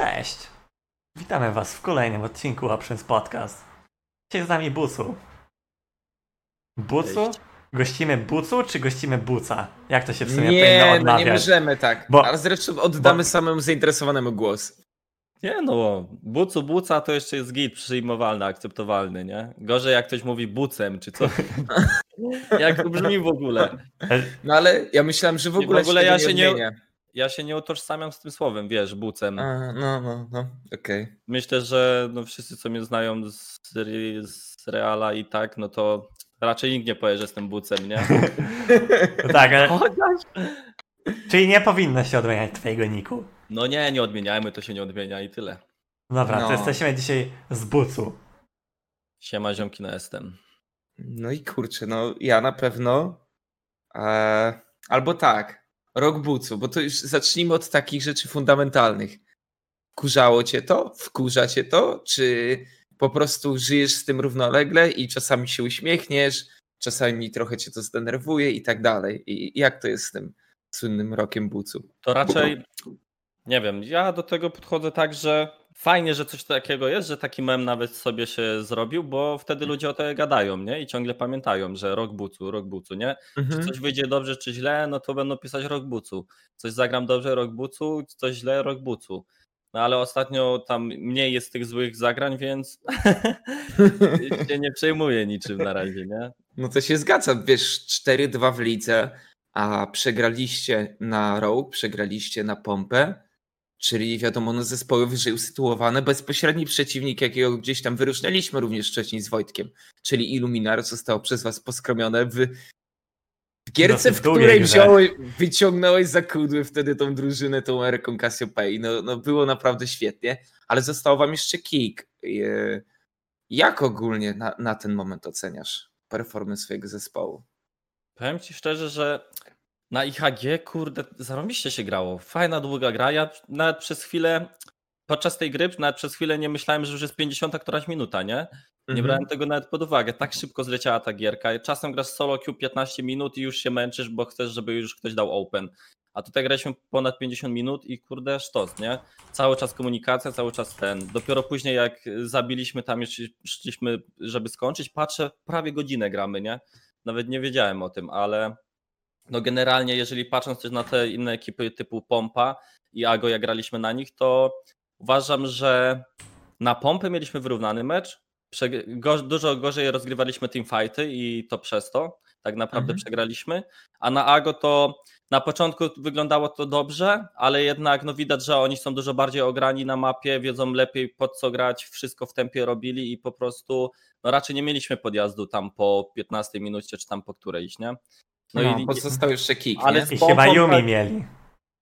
Cześć! Witamy Was w kolejnym odcinku Options Podcast. Dzisiaj z nami Bucu. Bucu? Cześć. Gościmy Bucu czy gościmy Buca? Jak to się w sumie powinno Nie, no nie możemy tak. Bo- Ale zresztą oddamy bo- samemu zainteresowanemu głos. Nie no, bucu buca to jeszcze jest git przyjmowalny, akceptowalny, nie? Gorzej jak ktoś mówi bucem, czy co? jak to brzmi w ogóle? E, No ale ja myślałem, że w Nie, w ogóle, ogóle się ja tego się nie- odmienia. Ja się nie utożsamiam z tym słowem, wiesz, bucem. A, no, no, no, okej. Myślę, że no, wszyscy, co mnie znają z, z Reala i tak, no to raczej nikt nie powie, że jestem bucem, nie? No tak, ale, Chociaż... czyli nie powinno się odmieniać Twojego niku. No nie, nie odmieniajmy, to się nie odmienia i tyle. Dobra, to No. jesteśmy dzisiaj z Bucu. Siema ziomki na jestem. No i kurczę, no ja na pewno. E, albo tak, rok bucu, bo to już zacznijmy od takich rzeczy fundamentalnych. Wkurzało cię to? Wkurza cię to? Czy po prostu żyjesz z tym równolegle i czasami się uśmiechniesz, czasami trochę cię to zdenerwuje i tak dalej. I jak to jest z tym słynnym rokiem bucu? To raczej, nie wiem, ja do tego podchodzę tak, że fajnie, że coś takiego jest, że taki mem nawet sobie się zrobił, bo wtedy ludzie o to gadają, nie? I ciągle pamiętają, że rok bucu, rok bucu, nie? Czy Mhm. coś wyjdzie dobrze, czy źle, no to będą pisać rok bucu. Coś zagram dobrze, rok bucu, coś źle, rok bucu. No ale ostatnio tam mniej jest tych złych zagrań, więc się nie przejmuję niczym na razie, nie? No to się zgadza. Wiesz, 4-2 w lidze, a przegraliście na Rogue, przegraliście na Pompę, czyli wiadomo, no zespoły wyżej usytuowane. Bezpośredni przeciwnik, jakiego gdzieś tam wyróżnialiśmy również wcześniej z Wojtkiem, czyli Illuminar, zostało przez was poskromione w, w gierce, Dosyć w której wziąłeś, wyciągnąłeś za kudły wtedy tą drużynę, tą Eryką Cassiopeia. No, no było naprawdę świetnie, ale został wam jeszcze kick. E, Jak ogólnie na, na ten moment oceniasz performance swojego zespołu? Powiem ci szczerze, że na IHG, kurde, zarobiście się grało. Fajna, długa gra. Ja nawet przez chwilę, podczas tej gry, nawet przez chwilę nie myślałem, że już jest 50 któraś minuta, nie? Nie Mhm. brałem tego nawet pod uwagę. Tak szybko zleciała ta gierka. Czasem grasz solo queue 15 minut i już się męczysz, bo chcesz, żeby już ktoś dał open. A tutaj graliśmy ponad 50 minut i kurde sztos, nie? Cały czas komunikacja, cały czas ten. Dopiero później jak zabiliśmy tam, już szliśmy, żeby skończyć, patrzę, prawie godzinę gramy, nie? Nawet nie wiedziałem o tym, ale no generalnie jeżeli patrząc też na te inne ekipy typu Pompa i Ago, jak graliśmy na nich, to uważam, że na Pompy mieliśmy wyrównany mecz, dużo gorzej rozgrywaliśmy teamfighty i to przez to tak naprawdę Mhm. przegraliśmy, a na Ago to na początku wyglądało to dobrze, ale jednak no widać, że oni są dużo bardziej ograni na mapie, wiedzą lepiej pod co grać, wszystko w tempie robili i po prostu no raczej nie mieliśmy podjazdu tam po 15 minucie czy tam po którejś, nie? No, i- bo został jeszcze kick, ale I chyba Yumi tak- mieli.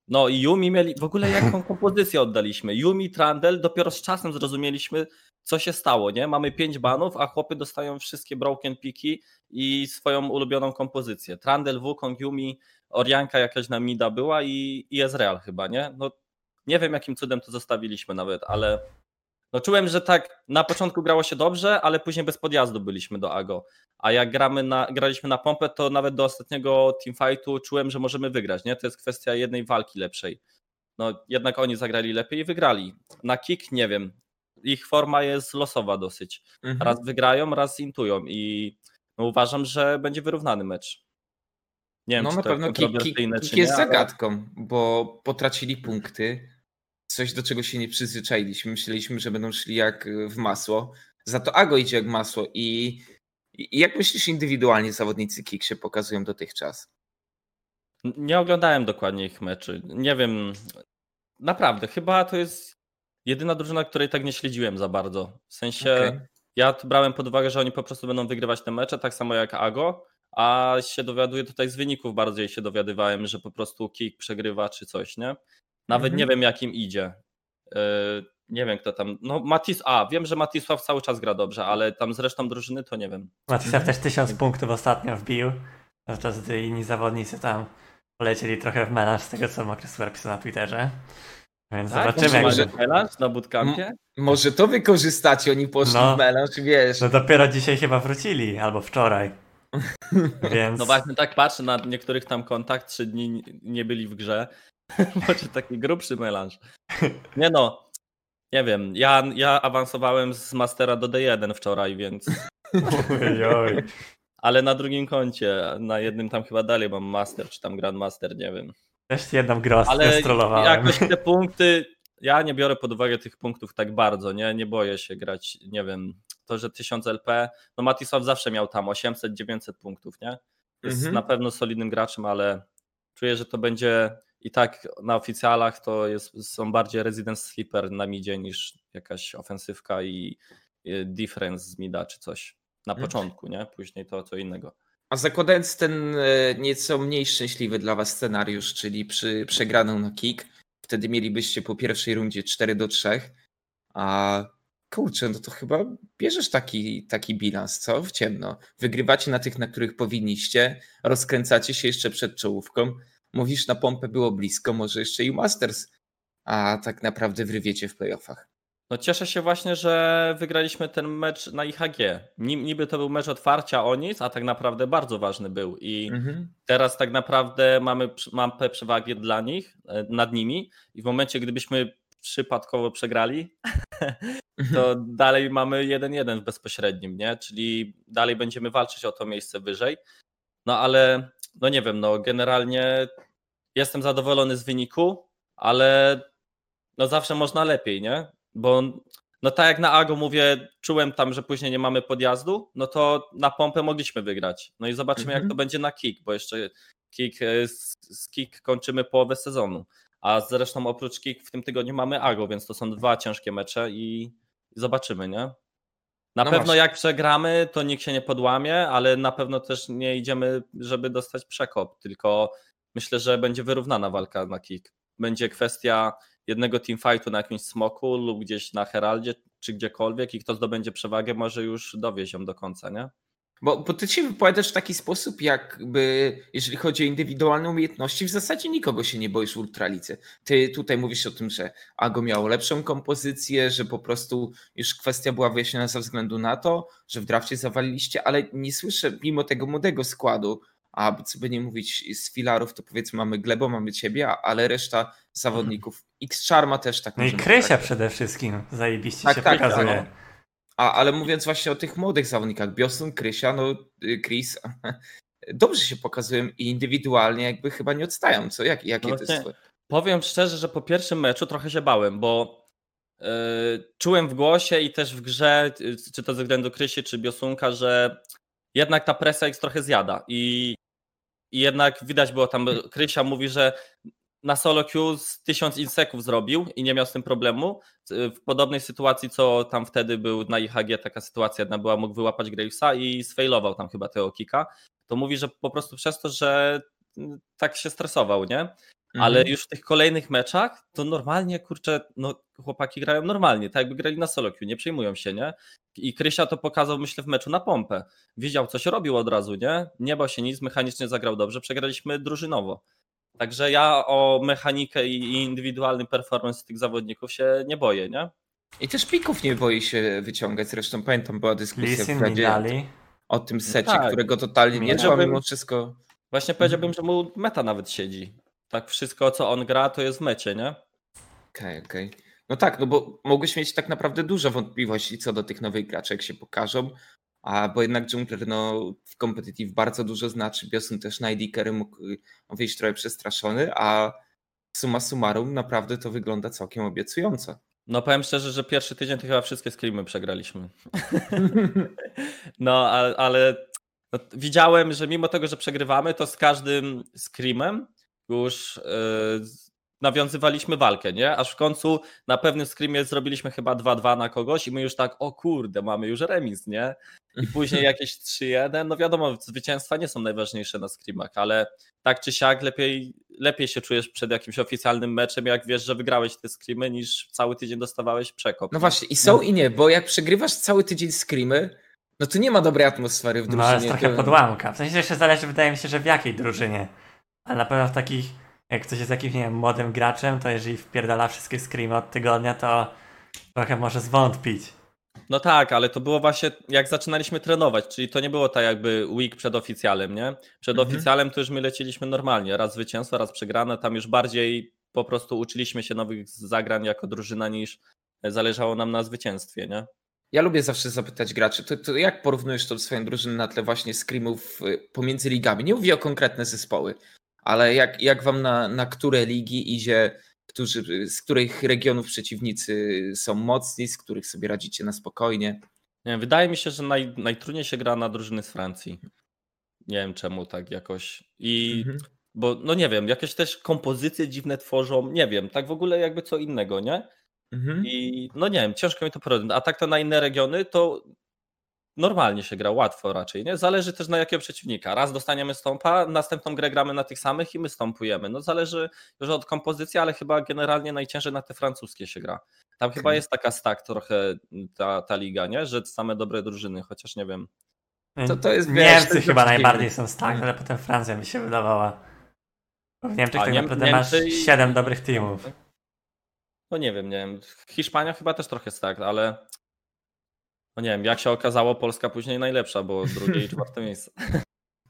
No i Yumi mieli, w ogóle jaką kompozycję oddaliśmy. Yumi, Trandel, dopiero z czasem zrozumieliśmy, co się stało, nie? Mamy pięć banów, a chłopy dostają wszystkie broken piki i swoją ulubioną kompozycję. Trandel, Wukong, Yumi, Orianka jakaś na mida była i, i Ezreal chyba, nie? No nie wiem jakim cudem to zostawiliśmy nawet, ale no czułem, że tak na początku grało się dobrze, ale później bez podjazdu byliśmy do Ago. A jak gramy na, graliśmy na pompę, to nawet do ostatniego teamfightu czułem, że możemy wygrać, nie? To jest kwestia jednej walki lepszej. No jednak oni zagrali lepiej i wygrali. Na kick nie wiem. Ich forma jest losowa dosyć. Mhm. Raz wygrają, raz intują i no, uważam, że będzie wyrównany mecz. Nie wiem, No czy na to pewno kick, kick, kick jest ale- zagadką, bo potracili punkty, coś do czego się nie przyzwyczailiśmy. Myśleliśmy, że będą szli jak w masło. Za to Ago idzie jak masło i, i jak myślisz indywidualnie zawodnicy kick się pokazują dotychczas? Nie oglądałem dokładnie ich meczy. Nie wiem. Naprawdę, chyba to jest jedyna drużyna, której tak nie śledziłem za bardzo. W sensie Okej. ja brałem pod uwagę, że oni po prostu będą wygrywać te mecze, tak samo jak Ago, a się dowiaduję tutaj z wyników bardziej się dowiadywałem, że po prostu Kik przegrywa czy coś, nie? Nawet Mhm. nie wiem jak im idzie. Yy, nie wiem kto tam. No Matis, a wiem, że Matisław cały czas gra dobrze, ale tam z resztą drużyny to nie wiem. Matisław Mhm. też tysiąc punktów ostatnio wbił, podczas gdy inni zawodnicy tam polecieli trochę w melanż z tego, co Mokry napisał na Twitterze. Więc Tak? zobaczymy, jak może- będzie. Melanż na bootcampie? Może to wykorzystacie, oni poszli No. w melanż, wiesz. No dopiero dzisiaj chyba wrócili, albo wczoraj. Więc No właśnie tak patrzę na niektórych tam kontakt, trzy dni nie byli w grze. Może taki grubszy melanż. Nie no, Nie wiem, ja, ja awansowałem z Mastera do D1 wczoraj, więc. Oj, oj. Ale na drugim koncie, na jednym tam chyba dalej mam Master, czy tam Grandmaster, nie wiem. Też jedną grę Ale jakoś te punkty, ja nie biorę pod uwagę tych punktów tak bardzo, nie, nie boję się grać, nie wiem, to, że 1000 LP, no Matisław zawsze miał tam 800-900 punktów, nie? Jest Mhm. na pewno solidnym graczem, ale czuję, że to będzie i tak na oficjalach to jest, są bardziej Resident Sleeper na midzie niż jakaś ofensywka i difference z mida czy coś. Na Mhm. początku, nie? Później to co innego. A zakładając ten e, nieco mniej szczęśliwy dla was scenariusz, czyli przy przegraną na kick, wtedy mielibyście po pierwszej rundzie 4 do 3. A kurczę, no to chyba bierzesz taki, taki bilans, co? W ciemno. Wygrywacie na tych, na których powinniście, rozkręcacie się jeszcze przed czołówką. Mówisz, na pompę było blisko, może jeszcze i Masters, a tak naprawdę wrywiecie w playoffach. No cieszę się właśnie, że wygraliśmy ten mecz na IHG. Ni- Niby to był mecz otwarcia o nic, a tak naprawdę bardzo ważny był i Mhm. teraz tak naprawdę mamy mapę przewagi dla nich, e, nad nimi i w momencie, gdybyśmy przypadkowo przegrali, to dalej mamy 1-1 w bezpośrednim, nie? Czyli dalej będziemy walczyć o to miejsce wyżej. No ale, no nie wiem, no generalnie jestem zadowolony z wyniku, ale no zawsze można lepiej, nie? Bo no tak jak na Ago mówię, czułem tam, że później nie mamy podjazdu, no to na pompę mogliśmy wygrać. No i zobaczymy, Mhm. jak to będzie na kick, bo jeszcze kick, e, z, z kick kończymy połowę sezonu. A zresztą oprócz kick w tym tygodniu mamy Ago, więc to są dwa ciężkie mecze i, i zobaczymy, nie? Na No pewno właśnie. jak przegramy, to nikt się nie podłamie, ale na pewno też nie idziemy, żeby dostać przekop, tylko myślę, że będzie wyrównana walka na kick. Będzie kwestia jednego teamfightu na jakimś smoku lub gdzieś na Heraldzie, czy gdziekolwiek i kto zdobędzie przewagę, może już dowieźć ją do końca, nie? Bo, bo ty się wypowiadasz w taki sposób, jakby jeżeli chodzi o indywidualne umiejętności, w zasadzie nikogo się nie boisz w Ultralice. Ty tutaj mówisz o tym, że Ago miało lepszą kompozycję, że po prostu już kwestia była wyjaśniona ze względu na to, że w drafcie zawaliliście, ale nie słyszę mimo tego młodego składu, a co by nie mówić z filarów, to powiedzmy mamy Glebo, mamy ciebie, ale reszta zawodników, X-Charma też tak No i Krysia przede wszystkim zajebiście Tak, się tak, pokazuje. tak. A, ale mówiąc właśnie o tych młodych zawodnikach, Biosun, Krysia, no y, Chris, dobrze się pokazują i indywidualnie jakby chyba nie odstają, co? Jak, jakie No to jest? Powiem szczerze, że po pierwszym meczu trochę się bałem, bo yy, czułem w głosie i też w grze, yy, czy to ze względu Krysi, czy Biosunka, że jednak ta presja ich trochę zjada i, i jednak widać było tam, Krysia mówi, że na solo queue z tysiąc inseków zrobił i nie miał z tym problemu. W podobnej sytuacji, co tam wtedy był na IHG, taka sytuacja jedna była, mógł wyłapać Gravesa i sfailował tam chyba tego kika, to mówi, że po prostu przez to, że tak się stresował, nie? Ale Mhm. już w tych kolejnych meczach to normalnie, kurczę, no chłopaki grają normalnie, tak jakby grali na solo queue, nie przejmują się, nie? I Krysia to pokazał, myślę, w meczu na pompę. Wiedział, coś robił od razu, nie? Nie bał się nic, mechanicznie zagrał dobrze, przegraliśmy drużynowo. Także ja o mechanikę i indywidualny performance tych zawodników się nie boję, nie? I też pików nie boi się wyciągać, zresztą pamiętam była dyskusja w Lisin, Radzie o tym secie, tak. którego totalnie nie czuła mimo wszystko. Właśnie powiedziałbym, że mu meta nawet siedzi. Tak wszystko, co on gra, to jest w mecie, nie? Okej, okej. No tak, no bo mogłeś mieć tak naprawdę dużo wątpliwości co do tych nowych graczy, jak się pokażą, a bo jednak Jungler no, w competitive bardzo dużo znaczy, Biosun też carry mógł y, wyjść trochę przestraszony, a summa summarum naprawdę to wygląda całkiem obiecująco. No powiem szczerze, że pierwszy tydzień to chyba wszystkie screamy przegraliśmy. No, ale, ale no, widziałem, że mimo tego, że przegrywamy, to z każdym screamem już yy, nawiązywaliśmy walkę, nie? Aż w końcu na pewnym screamie zrobiliśmy chyba 2-2 na kogoś i my już tak, o kurde, mamy już remis, nie? I później jakieś 3-1, no wiadomo, zwycięstwa nie są najważniejsze na screamach, ale tak czy siak lepiej, lepiej się czujesz przed jakimś oficjalnym meczem, jak wiesz, że wygrałeś te screamy, niż cały tydzień dostawałeś przekop. No właśnie, i są i nie, bo jak przegrywasz cały tydzień screamy, no to nie ma dobrej atmosfery w No ale drużynie. jest trochę to- podłamka. W sensie jeszcze zależy, wydaje mi się, że w jakiej drużynie. Ale na pewno w takich, jak ktoś jest jakimś, nie wiem, młodym graczem, to jeżeli wpierdala wszystkie screamy od tygodnia, to trochę może zwątpić. No tak, ale to było właśnie jak zaczynaliśmy trenować, czyli to nie było tak jakby week przed oficjalem, nie? Przed Mhm. oficjalem to już my leciliśmy normalnie, raz zwycięstwo, raz przegrane, tam już bardziej po prostu uczyliśmy się nowych zagrań jako drużyna niż zależało nam na zwycięstwie, nie? Ja lubię zawsze zapytać graczy, to, to jak porównujesz to swoją drużynę na tle właśnie screamów y, pomiędzy ligami? Nie mówię o konkretne zespoły, ale jak, jak wam na, na które ligi idzie, którzy, z których regionów przeciwnicy są mocni, z których sobie radzicie na spokojnie? Nie wydaje mi się, że naj, najtrudniej się gra na drużyny z Francji. Nie wiem czemu tak jakoś. I Mhm. bo no nie wiem, jakieś też kompozycje dziwne tworzą, nie wiem, tak w ogóle jakby co innego, nie? Mhm. I no nie wiem, ciężko mi to porównać. A tak to na inne regiony to normalnie się gra, łatwo raczej, nie? Zależy też na jakiego przeciwnika. Raz dostaniemy stąpa, następną grę gramy na tych samych i my stąpujemy. No zależy już od kompozycji, ale chyba generalnie najciężej na te francuskie się gra. Tam chyba Okej. jest taka stack trochę ta, ta liga, nie? Że same dobre drużyny, chociaż nie wiem. To- to jest, wiesz, to Niemcy jest chyba najbardziej są tak, ale potem Francja mi się wydawała. Bo W Niemczech A tak Niem- naprawdę masz Niemcy i- 7 dobrych teamów. No nie wiem, nie wiem. Hiszpania chyba też trochę stack, ale no nie wiem, jak się okazało, Polska później najlepsza, bo drugie i czwarte miejsce.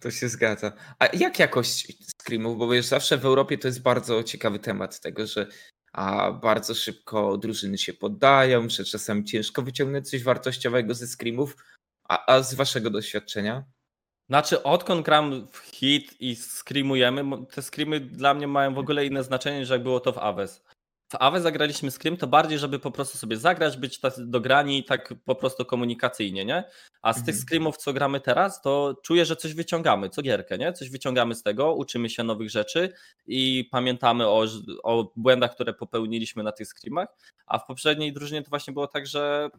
To się zgadza. A jak jakość screamów? Bo wiesz, zawsze w Europie to jest bardzo ciekawy temat tego, że a bardzo szybko drużyny się poddają, że czasami ciężko wyciągnąć coś wartościowego ze screamów. A, a z waszego doświadczenia? Znaczy, odkąd gram w hit i screamujemy, te screamy dla mnie mają w ogóle inne znaczenie niż jak było to w Aves. W Aves zagraliśmy scream to bardziej, żeby po prostu sobie zagrać, być tacy dograni tak po prostu komunikacyjnie, nie? A z tych Mhm. screamów, co gramy teraz, to czuję, że coś wyciągamy, co gierkę, nie? Coś wyciągamy z tego, uczymy się nowych rzeczy i pamiętamy o, o błędach, które popełniliśmy na tych screamach, a w poprzedniej drużynie to właśnie było tak, że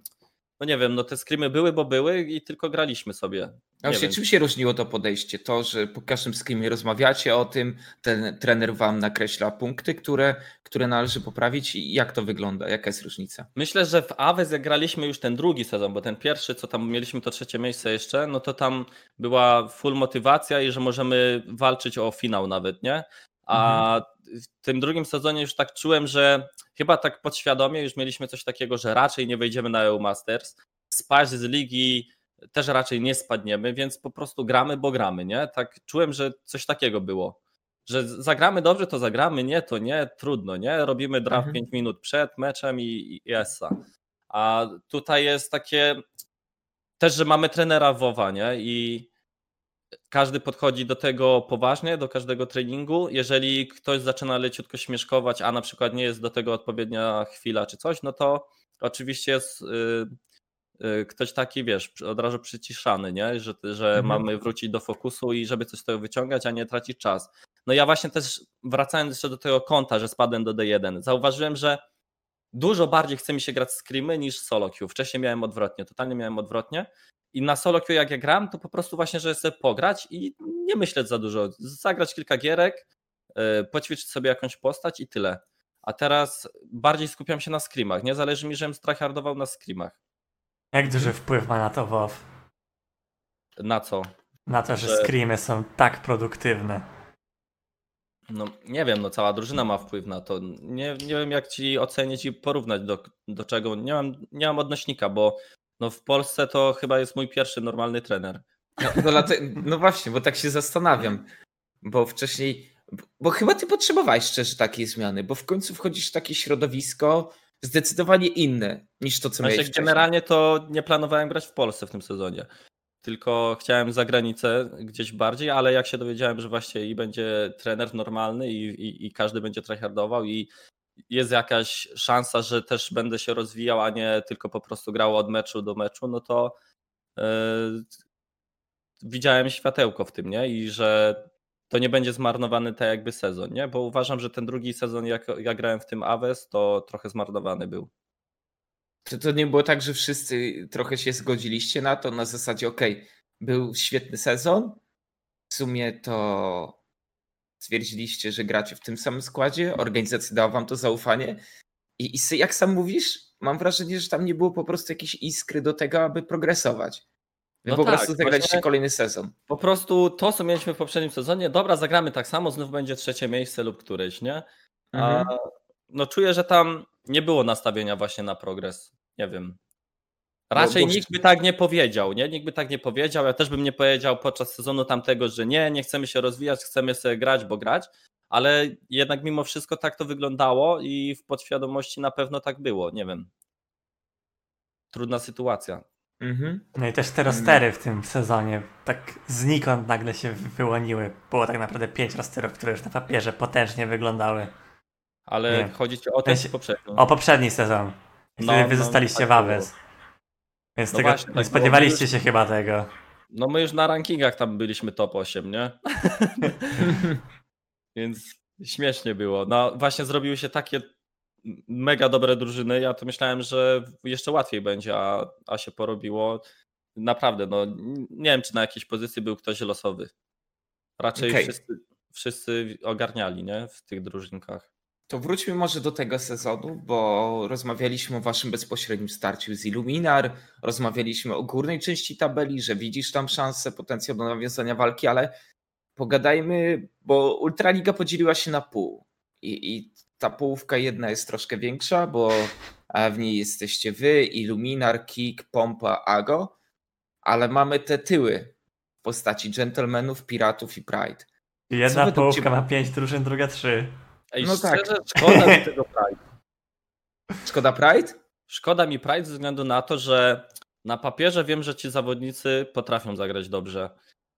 no nie wiem, no te screamy były, bo były i tylko graliśmy sobie. Właśnie, wiem. czym się różniło to podejście? To, że po każdym screamie rozmawiacie o tym, ten trener wam nakreśla punkty, które, które należy poprawić i jak to wygląda? Jaka jest różnica? Myślę, że w Aves jak graliśmy już ten drugi sezon, bo ten pierwszy, co tam mieliśmy to trzecie miejsce jeszcze, no to tam była full motywacja i że możemy walczyć o finał nawet, nie? A w tym drugim sezonie już tak czułem, że chyba tak podświadomie już mieliśmy coś takiego, że raczej nie wejdziemy na EU Masters. Spaść z ligi też raczej nie spadniemy, więc po prostu gramy, bo gramy, nie? Tak czułem, że coś takiego było. Że zagramy dobrze, to zagramy, nie, to nie, trudno, nie? Robimy draft Mhm. 5 minut przed meczem i, i essa. A tutaj jest takie też, że mamy trenera WoWa, nie? I każdy podchodzi do tego poważnie, do każdego treningu. Jeżeli ktoś zaczyna leciutko śmieszkować, a na przykład nie jest do tego odpowiednia chwila czy coś, no to oczywiście jest y, y, ktoś taki, wiesz, od razu przyciszany, nie? że, że Mhm. mamy wrócić do fokusu i żeby coś z tego wyciągać, a nie tracić czas. No ja właśnie też wracając jeszcze do tego konta, że spadłem do D1, zauważyłem, że dużo bardziej chce mi się grać screamy niż solo queue. Wcześniej miałem odwrotnie, totalnie miałem odwrotnie. I na solo queue jak ja gram, to po prostu właśnie, że chcę pograć i nie myśleć za dużo. Zagrać kilka gierek, yy, poćwiczyć sobie jakąś postać i tyle. A teraz bardziej skupiam się na screamach. Nie zależy mi, żebym strachardował na screamach. Jak duży wpływ ma na to WoW? Na co? Na to, że Że- screamy są tak produktywne. No nie wiem, no cała drużyna ma wpływ na to. Nie, nie wiem jak ci ocenić i porównać do, do czego. Nie mam, nie mam odnośnika, bo no w Polsce to chyba jest mój pierwszy normalny trener. No, no, no właśnie, bo tak się zastanawiam. Bo wcześniej. Bo chyba ty potrzebowałeś szczerze takiej zmiany, bo w końcu wchodzisz w takie środowisko zdecydowanie inne niż to, co Znaczy, miałeś generalnie to nie planowałem grać w Polsce w tym sezonie. Tylko chciałem za granicę gdzieś bardziej, ale jak się dowiedziałem, że właśnie i będzie trener normalny i, i, i każdy będzie tryhardował i jest jakaś szansa, że też będę się rozwijał, a nie tylko po prostu grał od meczu do meczu, no to yy, widziałem światełko w tym, nie? I że to nie będzie zmarnowany tak jakby sezon, nie? Bo uważam, że ten drugi sezon, jak ja grałem w tym Aves, to trochę zmarnowany był. Czy to nie było tak, że wszyscy trochę się zgodziliście na to, na zasadzie, okej, był świetny sezon, w sumie to stwierdziliście, że gracie w tym samym składzie, organizacja dała wam to zaufanie i, i jak sam mówisz, mam wrażenie, że tam nie było po prostu jakiejś iskry do tego, aby progresować. Wy No po tak, prostu zagraliście kolejny sezon. Po prostu to, co mieliśmy w poprzednim sezonie, dobra, zagramy tak samo, znów będzie trzecie miejsce lub któreś, nie? A, Mhm. no czuję, że tam nie było nastawienia właśnie na progres. Nie wiem. Raczej bo- nikt by tak nie powiedział, nie? Nikt by tak nie powiedział. Ja też bym nie powiedział podczas sezonu tamtego, że nie, nie chcemy się rozwijać, chcemy sobie grać, bo grać. Ale jednak mimo wszystko tak to wyglądało i w podświadomości na pewno tak było. Nie wiem. trudna sytuacja. Mhm. No i też te rostery w tym sezonie tak znikąd nagle się wyłoniły. Było tak naprawdę pięć rosterów, które już na papierze potężnie wyglądały. Ale Nie. chodzi ci o ten się- poprzedni? O poprzedni sezon. Wtedy No, wy no, zostaliście tak w było. Więc No tego właśnie, tak spodziewaliście Już- się chyba tego. No my już na rankingach tam byliśmy top 8, nie? Więc śmiesznie było. No właśnie zrobiły się takie mega dobre drużyny. Ja to myślałem, że jeszcze łatwiej będzie, a, a się porobiło. Naprawdę, no nie wiem, czy na jakiejś pozycji był ktoś losowy. Raczej Okej. wszyscy, wszyscy ogarniali, nie? W tych drużynkach. To wróćmy może do tego sezonu, bo rozmawialiśmy o waszym bezpośrednim starciu z Illuminar, rozmawialiśmy o górnej części tabeli, że widzisz tam szansę, potencjał do nawiązania walki, ale pogadajmy, bo Ultraliga podzieliła się na pół i, i ta połówka jedna jest troszkę większa, bo e, w niej jesteście wy, Illuminar, Kik, Pompa, Ago, ale mamy te tyły w postaci Gentlemanów, Piratów i Pride. Jedna połówka ma pięć drużyn, druga trzy. Ej, No tak. szczerze, szkoda mi tego Pride. Szkoda Pride? Szkoda mi Pride ze względu na to, że na papierze wiem, że ci zawodnicy potrafią zagrać dobrze.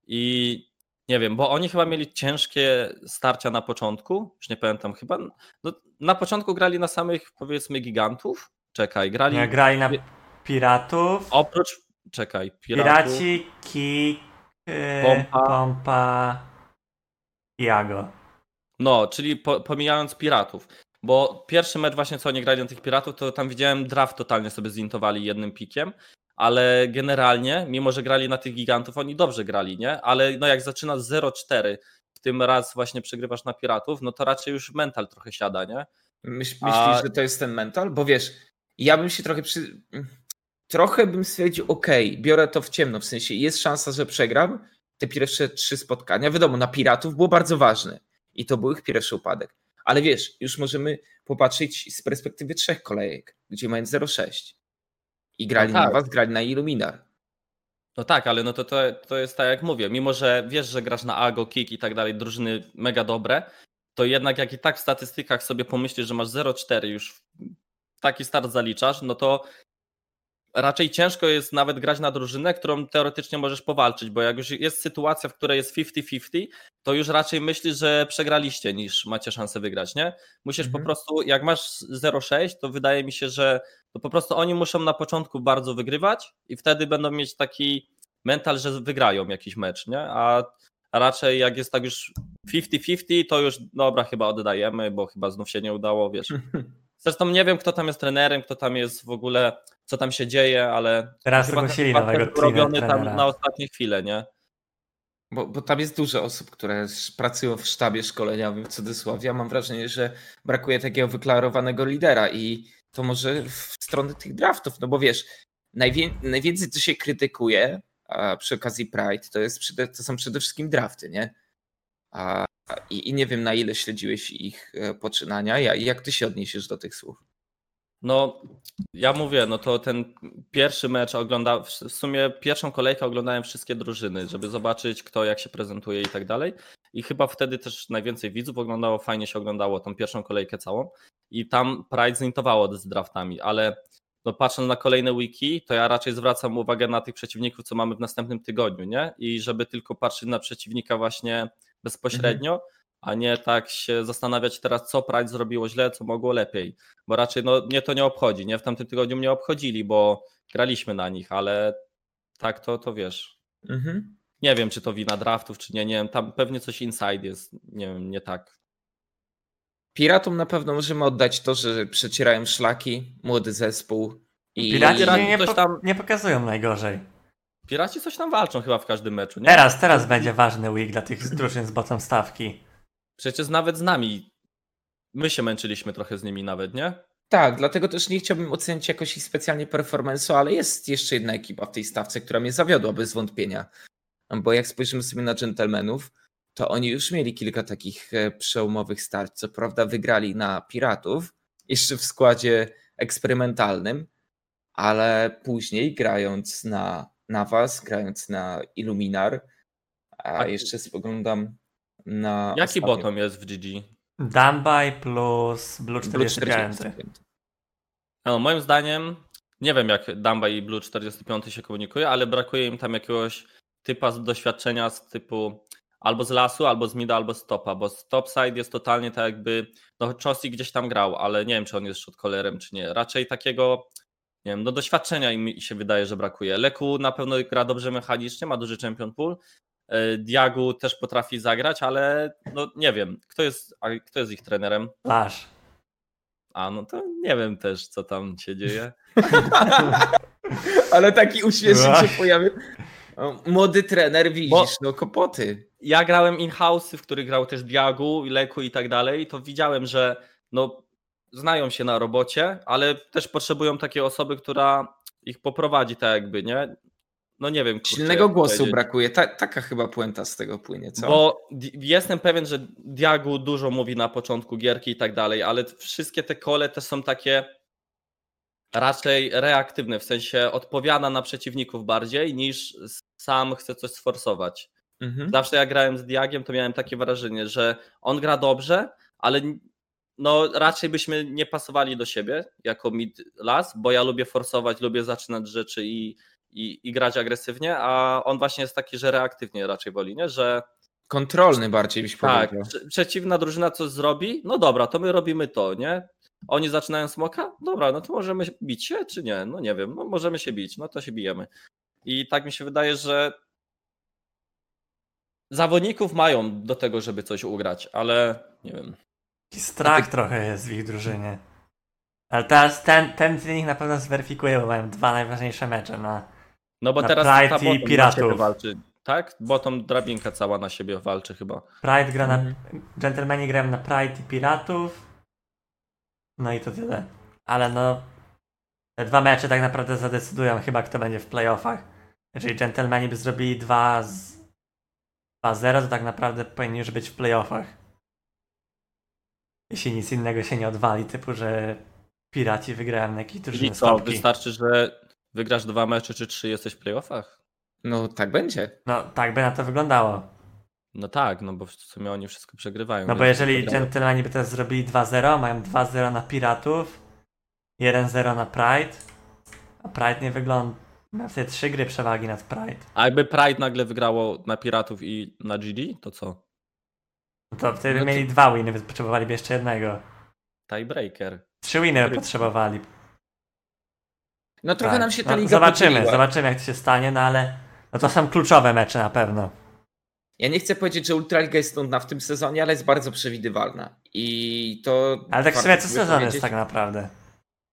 I nie wiem, bo oni chyba mieli ciężkie starcia na początku. Już nie pamiętam, chyba. No, na początku grali na samych, powiedzmy, gigantów. Czekaj, grali. Nie, grali na piratów. Oprócz. Czekaj, piratów. Piraci, Kik, yy, Pompa. Pompa, Iago. No, czyli po, pomijając piratów. Bo pierwszy mecz właśnie co oni grali na tych piratów, to tam widziałem draft totalnie sobie zintowali jednym pikiem, ale generalnie, mimo że grali na tych gigantów, oni dobrze grali, nie? Ale no jak zaczynasz 0-4, w tym raz właśnie przegrywasz na piratów, no to raczej już mental trochę siada, nie? Myśl, A- myślisz, że to jest ten mental? Bo wiesz, ja bym się trochę przy... Trochę bym stwierdził, okej, biorę to w ciemno, w sensie jest szansa, że przegram te pierwsze trzy spotkania. Wiadomo, na Piratów było bardzo ważne i to był ich pierwszy upadek. Ale wiesz, już możemy popatrzeć z perspektywy trzech kolejek, gdzie mają 0,6 i grali No tak. na was, grali na Illuminar. No tak, ale no to, to, to jest tak jak mówię, mimo że wiesz, że grasz na Ago, Kick i tak dalej, drużyny mega dobre, to jednak jak i tak w statystykach sobie pomyślisz, że masz 0,4 już taki start zaliczasz, no to raczej ciężko jest nawet grać na drużynę, którą teoretycznie możesz powalczyć, bo jak już jest sytuacja, w której jest 50-50, to już raczej myślisz, że przegraliście niż macie szansę wygrać, nie? Musisz Mhm. po prostu, jak masz 0,6, to wydaje mi się, że to po prostu oni muszą na początku bardzo wygrywać i wtedy będą mieć taki mental, że wygrają jakiś mecz, nie? A raczej jak jest tak już 50-50, to już dobra, chyba oddajemy, bo chyba znów się nie udało, wiesz. Zresztą nie wiem, kto tam jest trenerem, kto tam jest w ogóle, co tam się dzieje, ale Teraz chyba nowego robiony tam na ostatnie chwile, nie? Bo, bo tam jest dużo osób, które pracują w sztabie szkoleniowym w cudzysłowie. Ja mam wrażenie, że brakuje takiego wyklarowanego lidera i to może w stronę tych draftów, no bo wiesz, najwię- najwięcej co się krytykuje a przy okazji Pride, to, jest, przede- to są przede wszystkim drafty, nie? A, i, I nie wiem na ile śledziłeś ich e, poczynania. Ja, jak ty się odniesiesz do tych słów? No, ja mówię, no to ten pierwszy mecz ogląda, w sumie pierwszą kolejkę oglądałem wszystkie drużyny, żeby zobaczyć kto jak się prezentuje i tak dalej. I chyba wtedy też najwięcej widzów oglądało, fajnie się oglądało tą pierwszą kolejkę całą. I tam Pride zintowało z draftami, ale no patrząc na kolejne wiki, to ja raczej zwracam uwagę na tych przeciwników, co mamy w następnym tygodniu, nie? I żeby tylko patrzeć na przeciwnika właśnie bezpośrednio, a nie tak się zastanawiać teraz, co Pride zrobiło źle, co mogło lepiej. Bo raczej no, mnie to nie obchodzi. Nie w tamtym tygodniu mnie obchodzili, bo graliśmy na nich, ale tak to, to wiesz. Mhm. Nie wiem, czy to wina draftów, czy nie, nie wiem. Tam pewnie coś inside jest, nie wiem, nie tak. Piratom na pewno możemy oddać to, że przecierają szlaki, młody zespół. I Piraci nie, po, tam- nie pokazują najgorzej. Piraci coś tam walczą chyba w każdym meczu, nie? Teraz, teraz będzie ważny week dla tych drużyn z bottom stawki. Przecież nawet z nami. My się męczyliśmy trochę z nimi nawet, nie? Tak, dlatego też nie chciałbym ocenić jakoś ich specjalnie performance'u, ale jest jeszcze jedna ekipa w tej stawce, która mnie zawiodła bez wątpienia. Bo jak spojrzymy sobie na dżentelmenów, to oni już mieli kilka takich e, przełomowych starć. Co prawda wygrali na Piratów, jeszcze w składzie eksperymentalnym, ale później grając na, na was, grając na Illuminar, a A- jeszcze spoglądam na... Jaki ostatnio- bottom jest w GG? Dunby plus Blue Blue 45. 45. No, moim zdaniem nie wiem jak Damba i Blue 45 się komunikuje, ale brakuje im tam jakiegoś typa z doświadczenia z typu albo z lasu, albo z mida, albo z topa, bo z topside jest totalnie tak jakby, no Chossi gdzieś tam grał, ale nie wiem czy on jest shotcallerem czy nie, raczej takiego nie wiem, no doświadczenia im się wydaje, że brakuje. Leku na pewno gra dobrze mechanicznie, ma duży champion pool, Diagu też potrafi zagrać, ale no nie wiem, kto jest, kto jest ich trenerem? Lasz. A no to nie wiem też, co tam się dzieje. Ale taki uśmieszek się pojawił. Młody trener, widzisz, Bo- no kopoty. Ja grałem in-house, w których grał też Diagu, Leku i tak dalej, to widziałem, że no znają się na robocie, ale też potrzebują takiej osoby, która ich poprowadzi tak jakby, nie? No nie wiem. kurczę, Silnego głosu brakuje. Ta, taka chyba puenta z tego płynie, co? Bo jestem pewien, że Diagu dużo mówi na początku gierki i tak dalej, ale wszystkie te kole też są takie raczej reaktywne, w sensie odpowiada na przeciwników bardziej niż sam chce coś sforsować. Mhm. Zawsze jak grałem z Diagiem, to miałem takie wrażenie, że on gra dobrze, ale no raczej byśmy nie pasowali do siebie jako mid las, bo ja lubię forsować, lubię zaczynać rzeczy i, i, i grać agresywnie, a on właśnie jest taki, że reaktywnie raczej woli, nie? że Kontrolny bardziej byś tak, powiedział. prze- przeciwna drużyna coś zrobi, no dobra, to my robimy to, nie? Oni zaczynają smoka, dobra, no to możemy bić się, czy nie? No nie wiem, no możemy się bić, no to się bijemy. I tak mi się wydaje, że zawodników mają do tego, żeby coś ugrać, ale nie wiem. Taki strach trochę jest w ich drużynie. Ale teraz ten, ten z nich na pewno zweryfikuje, bo mają dwa najważniejsze mecze na... No bo Na teraz Pride ta i bottom Piratów. siebie walczy, tak? Bottom drabinka cała na siebie walczy chyba. Pride gra na... Mhm. Gentlemani grają na Pride i Piratów. No i to tyle. Ale no... Te dwa mecze tak naprawdę zadecydują chyba kto będzie w playoffach. Jeżeli Gentlemani by zrobili 2 z... 2-0, to tak naprawdę powinni już być w playoffach. Jeśli nic innego się nie odwali, typu, że Piraci wygrają na jakiejś drużynie Czyli co, wystarczy, że wygrasz dwa mecze czy trzy, jesteś w playoffach? No tak będzie. No, tak by na to wyglądało. No tak, no bo w sumie oni wszystko przegrywają. No bo jeżeli. Gentlemani by teraz zrobili 2-0, mają 2-0 na Piratów, 1-0 na Pride, a Pride nie wygląda... Ma wtedy trzy gry przewagi nad Pride. A jakby Pride nagle wygrało na Piratów i na GD, to co? No to wtedy No to- mieli dwa winy, więc potrzebowaliby jeszcze jednego. Tiebreaker. Trzy winy potrzebowali. No trochę Tak. nam się ta No, liga Zobaczymy, podzieliła. zobaczymy jak to się stanie, no ale no to są kluczowe mecze na pewno. Ja nie chcę powiedzieć, że Ultraliga jest nudna w tym sezonie, ale jest bardzo przewidywalna. I to. Ale tak w sumie co sezon jest tak naprawdę.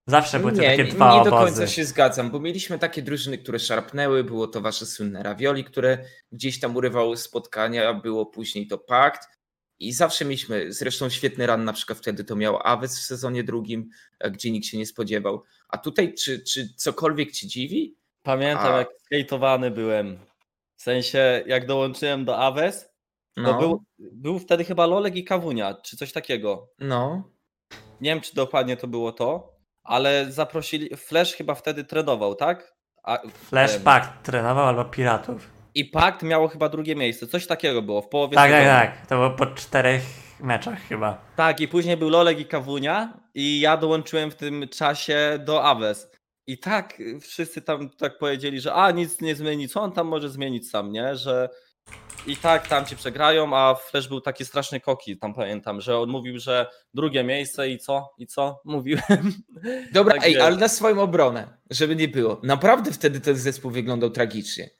Zawsze były nie, takie nie, dwa nie do obozy. końca się zgadzam, bo mieliśmy takie drużyny, które szarpnęły, było to wasze słynne ravioli, które gdzieś tam urywały spotkania, było później to pakt i zawsze mieliśmy, zresztą świetny ran na przykład wtedy to miał Aves w sezonie drugim, e, gdzie nikt się nie spodziewał. A tutaj czy, czy cokolwiek ci dziwi? Pamiętam A. jak skejtowany byłem. W sensie jak dołączyłem do Aves, to No, był, był wtedy chyba Lolek i Kawunia, czy coś takiego. no. Nie wiem, czy dokładnie to było to, ale zaprosili. Flash chyba wtedy trenował, tak? A, Flash em, Pact trenował albo Piratów. I Pakt miało chyba drugie miejsce. Coś takiego było w połowie Tak, tak, tak. To było po czterech meczach chyba. Tak, i później był Lolek i Kawunia i ja dołączyłem w tym czasie do Aves. I tak wszyscy tam tak powiedzieli, że a nic nie zmieni, co on tam może zmienić sam, nie? Że i tak tam ci przegrają, a Flash był taki straszny koki, tam pamiętam, że on mówił, że drugie miejsce i co? I co? Mówiłem. Dobra, Tak ej, ale na swoją obronę, żeby nie było. Naprawdę wtedy ten zespół wyglądał tragicznie.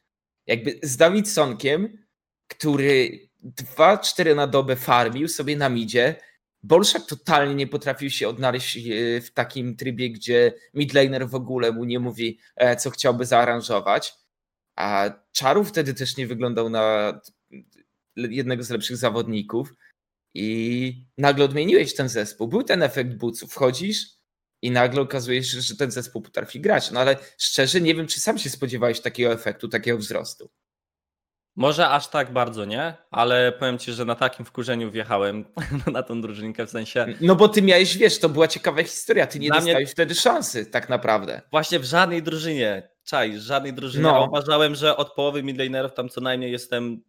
Jakby z Davidsonkiem, który 2-4 na dobę farmił sobie na midzie, Bolszak totalnie nie potrafił się odnaleźć e, w takim trybie, gdzie midlaner w ogóle mu nie mówi, e, co chciałby zaaranżować. A Czaru wtedy też nie wyglądał na jednego z lepszych zawodników. I nagle odmieniłeś ten zespół. Był ten efekt buców. Wchodzisz i nagle okazuje się, że ten zespół potrafi grać. No ale szczerze nie wiem, czy sam się spodziewałeś takiego efektu, takiego wzrostu. Może aż tak bardzo nie, ale powiem ci, że na takim wkurzeniu wjechałem na tą drużynkę, w sensie No bo ty miałeś, wiesz, to była ciekawa historia. Ty nie Dla mnie- dostałeś wtedy szansy, tak naprawdę. Właśnie w żadnej drużynie, czaj, w żadnej drużynie. No. Uważałem, że od połowy midlanerów tam co najmniej jestem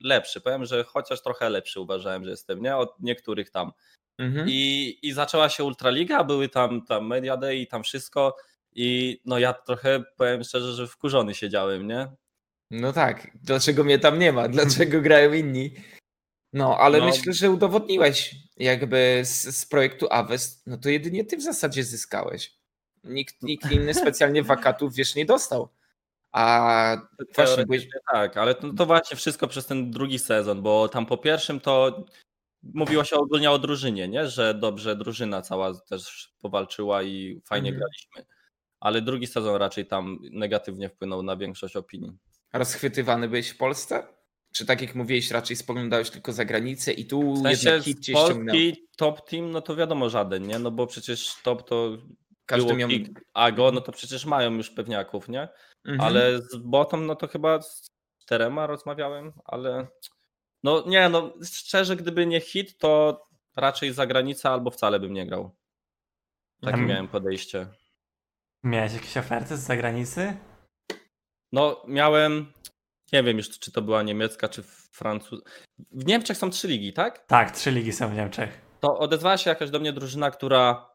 lepszy. Powiem, że chociaż trochę lepszy uważałem, że jestem, nie? Od niektórych tam. Mhm. I, I zaczęła się Ultraliga, były tam, tam Media Day i tam wszystko. I no ja trochę powiem szczerze, że wkurzony siedziałem, nie? No tak, dlaczego mnie tam nie ma? Dlaczego grają inni? No, ale No. myślę, że udowodniłeś jakby z, z projektu Aves, no to jedynie ty w zasadzie zyskałeś. Nikt, nikt inny specjalnie wakatów, wiesz, nie dostał. A właśnie byłeś, tak, ale to, to właśnie wszystko przez ten drugi sezon, bo tam po pierwszym to mówiło się ogólnie o drużynie, nie? że dobrze drużyna cała też powalczyła i fajnie Mhm. graliśmy. Ale drugi sezon raczej tam negatywnie wpłynął na większość opinii. Rozchwytywany byłeś w Polsce? Czy tak jak mówiłeś, raczej spoglądałeś tylko za granicę i tu W sensie jednak hit cię? Polski top team, no to wiadomo żaden, nie? No bo przecież top to Każdy miał... Kick, Ago, no to przecież mają już pewniaków, nie? Mhm. Ale z bottom, no to chyba z czterema rozmawiałem, ale no nie, no szczerze, gdyby nie hit, to raczej zagranica albo wcale bym nie grał. Takie Mhm. miałem podejście. Miałeś jakieś oferty z zagranicy? No miałem, nie wiem już czy to była niemiecka czy francuska. W Niemczech są trzy ligi, tak? Tak, trzy ligi są w Niemczech. To odezwała się jakaś do mnie drużyna, która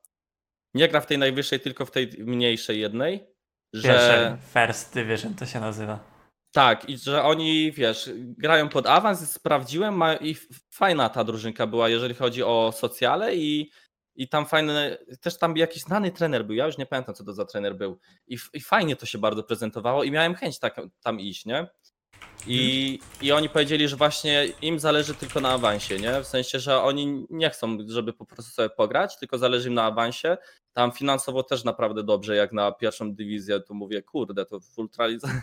nie gra w tej najwyższej, tylko w tej mniejszej jednej. Pierwsze Że First Division to się nazywa. Tak, i że oni, wiesz, grają pod awans, sprawdziłem ma, i fajna ta drużynka była, jeżeli chodzi o socjale i, i tam fajny, też tam jakiś znany trener był, ja już nie pamiętam, co to za trener był i, i fajnie to się bardzo prezentowało i miałem chęć tak, tam iść, nie? I, I oni powiedzieli, że właśnie im zależy tylko na awansie, nie? W sensie, że oni nie chcą, żeby po prostu sobie pograć, tylko zależy im na awansie. Tam finansowo też naprawdę dobrze, jak na pierwszą dywizję, to mówię, kurde, to w Ultralidze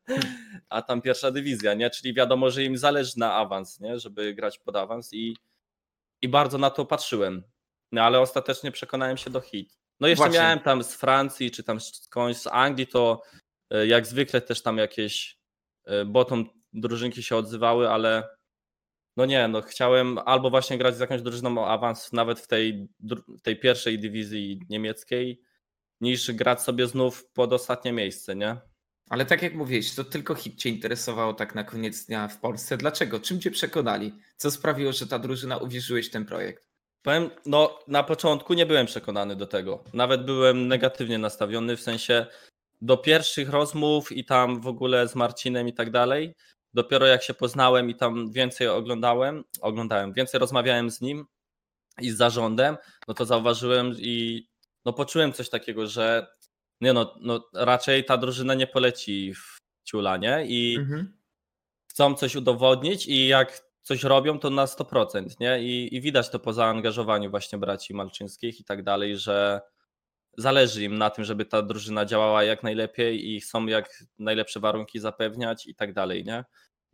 a tam pierwsza dywizja, nie? Czyli wiadomo, że im zależy na awans, nie? Żeby grać pod awans i, i bardzo na to patrzyłem. No ale ostatecznie przekonałem się do hit. No jeszcze Właśnie. miałem tam z Francji, czy tam skądś z Anglii, to e, jak zwykle też tam jakieś e, bottom drużynki się odzywały, ale no nie, no chciałem albo właśnie grać z jakąś drużyną o awans nawet w tej, tej pierwszej dywizji niemieckiej, niż grać sobie znów pod ostatnie miejsce, nie? Ale tak jak mówiłeś, to tylko hit cię interesowało tak na koniec dnia w Polsce. Dlaczego? Czym cię przekonali? Co sprawiło, że ta drużyna uwierzyłeś w ten projekt? Powiem, no na początku nie byłem przekonany do tego. Nawet byłem negatywnie nastawiony, w sensie do pierwszych rozmów i tam w ogóle z Marcinem i tak dalej. Dopiero jak się poznałem i tam więcej oglądałem, oglądałem, więcej rozmawiałem z nim i z zarządem, no to zauważyłem i no poczułem coś takiego, że nie no, no raczej ta drużyna nie poleci w ciula, nie? I Mhm. chcą coś udowodnić i jak coś robią, to na 100%, nie? I, I widać to po zaangażowaniu właśnie braci Malczyńskich i tak dalej, że zależy im na tym, żeby ta drużyna działała jak najlepiej i chcą jak najlepsze warunki zapewniać i tak dalej, nie?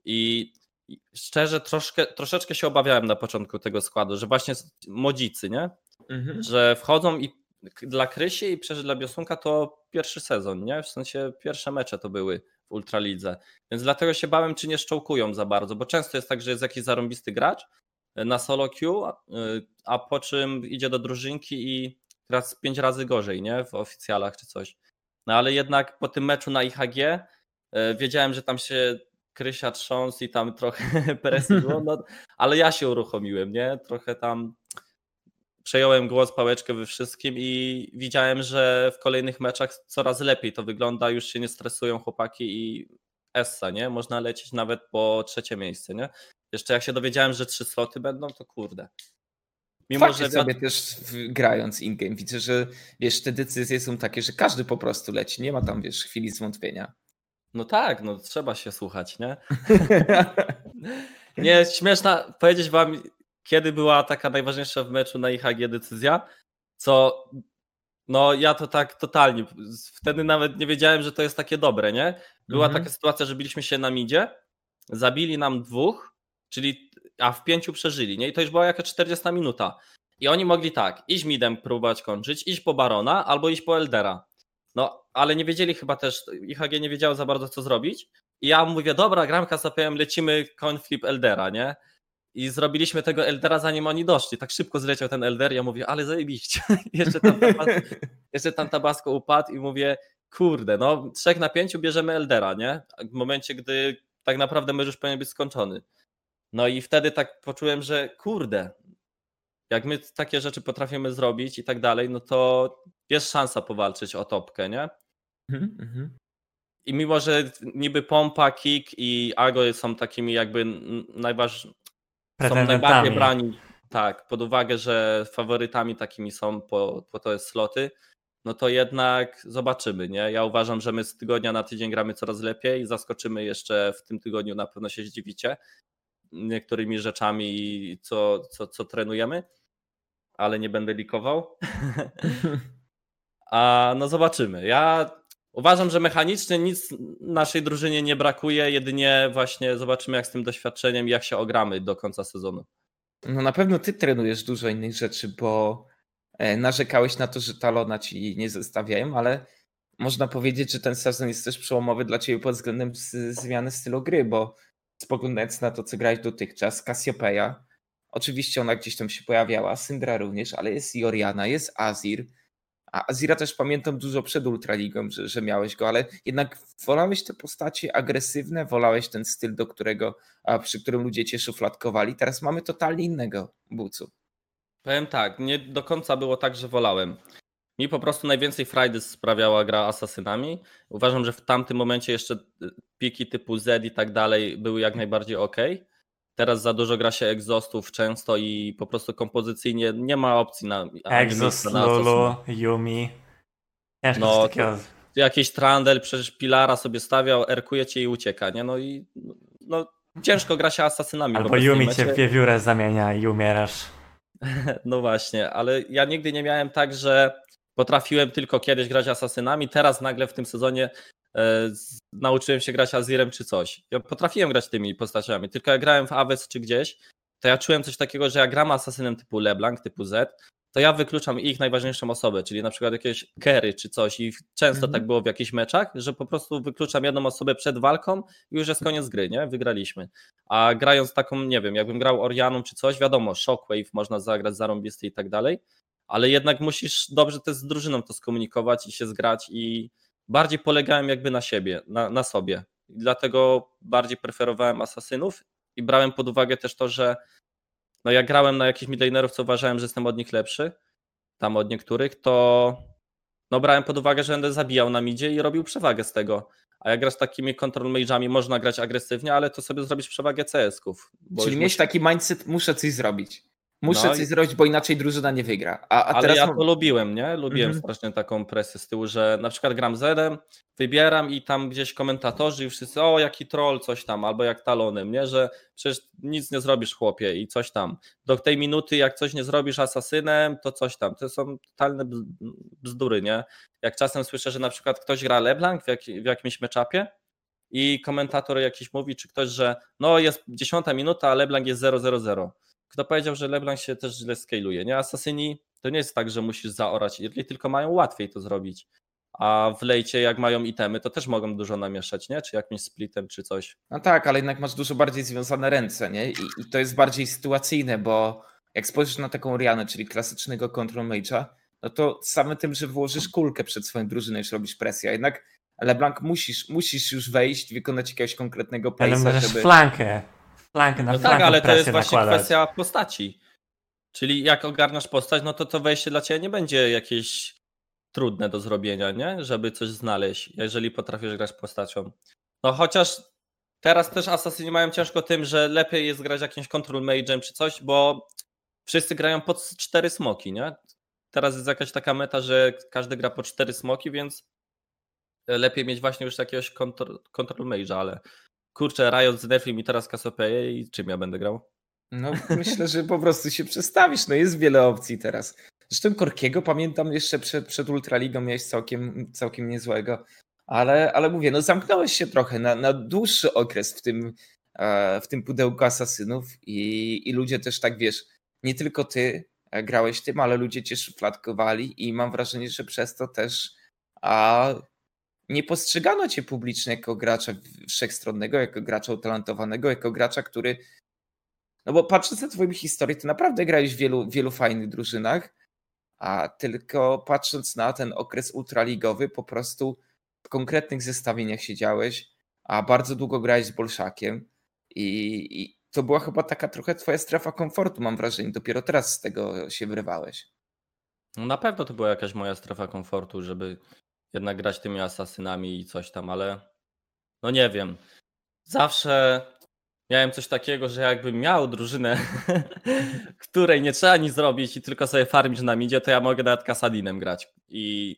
I szczerze troszkę, troszeczkę się obawiałem na początku tego składu, że właśnie młodzicy, nie? Mhm. że wchodzą i dla Krysi i przecież dla Biosunka to pierwszy sezon, nie? W sensie pierwsze mecze to były w Ultralidze. Więc dlatego się bałem, czy nie szczołkują za bardzo, bo często jest tak, że jest jakiś zarąbisty gracz y, na solo queue, a- y, a po czym idzie do drużynki i gra z pięć razy gorzej, nie? W oficjalach czy coś. No ale jednak po tym meczu na IHG y, wiedziałem, że tam się Krysia trząsł i tam trochę presji było, no, ale ja się uruchomiłem, nie? Trochę tam przejąłem głos, pałeczkę we wszystkim i widziałem, że w kolejnych meczach coraz lepiej to wygląda, już się nie stresują chłopaki i Essa, nie? Można lecieć nawet po trzecie miejsce, nie? Jeszcze jak się dowiedziałem, że trzy sloty będą, to kurde. Mimo, Fakty że sobie też grając in-game. Widzę, że wiesz, te decyzje są takie, że każdy po prostu leci. Nie ma tam, wiesz, chwili zwątpienia. No tak, no trzeba się słuchać, nie? Nie, śmieszna, powiedzieć wam, kiedy była taka najważniejsza w meczu na IHG decyzja, co no ja to tak totalnie, wtedy nawet nie wiedziałem, że to jest takie dobre, nie? Była Mhm. taka sytuacja, że biliśmy się na midzie, zabili nam dwóch, czyli, a w pięciu przeżyli, nie? I to już była jakaś 40 minuta. I oni mogli tak, iść midem próbować kończyć, iść po Barona albo iść po Eldera. No, ale nie wiedzieli chyba też, IHG nie wiedziało za bardzo co zrobić. I ja mówię, dobra, gram KSPM, lecimy coin flip Eldera, nie? I zrobiliśmy tego Eldera zanim oni doszli. Tak szybko zleciał ten Elder, ja mówię, ale zajebiście. jeszcze, tam tabas, jeszcze tam Tabasco upadł i mówię, kurde, no trzech na pięciu bierzemy Eldera, nie? W momencie, gdy tak naprawdę mecz już powinien być skończony. No i wtedy tak poczułem, że kurde, jak my takie rzeczy potrafimy zrobić i tak dalej, no to jest szansa powalczyć o topkę, nie? Mhm, mhm. I mimo, że niby pompa, kick i ago są takimi jakby najważniejszymi, są najbardziej brani, tak, pod uwagę, że faworytami takimi są po, po to sloty, no to jednak zobaczymy, nie? Ja uważam, że my z tygodnia na tydzień gramy coraz lepiej, zaskoczymy jeszcze w tym tygodniu, na pewno się zdziwicie niektórymi rzeczami, co, co, co trenujemy, ale nie będę likował. A no zobaczymy. Ja uważam, że mechanicznie nic naszej drużynie nie brakuje, jedynie właśnie zobaczymy jak z tym doświadczeniem, jak się ogramy do końca sezonu. No na pewno ty trenujesz dużo innych rzeczy, bo e, narzekałeś na to, że talona ci nie zostawiają, ale można powiedzieć, że ten sezon jest też przełomowy dla ciebie pod względem zmiany stylu gry, bo spoglądając na to, co grałeś dotychczas, Cassiopeia, oczywiście ona gdzieś tam się pojawiała, Syndra również, ale jest i Oriana, jest Azir, a Azira też pamiętam dużo przed Ultraligą, że, że miałeś go, ale jednak wolałeś te postacie agresywne, wolałeś ten styl, do którego, przy którym ludzie cię szufladkowali. Teraz mamy totalnie innego bucu. Powiem tak, nie do końca było tak, że wolałem. Mi po prostu najwięcej frajdy sprawiała gra asasynami. Uważam, że w tamtym momencie jeszcze y, piki typu Z i tak dalej były jak najbardziej ok. Teraz za dużo gra się egzostów często i po prostu kompozycyjnie nie ma opcji na. Na Lulu, Yumi. Ciężko no, takiego... Jakiś trandel przecież Pilara sobie stawiał, erkuje cię i ucieka, nie? No i no, ciężko gra się asasynami. Albo Yumi cię w wiewiórę zamienia i umierasz. No właśnie, ale ja nigdy nie miałem tak, że potrafiłem tylko kiedyś grać asasynami, teraz nagle w tym sezonie nauczyłem się grać Azirem czy coś. Ja potrafiłem grać tymi postaciami, tylko jak grałem w Aves czy gdzieś, to ja czułem coś takiego, że jak gram asasynem typu LeBlanc, typu Z, to ja wykluczam ich najważniejszą osobę, czyli na przykład jakieś Kerry czy coś i często mhm. tak było w jakichś meczach, że po prostu wykluczam jedną osobę przed walką i już jest koniec gry, nie? Wygraliśmy. A grając taką, nie wiem, jakbym grał Orianą czy coś, wiadomo, Shockwave można zagrać zarąbisty i tak dalej, ale jednak musisz dobrze też z drużyną to skomunikować i się zgrać i bardziej polegałem jakby na siebie, na, na sobie. I dlatego bardziej preferowałem asasynów i brałem pod uwagę też to, że no jak grałem na jakichś midlanerów, co uważałem, że jestem od nich lepszy, tam od niektórych, to no brałem pod uwagę, że będę zabijał na midzie i robił przewagę z tego. A jak grasz z takimi control mage'ami, można grać agresywnie, ale to sobie zrobić przewagę CS-ków. Czyli mieć taki mindset, muszę coś zrobić. Muszę no coś i... zrobić, bo inaczej drużyna nie wygra. A, a Ale teraz ja to lubiłem, nie? Lubiłem mhm. strasznie taką presję z tyłu, że na przykład gram Zedem, wybieram i tam gdzieś komentatorzy i wszyscy, o jaki troll, coś tam, albo jak talonem, nie? Że przecież nic nie zrobisz chłopie i coś tam. Do tej minuty jak coś nie zrobisz asasynem, to coś tam. To są totalne bzdury, nie? Jak czasem słyszę, że na przykład ktoś gra LeBlanc w, jak, w jakimś meczapie i komentator jakiś mówi, czy ktoś, że no jest dziesiąta minuta, a LeBlanc jest 0-0-0 kto powiedział, że LeBlanc się też źle scaluje, nie? Asasyni to nie jest tak, że musisz zaorać irli, tylko mają łatwiej to zrobić. A w lejcie, jak mają itemy, to też mogą dużo namieszać, nie? Czy jakimś splitem, czy coś. No tak, ale jednak masz dużo bardziej związane ręce, nie? I, i to jest bardziej sytuacyjne, bo jak spojrzysz na taką Rianę, czyli klasycznego control mage'a, no to samym tym, że włożysz kulkę przed swoją drużyną, już robisz presję. A jednak LeBlanc musisz, musisz już wejść, wykonać jakiegoś konkretnego place'a, żeby... flankę. Na no tak, ale to jest właśnie nakładać. kwestia postaci. Czyli jak ogarniasz postać, no to to wejście dla ciebie nie będzie jakieś trudne do zrobienia, nie? Żeby coś znaleźć, jeżeli potrafisz grać postacią. No chociaż teraz też asasyni mają ciężko tym, że lepiej jest grać jakimś control mage'em czy coś, bo wszyscy grają pod cztery smoki, nie? Teraz jest jakaś taka meta, że każdy gra po cztery smoki, więc lepiej mieć właśnie już jakiegoś control, control mage'a, ale kurczę, Riot znerfił mi teraz Cassiopeia i czym ja będę grał? No myślę, że po prostu się przestawisz, no jest wiele opcji teraz. Zresztą Korkiego pamiętam jeszcze przed, przed Ultraligą miałeś całkiem, całkiem niezłego, ale, ale mówię, no zamknąłeś się trochę na, na dłuższy okres w tym, e, w tym pudełku asasynów i, i ludzie też tak, wiesz, nie tylko ty e, grałeś tym, ale ludzie cię szufladkowali i mam wrażenie, że przez to też a nie postrzegano cię publicznie jako gracza wszechstronnego, jako gracza utalentowanego, jako gracza, który. No bo patrząc na Twoją historię, ty naprawdę grałeś w wielu, wielu fajnych drużynach, a tylko patrząc na ten okres ultraligowy, po prostu w konkretnych zestawieniach siedziałeś, a bardzo długo grałeś z Bolszakiem i, i to była chyba taka trochę twoja strefa komfortu, mam wrażenie. Dopiero teraz z tego się wyrywałeś. No na pewno to była jakaś moja strefa komfortu, żeby jednak grać tymi asasynami i coś tam, ale no nie wiem. Zawsze miałem coś takiego, że jakbym miał drużynę, której nie trzeba nic zrobić i tylko sobie farmić na midzie, to ja mogę nawet Kasadinem grać i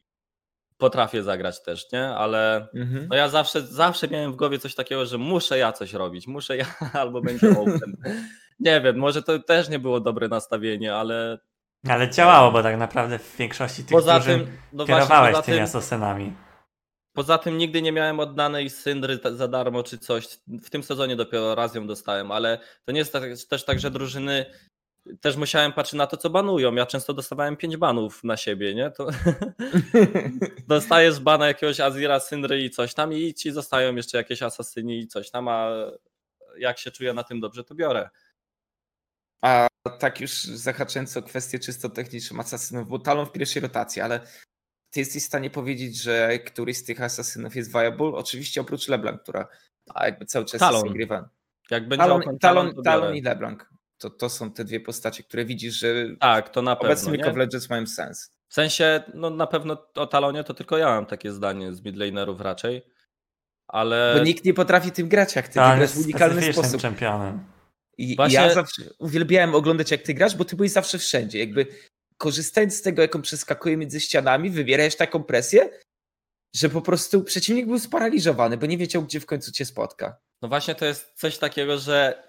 potrafię zagrać też, nie? Ale Mhm. no ja zawsze, zawsze miałem w głowie coś takiego, że muszę ja coś robić, muszę ja albo będzie open. Nie wiem, może to też nie było dobre nastawienie, ale Ale działało, bo tak naprawdę w większości tych poza drużyn tym, no właśnie, kierowałeś poza tymi tym, asasynami. Poza tym nigdy nie miałem oddanej syndry za darmo czy coś. W tym sezonie dopiero raz ją dostałem, ale to nie jest tak, też tak, że drużyny też musiałem patrzeć na to, co banują. Ja często dostawałem 5 banów na siebie, nie? To dostajesz bana jakiegoś Azira, Syndry i coś tam i ci zostają jeszcze jakieś asasyni i coś tam, a jak się czuję na tym dobrze, to biorę. A tak już zahaczając o kwestię czysto techniczną asasynów, bo Talon w pierwszej rotacji, ale ty jesteś w stanie powiedzieć, że któryś z tych asasynów jest viable? Oczywiście oprócz LeBlanc, która jakby cały czas Talon. jest grywa. Jak będzie Talon, Talon, to Talon biorę. i LeBlanc. To, to są te dwie postacie, które widzisz, że Tak, to na pewno. obecnie nie? League of Legends mają sens. W sensie, no na pewno o Talonie to tylko ja mam takie zdanie z midlanerów raczej, ale... Bo nikt nie potrafi tym grać jak ty. On grasz jest w unikalny sposób. czempionem. I Właśnie- ja zawsze uwielbiałem oglądać, jak ty grasz, bo ty byłeś zawsze wszędzie. Jakby korzystając z tego, jak on przeskakuje między ścianami, wywierałeś taką presję, że po prostu przeciwnik był sparaliżowany, bo nie wiedział, gdzie w końcu cię spotka. No właśnie to jest coś takiego, że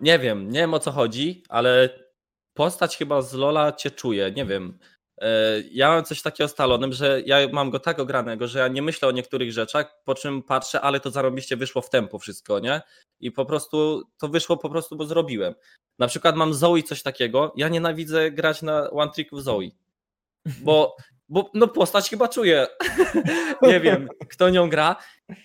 nie wiem, nie wiem o co chodzi, ale postać chyba z Lola cię czuje, nie wiem. E, Ja mam coś takiego z Talonem, że ja mam go tak ogranego, że ja nie myślę o niektórych rzeczach, po czym patrzę, ale to zarobiście wyszło w tempo wszystko, nie? I po prostu to wyszło po prostu, bo zrobiłem. Na przykład mam Zoe coś takiego, ja nienawidzę grać na one trick w Zoe, bo, bo no postać chyba czuję. nie wiem, kto nią gra.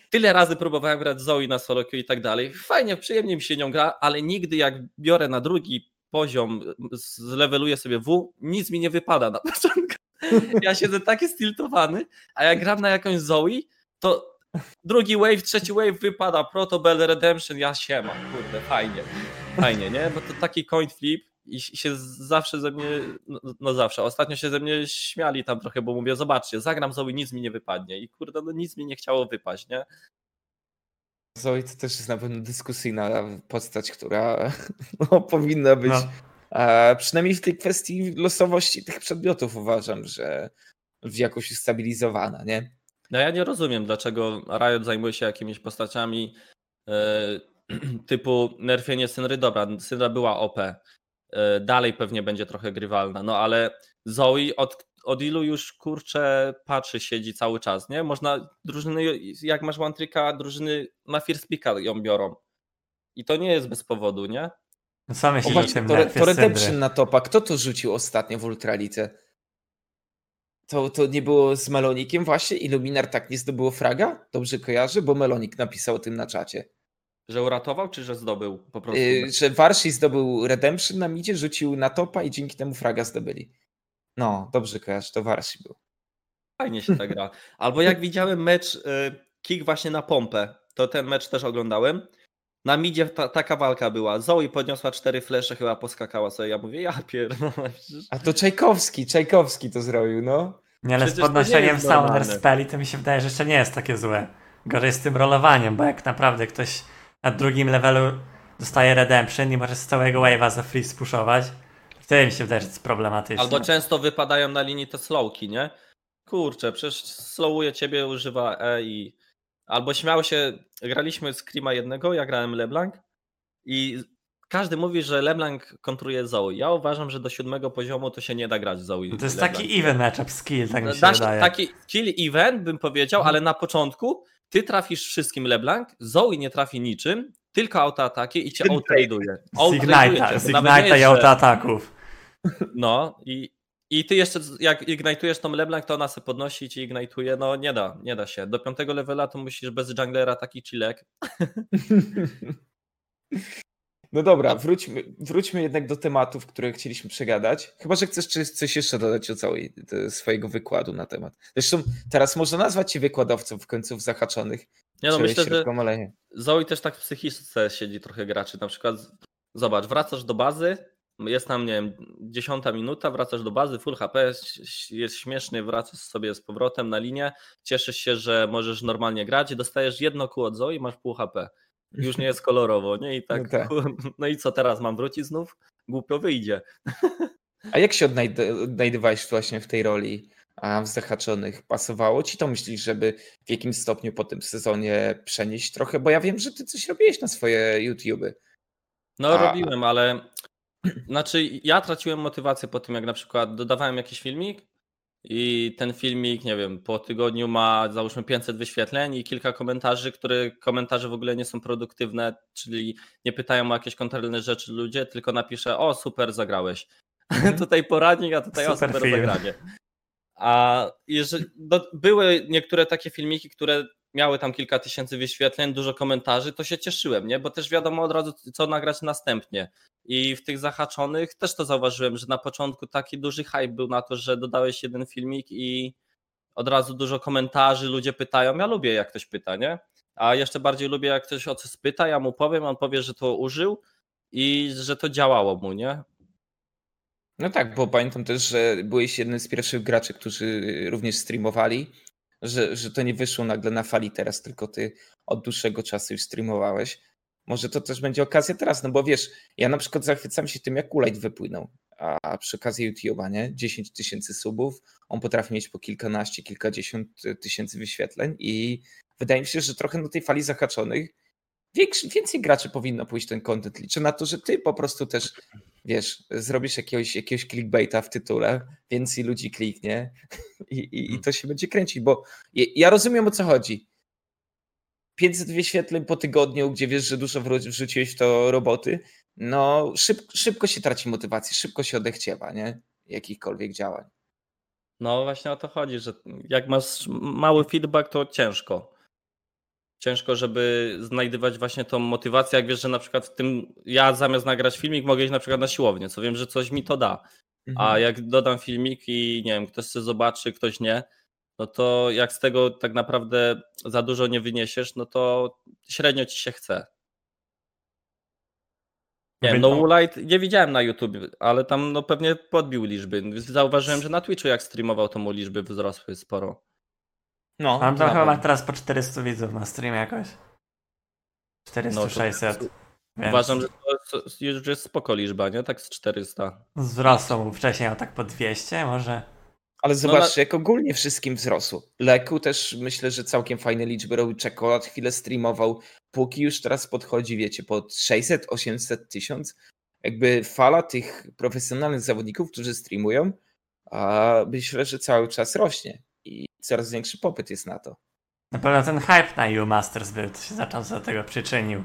Tyle razy próbowałem grać Zoe na solo queue i tak dalej. Fajnie, przyjemnie mi się nią gra, ale nigdy jak biorę na drugi poziom, zleweluję sobie W, nic mi nie wypada na początku. Ja siedzę taki stiltowany, a jak gram na jakąś Zoe, to drugi wave, trzeci wave wypada, Proto Bell Redemption, ja siema, kurde, fajnie, fajnie, nie? Bo to taki coin flip i się zawsze ze mnie, no, no zawsze, ostatnio się ze mnie śmiali tam trochę, bo mówię, zobaczcie, zagram Zoe, nic mi nie wypadnie i kurde, no nic mi nie chciało wypaść, nie? Zoe to też jest na pewno dyskusyjna postać, która no, powinna być. No. Przynajmniej w tej kwestii losowości tych przedmiotów uważam, że jakoś ustabilizowana, nie? No ja nie rozumiem, dlaczego Riot zajmuje się jakimiś postaciami e, typu nerfienie Synry. Dobra, Synra była OP. E, dalej pewnie będzie trochę grywalna, no ale Zoe od, od ilu już kurczę patrzy, siedzi cały czas, nie? Można drużyny, jak masz one tricka, drużyny na first picka ją biorą. I to nie jest bez powodu, nie? No o właśnie, tym to, to Redemption na topa. Kto to rzucił ostatnio w Ultralite? To, to nie było z Melonikiem właśnie? Illuminar tak nie zdobyło fraga? Dobrze kojarzy? Bo Melonik napisał o tym na czacie. Że uratował, czy że zdobył po prostu? Yy, że Warsi zdobył Redemption na midzie, rzucił na topa i dzięki temu fraga zdobyli. No, dobrze kojarzy, to Warsi był. Fajnie się ta gra. Albo jak widziałem mecz y, kick właśnie na pompę, to ten mecz też oglądałem. Na midzie ta, taka walka była. Zoe podniosła cztery flesze, chyba poskakała sobie. Ja mówię, ja pierdolę. A to Czajkowski, Czajkowski to zrobił, no. Nie, ale z Przecież nie podnoszeniem normalne. Spelli to mi się wydaje, że jeszcze nie jest takie złe. Gorzej z tym rolowaniem, bo jak naprawdę ktoś na drugim levelu dostaje Redemption i może z całego wave'a za free spuszować, wtedy mi się to jest problematyczne. Albo często wypadają na linii te slowki, nie? Kurczę, przecież slowuje ciebie, używa E i... Albo śmiał się, graliśmy z Krima jednego, ja grałem LeBlanc i każdy mówi, że LeBlanc kontruje Zoe. Ja uważam, że do siódmego poziomu to się nie da grać Zoe. No to jest LeBlanc. taki even matchup skill, tak mi się Dasz wydaje. taki kill event, bym powiedział, ale na początku ty trafisz wszystkim LeBlanc, Zoe nie trafi niczym, tylko autoataki i cię nawet nie Ignite'a i autoataków. No i, i ty jeszcze jak ignitujesz tą LeBlanc, to ona se podnosi i ci ignituje, no nie da, nie da się. Do piątego levela to musisz bez junglera taki chillek. No dobra, wróćmy, wróćmy jednak do tematów, które chcieliśmy przegadać. Chyba, że chcesz czy- coś jeszcze dodać o całej te- swojego wykładu na temat. Zresztą teraz można nazwać cię wykładowcą w końcu w zahaczonych. Nie no, myślę, że oleju. Zoe też tak w psychice siedzi trochę graczy. Na przykład, zobacz, wracasz do bazy, jest tam, nie wiem, dziesiąta minuta, wracasz do bazy, full HP, jest- śmiesznie, wracasz sobie z powrotem na linię, cieszysz się, że możesz normalnie grać i dostajesz jedno kół od Zoe i masz pół HP. Już nie jest kolorowo, nie? I tak, No tak. no i co teraz, mam wrócić znów? Głupio wyjdzie. A jak się odnajd- odnajdywałeś właśnie w tej roli w zahaczonych? Pasowało ci to? Myślisz, żeby w jakimś stopniu po tym sezonie przenieść trochę? Bo ja wiem, że ty coś robiłeś na swoje YouTube'y. No A- robiłem, ale znaczy ja traciłem motywację po tym, jak na przykład dodawałem jakiś filmik i ten filmik, nie wiem, po tygodniu ma załóżmy 500 wyświetleń i kilka komentarzy, które komentarze w ogóle nie są produktywne, czyli nie pytają o jakieś kontrolne rzeczy ludzie, tylko napiszę, o super zagrałeś. Mhm. tutaj poradnik, a tutaj o Super super film. zagranie. A jeżeli, były niektóre takie filmiki, które miały tam kilka tysięcy wyświetleń, dużo komentarzy, to się cieszyłem, nie? Bo też wiadomo od razu, co nagrać następnie. I w tych zahaczonych też to zauważyłem, że na początku taki duży hype był na to, że dodałeś jeden filmik i od razu dużo komentarzy, ludzie pytają. Ja lubię, jak ktoś pyta, nie? A jeszcze bardziej lubię, jak ktoś o coś pyta, ja mu powiem, on powie, że to użył i że to działało mu, nie? No tak, bo pamiętam też, że byłeś jednym z pierwszych graczy, którzy również streamowali, że, że to nie wyszło nagle na fali teraz, tylko ty od dłuższego czasu już streamowałeś. Może to też będzie okazja teraz, no bo wiesz, ja na przykład zachwycam się tym, jak Kulajt wypłynął, a przy okazji YouTube'a, nie? 10 tysięcy subów, on potrafi mieć po kilkanaście, kilkadziesiąt tysięcy wyświetleń i wydaje mi się, że trochę na tej fali zahaczonych większy, więcej graczy powinno pójść ten content. Liczę na to, że ty po prostu też, wiesz, zrobisz jakiegoś, jakiegoś clickbaita w tytule, więcej ludzi kliknie i, i, i to się będzie kręcić, bo ja, rozumiem o co chodzi. 500 wyświetleń po tygodniu, gdzie wiesz, że dużo wrzuciłeś w to roboty, no szyb, szybko się traci motywację, szybko się odechciewa, nie? Jakichkolwiek działań. No właśnie o to chodzi, że jak masz mały feedback, to ciężko. Ciężko, żeby znajdywać właśnie tą motywację, jak wiesz, że na przykład w tym ja zamiast nagrać filmik mogę iść na przykład na siłownię, co wiem, że coś mi to da. A jak dodam filmik i nie wiem, ktoś chce zobaczy, ktoś nie, no to jak z tego tak naprawdę za dużo nie wyniesiesz, no to średnio ci się chce. Nie, no Woolite nie widziałem na YouTube, ale tam no pewnie podbił liczby. Zauważyłem, że na Twitchu jak streamował, to mu liczby wzrosły sporo. No, Mam to tam chyba teraz po 400 widzów na streamie jakoś. 400, No, to- 600. Więc Uważam, że to jest- już jest spoko liczba, nie? Tak z 400. Wzrosło mu wcześniej, a tak po 200 może. Ale zobacz, na- jak ogólnie wszystkim wzrosło. Leku też myślę, że całkiem fajne liczby robił. Czekolad chwilę streamował. Póki już teraz podchodzi, wiecie, pod 600, 800, 1000. Jakby fala tych profesjonalnych zawodników, którzy streamują, a myślę, że cały czas rośnie. Coraz większy popyt jest na to. Na pewno ten hype na U Masters był, to się zaczął do tego przyczynił.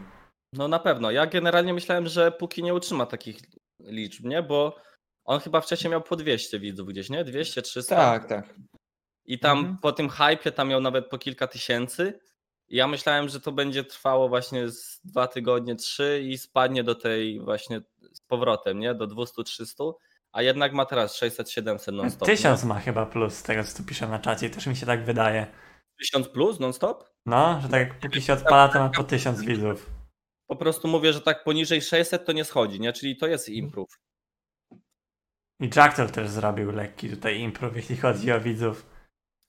No na pewno. Ja generalnie myślałem, że póki nie utrzyma takich liczb, nie? Bo on chyba wcześniej miał po 200 widzów gdzieś, nie? 200, 300. Tak, tak. I tam Mhm. po tym hypie tam miał nawet po kilka tysięcy. I ja myślałem, że to będzie trwało właśnie z dwa tygodnie, trzy i spadnie do tej właśnie z powrotem, nie? Do 200-300. A jednak ma teraz 600-700 non-stop. Tysiąc ma chyba plus z tego, co tu pisze na czacie, też mi się tak wydaje. 1000 plus non-stop? No, że tak jak póki się odpala, to ma po 1000 widzów. Po prostu mówię, że tak poniżej 600 to nie schodzi, nie? Czyli to jest improve. I Jackal też zrobił lekki tutaj improv, jeśli chodzi o widzów.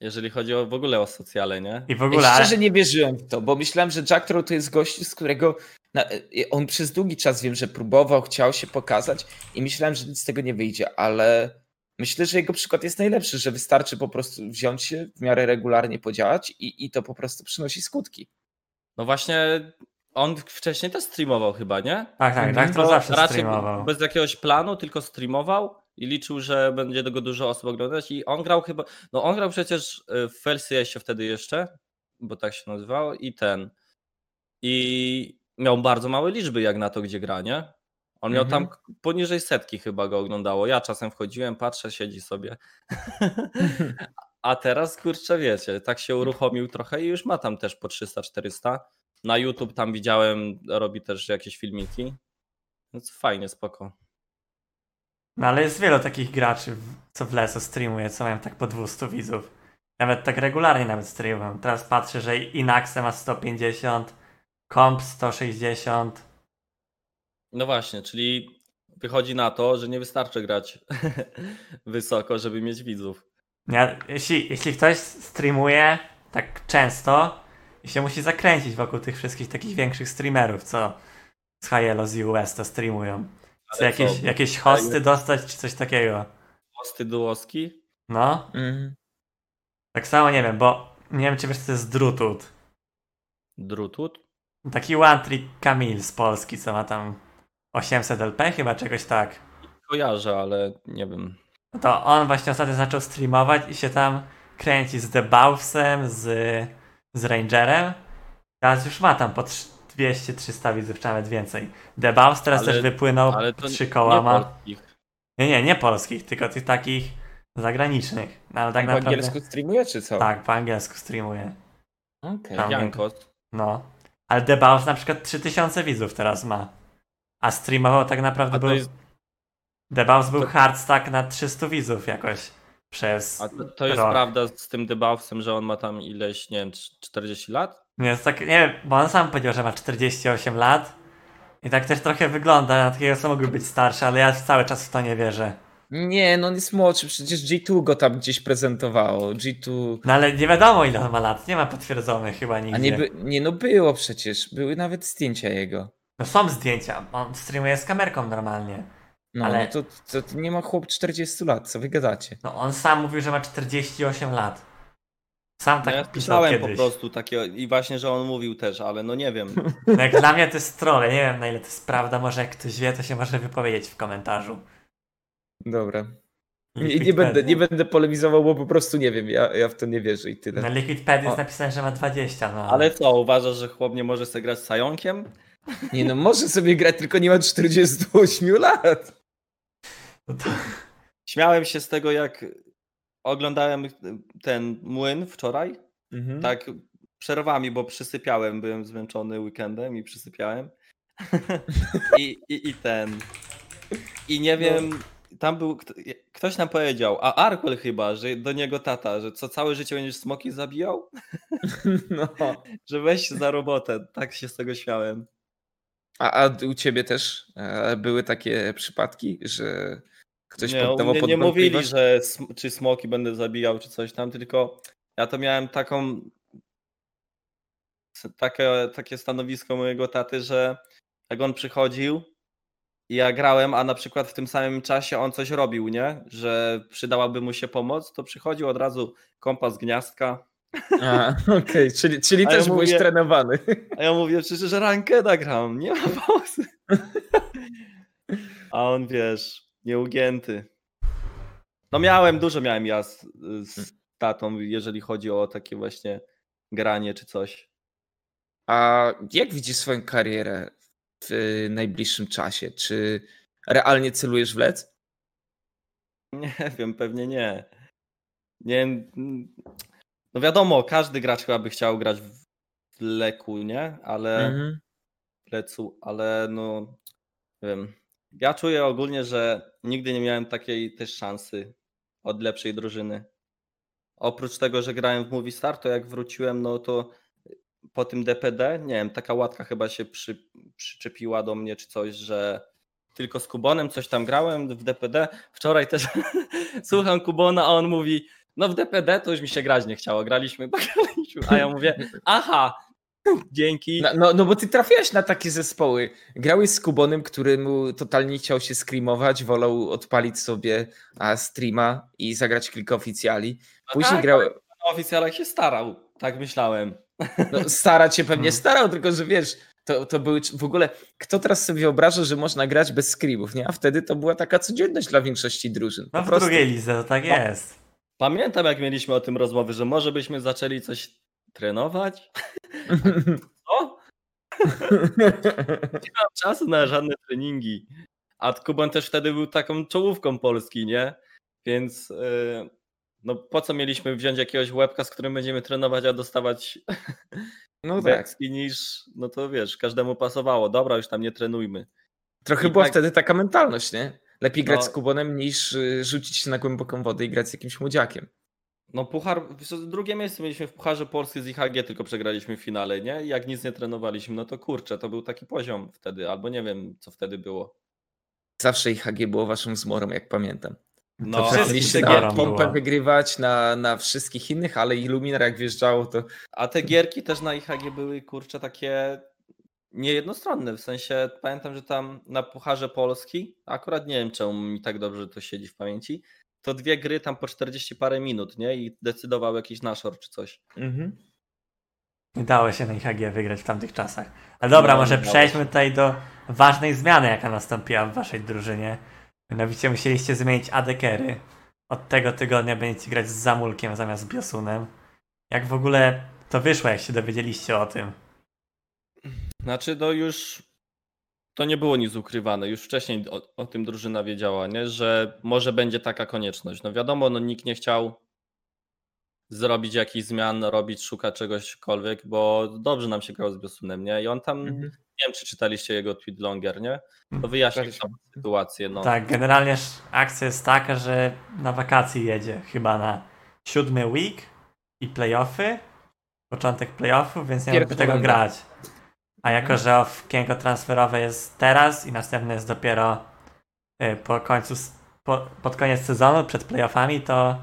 Jeżeli chodzi o, w ogóle o socjale, nie? I w Ja ogóle, ale... szczerze nie wierzyłem w to, bo myślałem, że Jack Troll to jest gość, z którego na, on przez długi czas wiem, że próbował, chciał się pokazać i myślałem, że nic z tego nie wyjdzie, ale myślę, że jego przykład jest najlepszy, że wystarczy po prostu wziąć się, w miarę regularnie podziałać i, i to po prostu przynosi skutki. No właśnie, on wcześniej też streamował chyba, nie? Tak, tak. Jackal To zawsze raczej streamował. bez jakiegoś planu, tylko streamował i liczył, że będzie tego dużo osób oglądać i on grał chyba, no on grał przecież y, w Felsie wtedy jeszcze, bo tak się nazywało i ten i miał bardzo małe liczby jak na to, gdzie gra, nie? On miał Mhm. tam poniżej setki chyba go oglądało. Ja czasem wchodziłem, patrzę, siedzi sobie. A teraz, kurczę, wiecie, tak się uruchomił trochę i już ma tam też po 300-400. Na YouTube tam widziałem, robi też jakieś filmiki. Więc fajnie, spoko. No ale jest wielu takich graczy, co w leso streamuje, co mają tak po 200 widzów. Nawet tak regularnie nawet streamują. Teraz patrzę, że Inaxe ma 150, Comp 160. No właśnie, czyli wychodzi na to, że nie wystarczy grać wysoko, żeby mieć widzów. Nie, jeśli, jeśli ktoś streamuje tak często i się musi zakręcić wokół tych wszystkich takich większych streamerów, co z Hielo z US to streamują. Chcę Ale jakieś, jakieś hosty dostać czy coś takiego. Posty duoski? No, Mhm. tak samo nie wiem, bo nie wiem czy wiesz co to jest Drutut. Drutut? Taki one trick Kamil z Polski, co ma tam 800 LP chyba czegoś tak. Kojarzę, ale nie wiem. No to on właśnie ostatnio zaczął streamować i się tam kręci z Debaursem, z, z Rangerem. Teraz już ma tam po 200-300 widzów, czy nawet więcej. Debaus teraz Ale- też wypłynął, Ale to trzy nie koła ma. polskich. Nie, nie, nie polskich, tylko tych takich zagranicznych. No, ale tak po naprawdę... angielsku streamuje, czy co? Tak, po angielsku streamuje. Okej. Tam. Jankos. No. Ale Debaus na przykład 3000 widzów teraz ma. A streamował tak naprawdę był... jest, Debaus był to- hardstack na 300 widzów jakoś. Przez... a to, to jest rok. prawda z tym debuffem, że on ma tam ileś, nie wiem, 40 lat? Więc tak, nie wiem, bo on sam powiedział, że ma 48 lat. I tak też trochę wygląda na takiego, co mógłby być starszy, ale ja cały czas w to nie wierzę. Nie, no on jest młodszy, przecież G2 go tam gdzieś prezentowało. G2. No ale nie wiadomo ile on ma lat, nie ma potwierdzonych chyba nigdzie. A nie, by, nie, no było przecież. Były nawet zdjęcia jego. No są zdjęcia, on streamuje z kamerką normalnie. No, Ale- no to, to, to nie ma chłop 40 lat, co wy gadacie? No on sam mówił, że ma 48 lat. Sam No tak ja pisał słyszałem po prostu takie i właśnie, że on mówił też, ale no nie wiem. No jak dla mnie to jest troll, ja nie wiem na ile to jest prawda, może jak ktoś wie, to się może wypowiedzieć w komentarzu. Dobra. Nie, nie, będę, nie będę polemizował, bo po prostu nie wiem. Ja, ja w to nie wierzę i tyle. Na Liquidpedia jest napisane, że ma 20, no Ale co, uważasz, że chłop nie może sobie grać z Sajonkiem? Nie no, może sobie grać, tylko nie ma 48 lat. No to... Śmiałem się z tego, jak oglądałem ten młyn wczoraj, Mhm. tak przerwami, bo przysypiałem, byłem zmęczony weekendem i przysypiałem. I, i, I ten. I nie wiem, tam był, kto- ktoś nam powiedział, a Arkwell chyba, że do niego tata, że co całe życie będziesz smoki zabijał? No. Że weź za robotę. Tak się z tego śmiałem. A, a u ciebie też e, były takie przypadki, że ktoś nie, poddawał mnie pod nie mówili, że sm- czy smoki będę zabijał, czy coś tam, tylko ja to miałem taką takie, takie stanowisko mojego taty, że jak on przychodził i ja grałem, a na przykład w tym samym czasie on coś robił, nie? Że przydałaby mu się pomoc, to przychodził od razu kompas gniazdka. A, okej, czyli, czyli A ja też byłeś mówię- trenowany. A ja mówię, przecież rankeda gram, nie ma pomocy. A on wiesz, nieugięty. No miałem, dużo miałem ja z, z tatą, jeżeli chodzi o takie właśnie granie czy coś. A jak widzisz swoją karierę w najbliższym czasie? Czy realnie celujesz w lec? Nie wiem, pewnie nie. Nie No wiadomo, każdy gracz chyba by chciał grać w leku, nie? Ale Mhm. plecu, ale no nie wiem. Ja czuję ogólnie, że nigdy nie miałem takiej też szansy od lepszej drużyny. Oprócz tego, że grałem w Movie Star, to jak wróciłem, no to po tym DPD, nie wiem, taka łatka chyba się przy, przyczepiła do mnie czy coś, że tylko z Kubonem coś tam grałem w DPD. Wczoraj też słucham Kubona, a on mówi, no w DPD to już mi się grać nie chciało, graliśmy, graliśmy. a ja mówię, aha, dzięki. No, no, no bo ty trafiałeś na takie zespoły. Grałeś z Kubonem, który mu totalnie chciał się screamować, wolał odpalić sobie a, streama i zagrać kilka oficjali. Później tak, grał... Na oficjalach się starał, tak myślałem. No, starać się pewnie Hmm. starał, tylko że wiesz, to, to były w ogóle. Kto teraz sobie wyobraża, że można grać bez screamów, nie? A wtedy to była taka codzienność dla większości drużyn. Po No w prostu. drugiej lidze to tak No. jest. Pamiętam, jak mieliśmy o tym rozmowy, że może byśmy zaczęli coś trenować. O, nie mam czasu na żadne treningi. A Kuban też wtedy był taką czołówką Polski, nie? Więc yy, no po co mieliśmy wziąć jakiegoś łebka, z którym będziemy trenować, a dostawać no tak. niż, no to wiesz, każdemu pasowało. Dobra, już tam nie trenujmy. Trochę I była tak- wtedy taka mentalność, nie? Lepiej grać No. z Kubonem niż y, rzucić się na głęboką wodę i grać z jakimś młodziakiem. No puchar, drugie miejsce mieliśmy w Pucharze Polski z IHG, tylko przegraliśmy w finale, nie? I jak nic nie trenowaliśmy, no to kurczę, to był taki poziom wtedy, albo nie wiem, co wtedy było. Zawsze IHG było waszą zmorą, jak pamiętam. No, To zmorą na pompę wygrywać na, na wszystkich innych, ale Illuminar jak wjeżdżało, to A te gierki też na IHG były, kurczę, takie niejednostronne, w sensie pamiętam, że tam na Pucharze Polski, akurat nie wiem czemu mi tak dobrze to siedzi w pamięci, to dwie gry tam po 40 parę minut, nie? I decydował jakiś naszor czy coś. mhm. Nie dało się na IHG wygrać w tamtych czasach. Ale dobra, No, może przejdźmy się. tutaj do ważnej zmiany, jaka nastąpiła w waszej drużynie. Mianowicie musieliście zmienić adekery. Od tego tygodnia będziecie grać z Zamulkiem zamiast Biosunem. Jak w ogóle to wyszło, jak się dowiedzieliście o tym? Znaczy, no już to nie było nic ukrywane. Już wcześniej o, o tym drużyna wiedziała, nie? że może będzie taka konieczność. No wiadomo, no nikt nie chciał zrobić jakichś zmian, robić, szukać czegośkolwiek, bo dobrze nam się grał z Biosunem, nie? I on tam, Mhm. nie wiem czy czytaliście jego tweet longer, nie? To wyjaśnił Czytaliśmy. całą sytuację, no. Tak, generalnie akcja jest taka, że na wakacje jedzie chyba na siódmy week i playoffy, początek playoffów, więc nie mógłby Pierwszy tego grać. A jako, że okienko transferowe jest teraz i następne jest dopiero y, po końcu, po, pod koniec sezonu, przed playoffami, to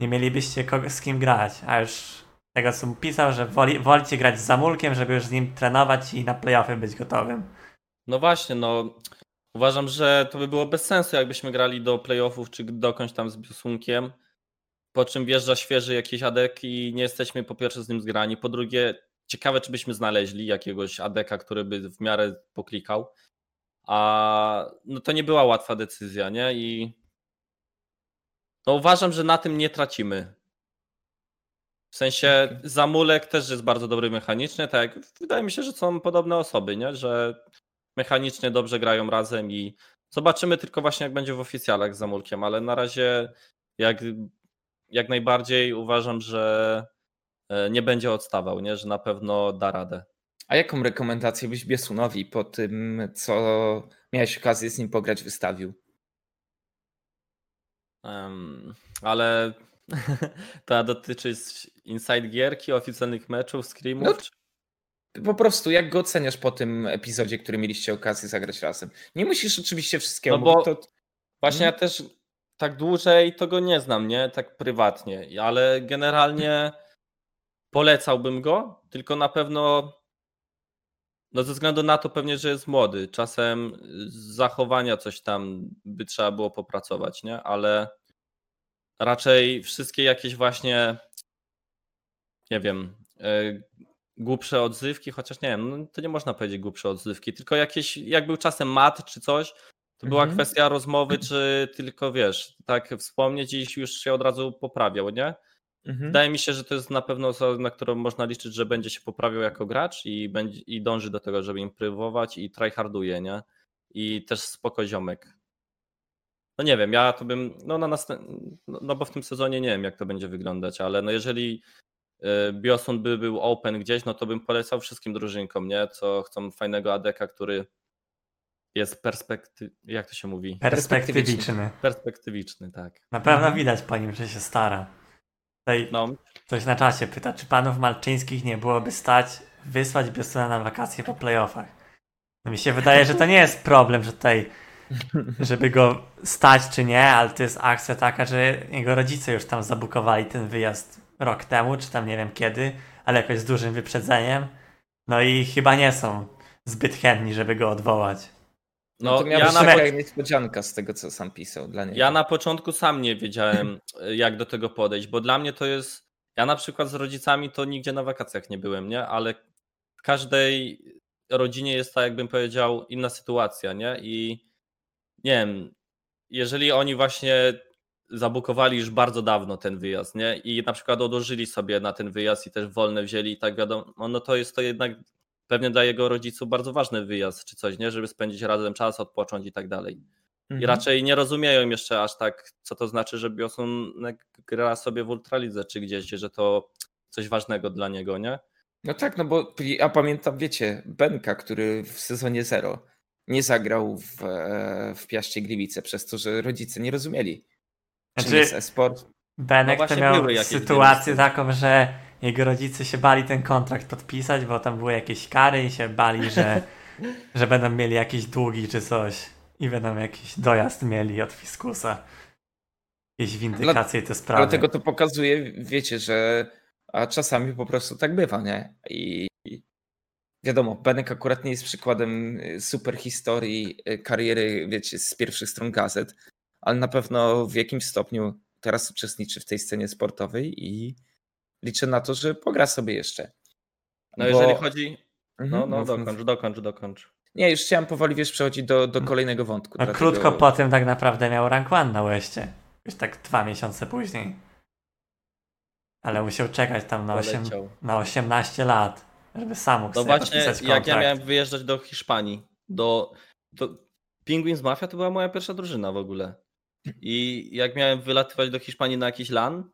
nie mielibyście kogo, z kim grać. A już tego, co mu pisał, że woli, wolicie grać z Zamulkiem, żeby już z nim trenować i na playoffy być gotowym. No właśnie, no uważam, że to by było bez sensu, jakbyśmy grali do playoffów czy dokądś tam z Biosunkiem, po czym wjeżdża świeży jakiś adek i nie jesteśmy po pierwsze z nim zgrani, po drugie ciekawe, czy byśmy znaleźli jakiegoś adeka, który by w miarę poklikał, a no to nie była łatwa decyzja, nie? I no uważam, że na tym nie tracimy. W sensie Okej. Zamulek też jest bardzo dobry mechanicznie, tak. Wydaje mi się, że są podobne osoby, nie? Że mechanicznie dobrze grają razem i zobaczymy tylko właśnie jak będzie w oficjalach z Zamulkiem, ale na razie jak, jak najbardziej uważam, że nie będzie odstawał, nie? Że na pewno da radę. A jaką rekomendację byś Biesunowi po tym, co miałeś okazję z nim pograć, wystawił? Em, ale to dotyczy inside gierki, oficjalnych meczów, screamów. No, czy- Po prostu, jak go oceniasz po tym epizodzie, który mieliście okazję zagrać razem? Nie musisz oczywiście wszystkiego No bo- to Właśnie Mhm. ja też tak dłużej to go nie znam, nie? Tak prywatnie, ale generalnie polecałbym go, tylko na pewno no ze względu na to pewnie, że jest młody. Czasem z zachowania coś tam by trzeba było popracować, nie? Ale raczej wszystkie jakieś właśnie nie wiem, e, głupsze odzywki, chociaż nie wiem, no to nie można powiedzieć głupsze odzywki, tylko jakieś, jak był czasem mat czy coś, to była Mhm. kwestia rozmowy, czy tylko wiesz, tak wspomnieć i już się od razu poprawiał, nie? Mhm. Wydaje mi się, że to jest na pewno osoba, na którą można liczyć, że będzie się poprawiał jako gracz i, będzie, i dąży do tego, żeby improwować i tryharduje, nie? I też spoko ziomek. No nie wiem, ja to bym, no na następ... no, no bo w tym sezonie nie wiem jak to będzie wyglądać, ale no jeżeli y, Biosun by był open gdzieś, no to bym polecał wszystkim drużynkom, nie? Co chcą fajnego adeka, który jest perspektyw... jak to się mówi? Perspektywiczny. Perspektywiczny, tak. Na pewno Mhm. widać po nim, że się stara. Tutaj No, Ktoś na czacie pyta, czy panów malczyńskich nie byłoby stać wysłać Biosuna na wakacje po playoffach? No mi się wydaje, że to nie jest problem, że tutaj, żeby go stać czy nie, ale to jest akcja taka, że jego rodzice już tam zabukowali ten wyjazd rok temu, czy tam nie wiem kiedy, ale jakoś z dużym wyprzedzeniem. No i chyba nie są zbyt chętni, żeby go odwołać. No, no to miała ja być na, taka niespodzianka z tego, co sam pisał dla niego. Ja na początku sam nie wiedziałem, jak do tego podejść, bo dla mnie to jest. Ja na przykład z rodzicami to nigdzie na wakacjach nie byłem, nie? Ale w każdej rodzinie jest tak, jakbym powiedział, inna sytuacja, nie? I nie wiem, jeżeli oni właśnie zabukowali już bardzo dawno ten wyjazd, nie? I na przykład odłożyli sobie na ten wyjazd i też wolne wzięli i tak wiadomo, no to jest to jednak pewnie dla jego rodziców bardzo ważny wyjazd czy coś, nie? Żeby spędzić razem czas, odpocząć i tak dalej. I Mhm. raczej nie rozumieją jeszcze aż tak, co to znaczy, że Biosunek gra sobie w Ultralidze czy gdzieś, że to coś ważnego dla niego, nie? No tak, no bo ja pamiętam, wiecie, Benka, który w sezonie zero nie zagrał w, e, w Piaście Gliwice przez to, że rodzice nie rozumieli, czym Znaczy, jest e-sport. Benek No to miał sytuację taką, że jego rodzice się bali ten kontrakt podpisać, bo tam były jakieś kary i się bali, że, że będą mieli jakieś długi czy coś i będą jakiś dojazd mieli od fiskusa. Jakieś windykacje i te sprawy. Dlatego to pokazuje, wiecie, że a czasami po prostu tak bywa, nie? I i wiadomo, Benek akurat nie jest przykładem y, super historii y, kariery, wiecie, z pierwszych stron gazet, ale na pewno w jakimś stopniu teraz uczestniczy w tej scenie sportowej i liczę na to, że pogra sobie jeszcze. No Bo- jeżeli chodzi... No, Mhm, no mów, mów. dokończ, dokończ, dokończ. Nie, już chciałem powoli, wiesz, przechodzić do, do kolejnego wątku. No, dlatego- Krótko po tym tak naprawdę miał rank one na Łeście. Już tak dwa miesiące później. Ale musiał czekać tam na, 8, Poleciał. na 18 lat, żeby sam mógł No sobie właśnie, podpisać jak kontrakt. ja miałem wyjeżdżać do Hiszpanii, do, do Penguins Mafia to była moja pierwsza drużyna w ogóle. I jak miałem wylatywać do Hiszpanii na jakiś LAN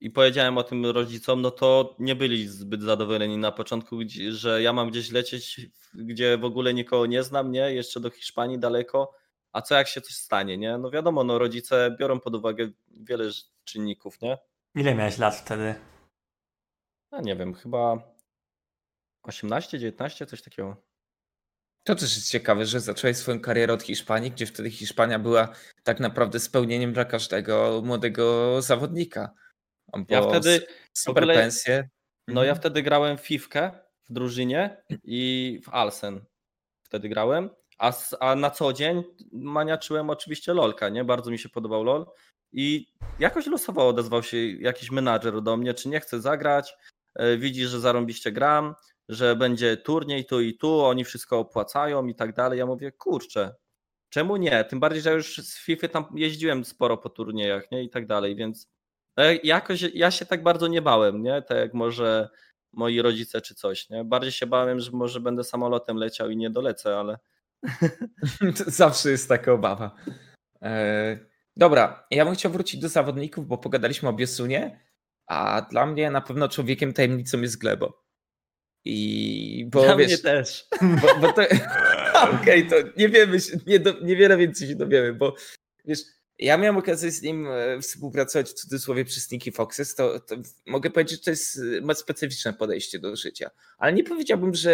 i powiedziałem o tym rodzicom, no to nie byli zbyt zadowoleni na początku, że ja mam gdzieś lecieć, gdzie w ogóle nikogo nie znam, nie? Jeszcze do Hiszpanii daleko. A co jak się coś stanie, nie? No wiadomo, no rodzice biorą pod uwagę wiele czynników, nie? Ile miałeś lat wtedy? Ja nie wiem, chyba 18, 19, coś takiego. To też jest ciekawe, że zacząłeś swoją karierę od Hiszpanii, gdzie wtedy Hiszpania była tak naprawdę spełnieniem dla każdego młodego zawodnika. Ja wtedy super ogóle- pensje. No ja Mhm. wtedy grałem w Fifkę w drużynie i w Alsen wtedy grałem, a, a na co dzień maniaczyłem oczywiście LOLka, nie? Bardzo mi się podobał LOL i jakoś losowo odezwał się jakiś menadżer do mnie, czy nie chcę zagrać, e, widzi, że zarąbiście gram, że będzie turniej tu i tu, oni wszystko opłacają i tak dalej. Ja mówię, kurczę, czemu nie? Tym bardziej, że już z FIFA tam jeździłem sporo po turniejach, nie? I tak dalej, więc jakoś ja się tak bardzo nie bałem, nie? Tak jak może moi rodzice czy coś, nie? Bardziej się bałem, że może będę samolotem leciał i nie dolecę, ale Zawsze jest taka obawa. E, dobra, ja bym chciał wrócić do zawodników, bo pogadaliśmy o Biosunie, a dla mnie na pewno człowiekiem tajemnicą jest Glebo. I bo dla wiesz, mnie też. Bo, bo to. Okej, to nie wiemy, się- nie do, niewiele więcej się dowiemy, bo wiesz, ja miałem okazję z nim e, współpracować w cudzysłowie przy Sneaky Foxes, to, to mogę powiedzieć, że to jest e, ma specyficzne podejście do życia, ale nie powiedziałbym, że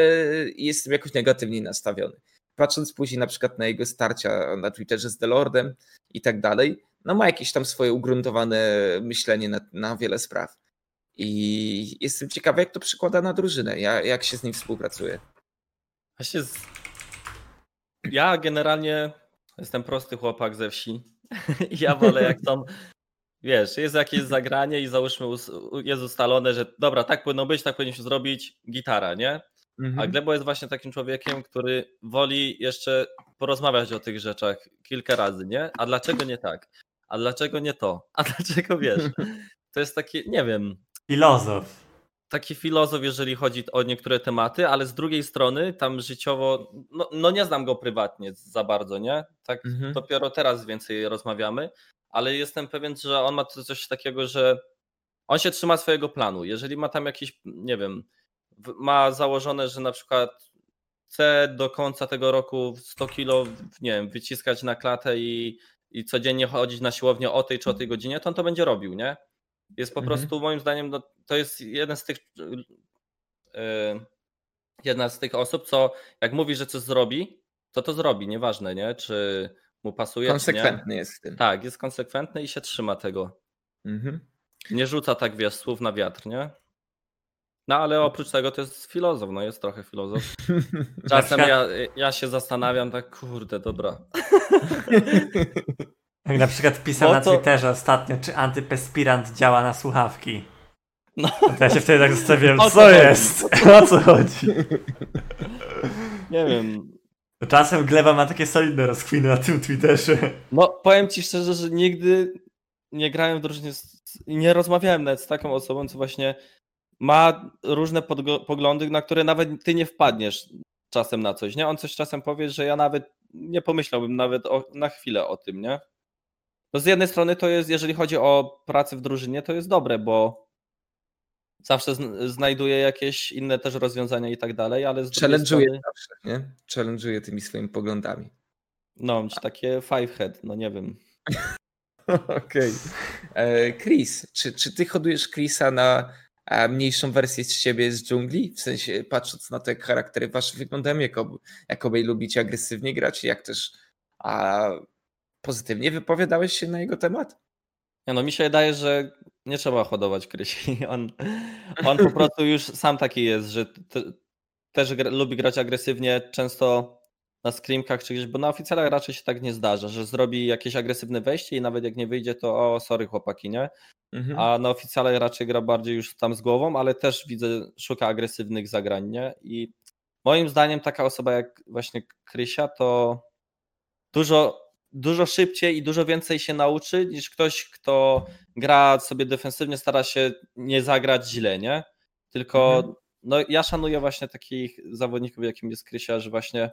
jestem jakoś negatywnie nastawiony. Patrząc później na przykład na jego starcia na Twitterze z Delordem i tak dalej, no ma jakieś tam swoje ugruntowane myślenie na, na wiele spraw. I jestem ciekawy, jak to przekłada na drużynę, jak, się z nim współpracuje. Ja generalnie jestem prosty chłopak ze wsi. Ja wolę jak tam, wiesz, jest jakieś zagranie i załóżmy jest ustalone, że dobra, tak powinno być, tak powinniśmy zrobić, gitara, nie? A Mhm. Glebo jest właśnie takim człowiekiem, który woli jeszcze porozmawiać o tych rzeczach kilka razy, nie? A dlaczego nie tak? A dlaczego nie to? A dlaczego wiesz? To jest takie, nie wiem, Filozof. Taki filozof, jeżeli chodzi o niektóre tematy, ale z drugiej strony tam życiowo, no, no nie znam go prywatnie za bardzo, nie? Tak Mhm. dopiero teraz więcej rozmawiamy, ale jestem pewien, że on ma coś takiego, że on się trzyma swojego planu. Jeżeli ma tam jakiś, nie wiem, ma założone, że na przykład chce do końca tego roku 100 kilo, nie wiem, wyciskać na klatę i, i codziennie chodzić na siłownię o tej czy o tej godzinie, to on to będzie robił, nie? Jest po Mhm. prostu moim zdaniem, no, to jest jeden z tych yy, jedna z tych osób, co jak mówi, że coś zrobi, to to zrobi, nieważne, nie? Czy mu pasuje, czy nie. Konsekwentny jest w tym. Tak, jest konsekwentny i się trzyma tego. Mhm. Nie rzuca tak, wiesz, słów na wiatr, nie? No ale oprócz tego to jest filozof, no jest trochę filozof. Czasem ja, ja się zastanawiam tak, kurde, dobra. Jak na przykład pisał No na to- Twitterze ostatnio, czy antypespirant działa na słuchawki. No. Ja się wtedy tak zostawiłem, co co jest? O co chodzi? Nie wiem. Czasem Gleba ma takie solidne rozkwiny na tym Twitterze. No powiem ci szczerze, że nigdy nie grałem w drużynie nie rozmawiałem nawet z taką osobą, co właśnie ma różne poglądy, na które nawet ty nie wpadniesz czasem na coś, nie? On coś czasem powie, że ja nawet nie pomyślałbym nawet o, na chwilę o tym, nie? No z jednej strony to jest, jeżeli chodzi o pracę w drużynie, to jest dobre, bo zawsze zn- znajduje jakieś inne też rozwiązania i tak dalej, ale Challenge'uje strony, zawsze, nie? Challenge'uje tymi swoimi poglądami. no, mieć takie five head, no nie wiem. Okej. Okay. Chris, czy, czy ty hodujesz Chrisa na mniejszą wersję z siebie z dżungli? W sensie patrząc na te charaktery wasze wyglądają, jak, ob, jak lubicie agresywnie grać, jak też a, pozytywnie wypowiadałeś się na jego temat? Nie no, mi się wydaje, że nie trzeba hodować Krysi. On, on po prostu już sam taki jest, że te, też lubi grać agresywnie, często na screamkach czy gdzieś, bo na oficjalach raczej się tak nie zdarza, że zrobi jakieś agresywne wejście i nawet jak nie wyjdzie, to o, sorry chłopaki, nie? Mhm. A na oficjalach raczej gra bardziej już tam z głową, ale też widzę, szuka agresywnych zagrań, nie? I moim zdaniem taka osoba jak właśnie Krysia to dużo, dużo szybciej i dużo więcej się nauczy niż ktoś, kto gra sobie defensywnie, stara się nie zagrać źle, nie? Tylko mhm. no, ja szanuję właśnie takich zawodników, jakim jest Krysia, że właśnie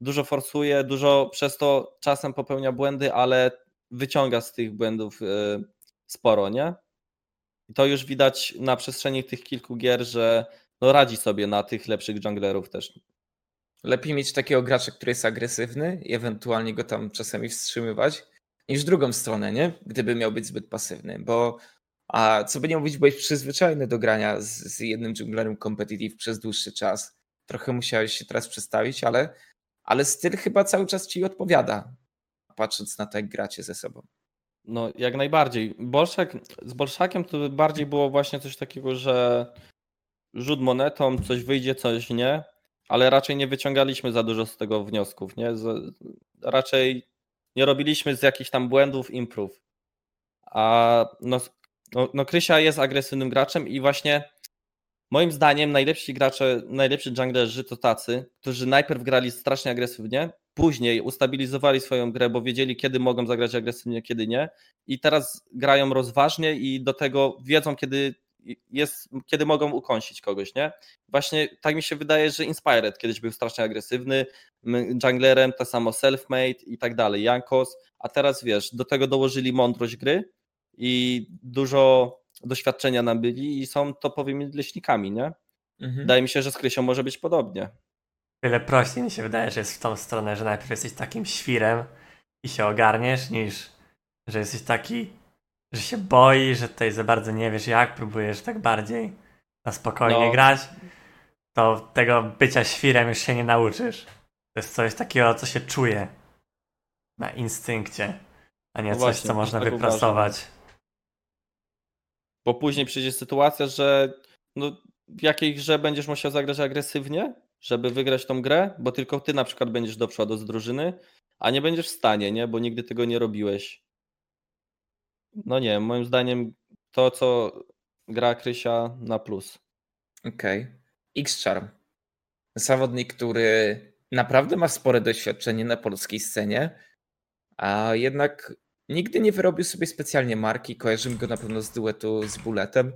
dużo forsuje, dużo przez to czasem popełnia błędy, ale wyciąga z tych błędów e, sporo, nie? I to już widać na przestrzeni tych kilku gier, że no radzi sobie na tych lepszych junglerów też. Lepiej mieć takiego gracza, który jest agresywny i ewentualnie go tam czasami wstrzymywać, niż drugą stronę, nie? Gdyby miał być zbyt pasywny, bo a co by nie mówić, byłeś przyzwyczajony do grania z, z jednym junglerem competitive przez dłuższy czas. Trochę musiałeś się teraz przestawić, ale ale styl chyba cały czas ci odpowiada, patrząc na to, jak gracie ze sobą. No, jak najbardziej. Bolszak, z Bolszakiem to bardziej było właśnie coś takiego, że rzut monetą, coś wyjdzie, coś nie, ale raczej nie wyciągaliśmy za dużo z tego wniosków, nie? Z, raczej nie robiliśmy z jakichś tam błędów improve. A no, no, no Krysia jest agresywnym graczem i właśnie Moim zdaniem najlepsi gracze, najlepsi junglerzy to tacy, którzy najpierw grali strasznie agresywnie, później ustabilizowali swoją grę, bo wiedzieli kiedy mogą zagrać agresywnie, kiedy nie i teraz grają rozważnie i do tego wiedzą kiedy jest, kiedy mogą ukąsić kogoś, nie? Właśnie tak mi się wydaje, że Inspired kiedyś był strasznie agresywny, junglerem, to samo Selfmade i tak dalej, Jankos, a teraz wiesz, do tego dołożyli mądrość gry i dużo doświadczenia nabyli i są topowymi leśnikami, nie? Mhm. Wydaje mi się, że z Krysią może być podobnie. Wiele prościej mi się wydaje, że jest w tą stronę, że najpierw jesteś takim świrem i się ogarniesz, niż że jesteś taki, że się boi, że tutaj za bardzo nie wiesz jak, próbujesz tak bardziej na spokojnie no. grać, to tego bycia świrem już się nie nauczysz. To jest coś takiego, co się czuje na instynkcie, a nie no coś, właśnie, co można tak wyprasować. Uważam. Bo później przyjdzie sytuacja, że no, w jakiej grze będziesz musiał zagrać agresywnie, żeby wygrać tą grę, bo tylko ty na przykład będziesz do przodu z drużyny, a nie będziesz w stanie, nie? Bo nigdy tego nie robiłeś. No nie, moim zdaniem to, co gra Krysia na plus. Okej. Okay. X-Charm. Zawodnik, który naprawdę ma spore doświadczenie na polskiej scenie, a jednak Nigdy nie wyrobił sobie specjalnie marki. Kojarzymy go na pewno z duetu z Bulletem,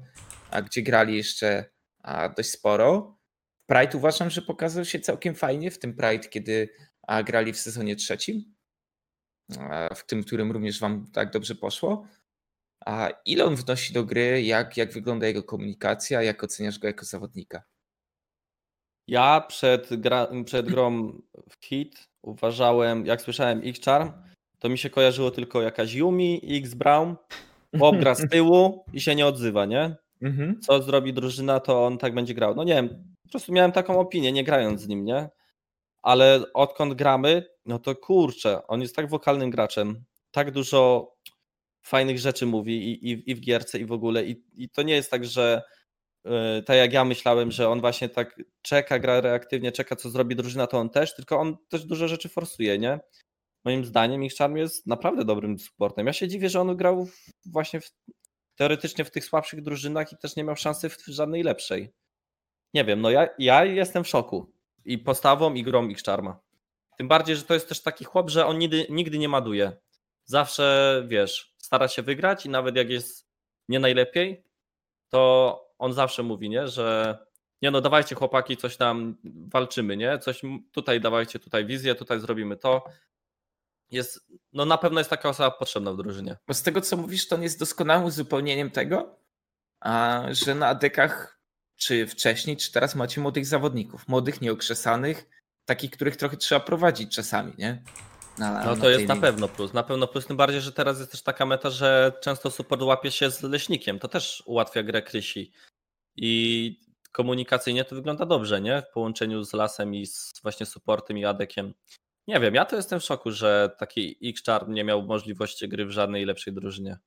a gdzie grali jeszcze a, dość sporo. Pride uważam, że pokazał się całkiem fajnie w tym Pride, kiedy a, grali w sezonie trzecim, a, w tym, którym również wam tak dobrze poszło. A ile on wnosi do gry, jak, jak wygląda jego komunikacja, jak oceniasz go jako zawodnika? Ja przed, gra, przed grą w Hit uważałem, jak słyszałem X-Charm, to mi się kojarzyło tylko jakaś Yumi, X Brown, Bob gra z tyłu i się nie odzywa, nie? Mhm. Co zrobi drużyna, to on tak będzie grał. No nie wiem, po prostu miałem taką opinię, nie grając z nim, nie? Ale odkąd gramy, no to kurczę, on jest tak wokalnym graczem, tak dużo fajnych rzeczy mówi i, i, i w gierce i w ogóle i, i to nie jest tak, że yy, tak jak ja myślałem, że on właśnie tak czeka, gra reaktywnie, czeka co zrobi drużyna, to on też, tylko on też dużo rzeczy forsuje, nie? moim zdaniem ich Charm jest naprawdę dobrym supportem. Ja się dziwię, że on grał właśnie w, teoretycznie w tych słabszych drużynach i też nie miał szansy w żadnej lepszej. Nie wiem, no ja, ja jestem w szoku i postawą i grą ich Charma. Tym bardziej, że to jest też taki chłop, że on nigdy, nigdy nie maduje. Zawsze, wiesz, stara się wygrać i nawet jak jest nie najlepiej, to on zawsze mówi, nie, że nie no, dawajcie chłopaki, coś tam walczymy, nie? Coś tutaj dawajcie, tutaj wizję, tutaj zrobimy to jest, no na pewno jest taka osoba potrzebna w drużynie. Bo z tego co mówisz, to on jest doskonałym uzupełnieniem tego, że na adekach czy wcześniej, czy teraz macie młodych zawodników, młodych, nieokrzesanych, takich, których trochę trzeba prowadzić czasami, nie? Na, No na to jest tej na pewno plus. Na pewno plus, tym bardziej, że teraz jest też taka meta, że często support łapie się z leśnikiem. To też ułatwia grę Krysi. I komunikacyjnie to wygląda dobrze, nie? W połączeniu z lasem i z właśnie supportem i adekiem. Nie wiem, ja to jestem w szoku, że taki X-Charm nie miał możliwości gry w żadnej lepszej drużynie.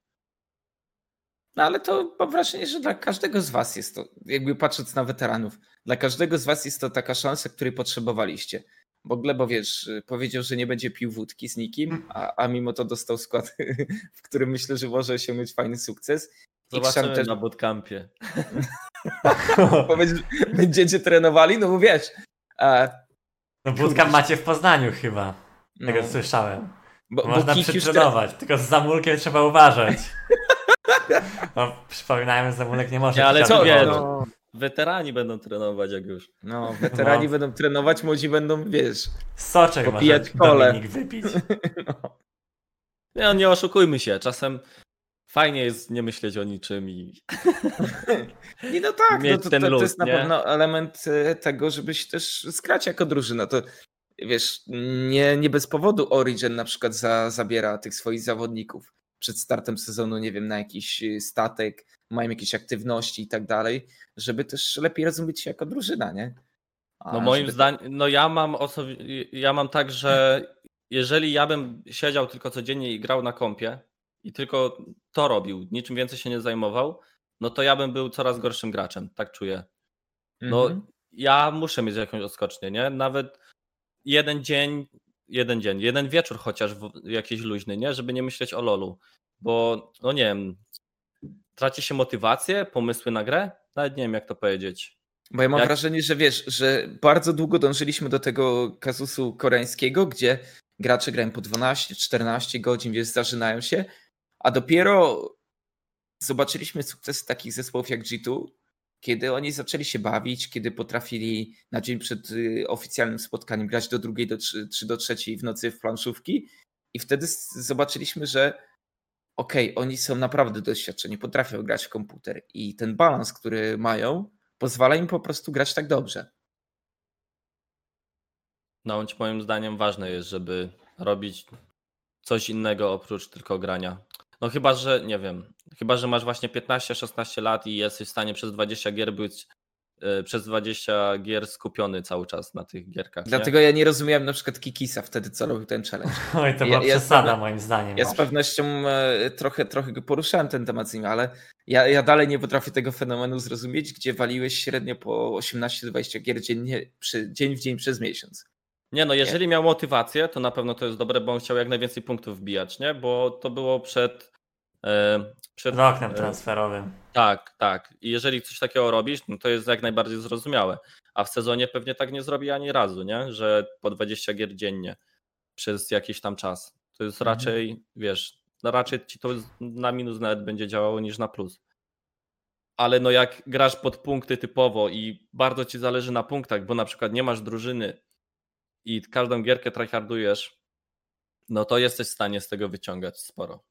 No ale to mam wrażenie, że dla każdego z was jest to, jakby patrząc na weteranów, dla każdego z was jest to taka szansa, której potrzebowaliście. Bo Glebo, wiesz, powiedział, że nie będzie pił wódki z nikim, a, a mimo to dostał skład, w którym myślę, że może osiągnąć fajny sukces. Zobaczymy też na bootcampie. będziecie trenowali, no bo wiesz, a, No bootcamp macie w Poznaniu chyba, no, tego słyszałem. bo, bo Można Kik już tre- przytrenować, tylko z Zamulkiem trzeba uważać. No, przypominajmy, Zamulek nie może Nie, ale co, wiesz, no, Weterani będą trenować jak już. no, weterani No. będą trenować, młodzi będą, wiesz, Soczek popijać kole. Wypić. no. Nie, nie oszukujmy się, czasem fajnie jest nie myśleć o niczym i I no tak, no Mieć to, ten to, to luz, jest na pewno element e, tego, żeby się też skrać jako drużyna. To wiesz, nie, nie bez powodu Origin na przykład za, zabiera tych swoich zawodników przed startem sezonu, nie wiem, na jakiś e, statek, mają jakieś aktywności i tak dalej, żeby też lepiej rozumieć się jako drużyna, nie? A No moim żeby- zdaniem, no ja mam osobi- ja mam tak, że jeżeli ja bym siedział tylko codziennie i grał na kompie i tylko to robił, niczym więcej się nie zajmował, no to ja bym był coraz gorszym graczem, tak czuję. No Mhm. ja muszę mieć jakąś odskocznię, nie? Nawet jeden dzień, jeden dzień, jeden wieczór chociaż jakiś luźny, nie? Żeby nie myśleć o lolu, bo no nie wiem, traci się motywację, pomysły na grę, nawet nie wiem jak to powiedzieć. Bo ja mam Jak- wrażenie, że wiesz, że bardzo długo dążyliśmy do tego kazusu koreańskiego, gdzie gracze grają po 12-14 godzin, wiesz, zażynają się, a dopiero zobaczyliśmy sukces takich zespołów jak G2, kiedy oni zaczęli się bawić, kiedy potrafili na dzień przed y, oficjalnym spotkaniem grać do drugiej, do trzy, czy do trzeciej w nocy w planszówki i wtedy zobaczyliśmy, że okej, oni są naprawdę doświadczeni, potrafią grać w komputer i ten balans, który mają, pozwala im po prostu grać tak dobrze. No, moim zdaniem ważne jest, żeby robić coś innego oprócz tylko grania. No chyba, że nie wiem, chyba, że masz właśnie 15-16 lat i jesteś w stanie przez 20 gier być e, przez 20 gier skupiony cały czas na tych gierkach. nie? Dlatego ja nie rozumiałem na przykład Kikisa wtedy, co robił ten challenge. Oj, to Ja- była ja przesada same- moim zdaniem. Ja z pewnością e, trochę, trochę go poruszałem ten temat z nim, ale ja, ja dalej nie potrafię tego fenomenu zrozumieć, gdzie waliłeś średnio po 18-20 gier dziennie, przy, dzień w dzień przez miesiąc. Nie no, jeżeli miał motywację, to na pewno to jest dobre, bo on chciał jak najwięcej punktów wbijać, nie? Bo to było przed. E, przed oknem e, transferowym. Tak, tak. I jeżeli coś takiego robisz, no to jest jak najbardziej zrozumiałe. A w sezonie pewnie tak nie zrobi ani razu, nie? Że po 20 gier dziennie przez jakiś tam czas. To jest Mhm. raczej, wiesz, no raczej ci to na minus nawet będzie działało niż na plus. Ale no jak grasz pod punkty typowo i bardzo ci zależy na punktach, bo na przykład nie masz drużyny i każdą gierkę tryhardujesz, no to jesteś w stanie z tego wyciągać sporo.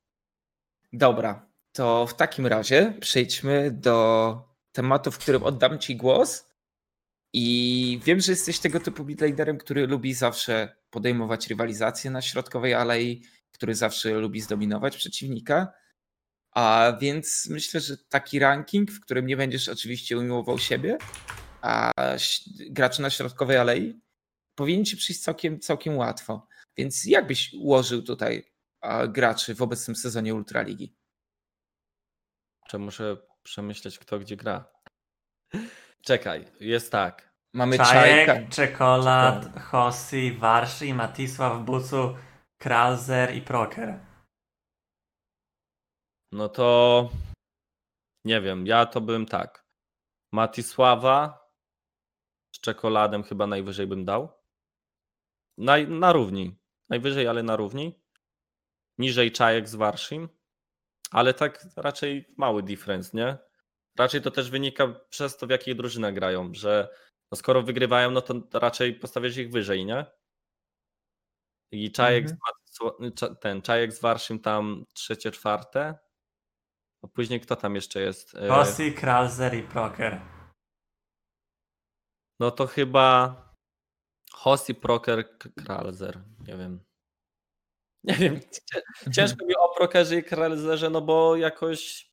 Dobra, to w takim razie przejdźmy do tematu, w którym oddam Ci głos. I wiem, że jesteś tego typu midlanerem, który lubi zawsze podejmować rywalizację na środkowej alei, który zawsze lubi zdominować przeciwnika. A więc myślę, że taki ranking, w którym nie będziesz oczywiście umiłował siebie, a graczy na środkowej alei, powinien ci przyjść całkiem, całkiem łatwo. Więc jak byś ułożył tutaj graczy w obecnym sezonie Ultraligi? Czy muszę przemyśleć, kto gdzie gra? Czekaj, jest tak. Mamy Czajek, Czajka. Czekolad, Hossi, Warszy, Matisław, Bucu, Kralzer i Proker. No to nie wiem, ja to bym tak. Matisława z czekoladem chyba najwyżej bym dał. Na, na równi. Najwyżej, ale na równi. Niżej czajek z Warszim. Ale tak raczej mały difference, nie? Raczej to też wynika przez to, w jakiej drużyna grają, że no skoro wygrywają, no to raczej postawiasz ich wyżej, nie? I czajek, Mhm. z ten czajek z Warszym tam trzecie, czwarte. A później kto tam jeszcze jest? E, Hossi, Kralzer i Proker. No to chyba Hossi, Proker, Kralzer. Nie wiem. Nie wiem, cie- ciężko mi o Prokerze i Krelzerze, no bo jakoś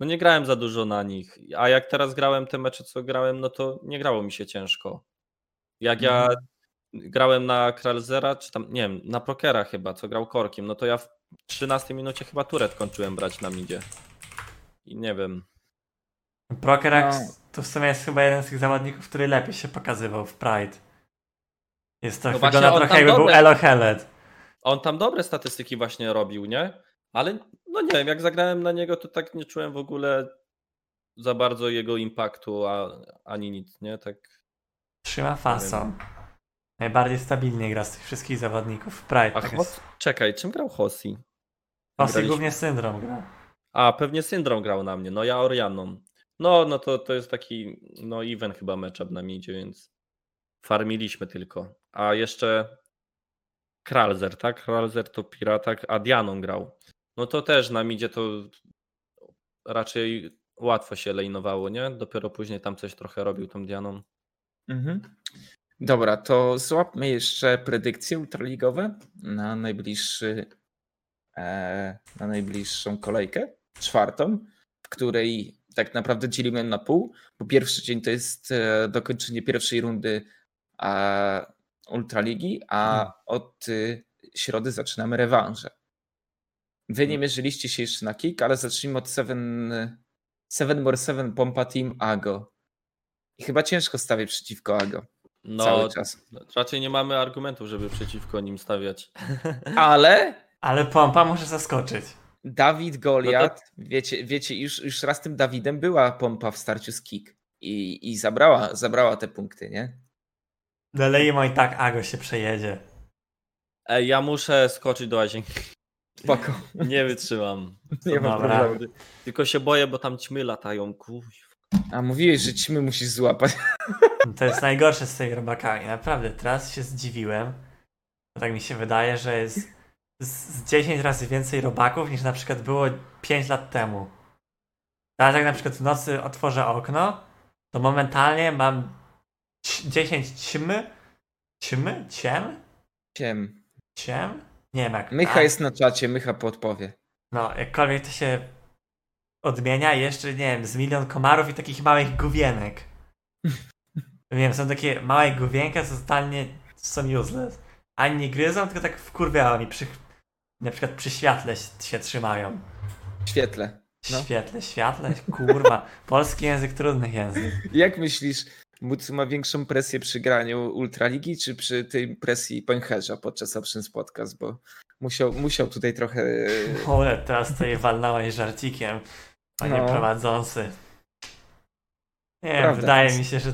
no nie grałem za dużo na nich. A jak teraz grałem te mecze, co grałem, no to nie grało mi się ciężko. Jak ja Mhm. grałem na Krelzera, czy tam, nie wiem, na Prokera chyba, co grał Korkiem, no to ja w 13 minucie chyba turet kończyłem brać na midzie. I nie wiem. Prokerax No. to w sumie jest chyba jeden z tych zawodników, który lepiej się pokazywał w Pride. Jest to No wygląda trochę jakby był dobre- Elo Hellet. On tam dobre statystyki właśnie robił, nie? Ale no nie wiem, jak zagrałem na niego, to tak nie czułem w ogóle za bardzo jego impaktu, a, ani nic, nie? Tak. Trzyma fason. Najbardziej stabilnie gra z tych wszystkich zawodników Pride. A Tak Hos... Czekaj, czym grał Hossi? Graliśmy- głównie syndrom gra. A, pewnie Syndrom grał na mnie, no ja Orianą. No, no to, to jest taki, no event chyba matchup na midzie, więc farmiliśmy tylko. A jeszcze Kralzer, tak? Kralzer to Piratak, a Dianą grał. No to też na midzie to raczej łatwo się lejnowało, nie? Dopiero później tam coś trochę robił tą Dianą. Mhm. Dobra, to złapmy jeszcze predykcje ultraligowe na najbliższy e, na najbliższą kolejkę, czwartą, w której tak naprawdę dzielimy na pół, bo pierwszy dzień to jest e, dokończenie pierwszej rundy e, Ultraligi, a Hmm. od y, środy zaczynamy rewanże. Wy nie mierzyliście się jeszcze na kick, ale zacznijmy od 7 7 more 7 Pompa Team Ago. I chyba ciężko stawię przeciwko Ago No, cały czas. raczej nie mamy argumentów, żeby przeciwko nim stawiać. Ale Ale pompa może zaskoczyć. Dawid Goliat, wiecie, wiecie już, już raz tym Dawidem była pompa w starciu z kick i, i zabrała, zabrała te punkty, nie? Dalej i tak Ago się przejedzie. Ej, ja muszę skoczyć do łazienki. Spoko, Nie wytrzymam. nie ma problemu. Tylko się boję, bo tam ćmy latają. Kuj. A mówiłeś, że ćmy musisz złapać. To jest najgorsze z tymi robakami. Naprawdę, teraz się zdziwiłem. Bo tak mi się wydaje, że jest z, z 10 razy więcej robaków niż na przykład było 5 lat temu. Teraz jak na przykład w nocy otworzę okno, to momentalnie mam 10 ćmy. Ćmy? Ciem? Ciem. Ciem? Nie wiem jak. Mycha a, jest na czacie, Mycha podpowie. No, jakkolwiek to się odmienia, jeszcze nie wiem, z milion komarów i takich małych główienek. Nie wiem, są takie małe główienka, co totalnie są useless. Ani nie gryzą, tylko tak wkurwiają i przy, na przykład przy świetle się, trzymają. Świetle. No. Świetle, światle, kurwa. Polski język, trudny język. Jak myślisz, Mutsu ma większą presję przy graniu Ultraligi, czy przy tej presji pęcherza podczas Options Podcast, bo musiał, musiał tutaj trochę... Ole, teraz tutaj walnąłeś żarcikiem, panie No. prowadzący. Nie wiem, Prawda wydaje mi się, że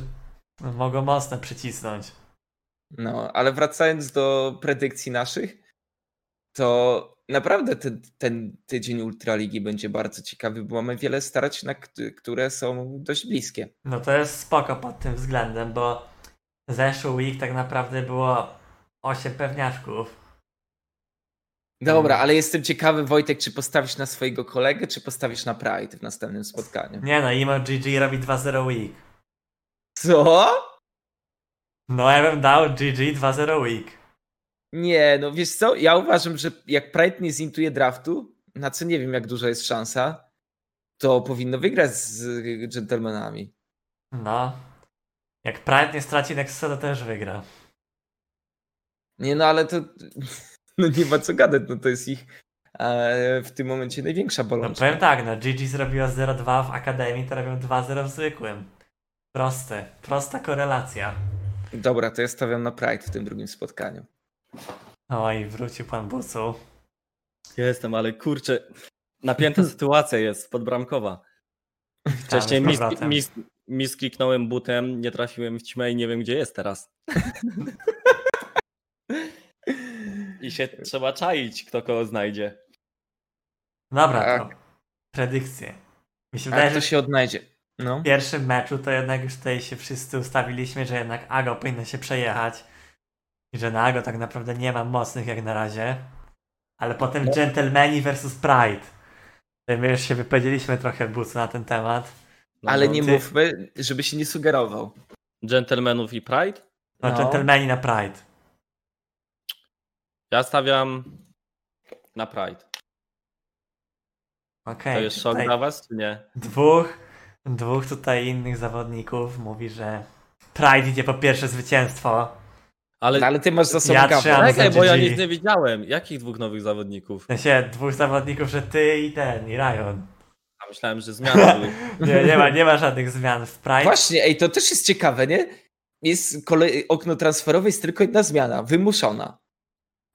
mogą mocno przycisnąć. No, ale wracając do predykcji naszych, to naprawdę ten, ten tydzień Ultraligi będzie bardzo ciekawy, bo mamy wiele starać, na kt- które są dość bliskie. No to jest spoko pod tym względem, bo zeszły week tak naprawdę było 8 pewniaczków. Dobra, ale jestem ciekawy, Wojtek, czy postawisz na swojego kolegę, czy postawisz na Pride w następnym spotkaniu? Nie no, Imo GG robi 2-0 week. Co? No ja bym dał GG 2-0 week. Nie, no wiesz co, ja uważam, że jak Pride nie zintuje draftu, na co nie wiem jak duża jest szansa, to powinno wygrać z dżentelmenami. No. Jak Pride nie straci Nexusa, to też wygra. Nie no, ale to no nie ma co gadać, no to jest ich e, w tym momencie największa No bolączka. powiem tak, no GG zrobiła 0-2 w Akademii, to robią 2-0 w zwykłym. Proste, prosta korelacja. Dobra, to ja stawiam na Pride w tym drugim spotkaniu. Oj, wrócił pan Bucu. Jestem, ale kurczę, napięta sytuacja jest podbramkowa. Wcześniej mis, mis, mis kliknąłem butem, nie trafiłem w ćmę i nie wiem gdzie jest teraz. I się trzeba czaić, kto kogo znajdzie. Dobra, Tak. to predykcje. Mi się wydaje, że się odnajdzie? No. w pierwszym meczu to jednak już tutaj się wszyscy ustawiliśmy, że jednak Ago powinno się przejechać. Że na Ago tak naprawdę nie ma mocnych jak na razie. Ale potem No. Gentlemani versus Pride. My już się wypowiedzieliśmy trochę Bucu na ten temat. No, Ale no, nie ty- mówmy, żeby się nie sugerował. Gentlemanów i Pride? No, No. Gentlemani na Pride. Ja stawiam na Pride. Okej, To jest szok dla was, czy nie? dwóch, dwóch tutaj innych zawodników mówi, że Pride idzie po pierwsze zwycięstwo. Ale No, ale ty masz za sobą Ja czekaj, bo ja nic nie widziałem. Jakich dwóch nowych zawodników? W sensie dwóch zawodników, że ty i ten, i Ryan. A myślałem, że zmiany były. Nie, nie ma, nie ma żadnych zmian w Pride. Właśnie, ej, to też jest ciekawe, nie? Jest kolej, okno transferowe, jest tylko jedna zmiana, wymuszona.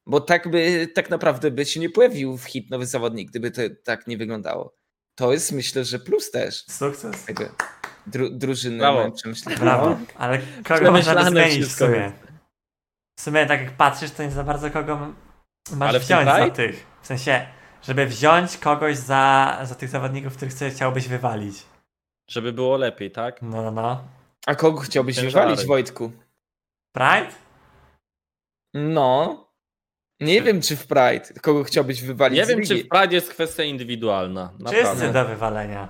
Bo tak by, tak naprawdę by się nie pojawił w hit nowy zawodnik, gdyby to tak nie wyglądało. To jest myślę, że plus też Sukces. tego dru, drużyny Brawo. Brawo. Ale kogo można zmienić w sumie? W sumie tak jak patrzysz, to nie za bardzo kogo masz Ale wziąć za tych. W sensie, żeby wziąć kogoś za, za tych zawodników, których chcesz- chciałbyś wywalić. Żeby było lepiej, tak? No, no, no. A kogo chciałbyś Ciężary. wywalić, Wojtku? Pride? No. Nie wiem, czy w Pride. Kogo chciałbyś wywalić Nie wiem, czy w Pride jest kwestia indywidualna. Wszyscy Naprawdę. do wywalenia.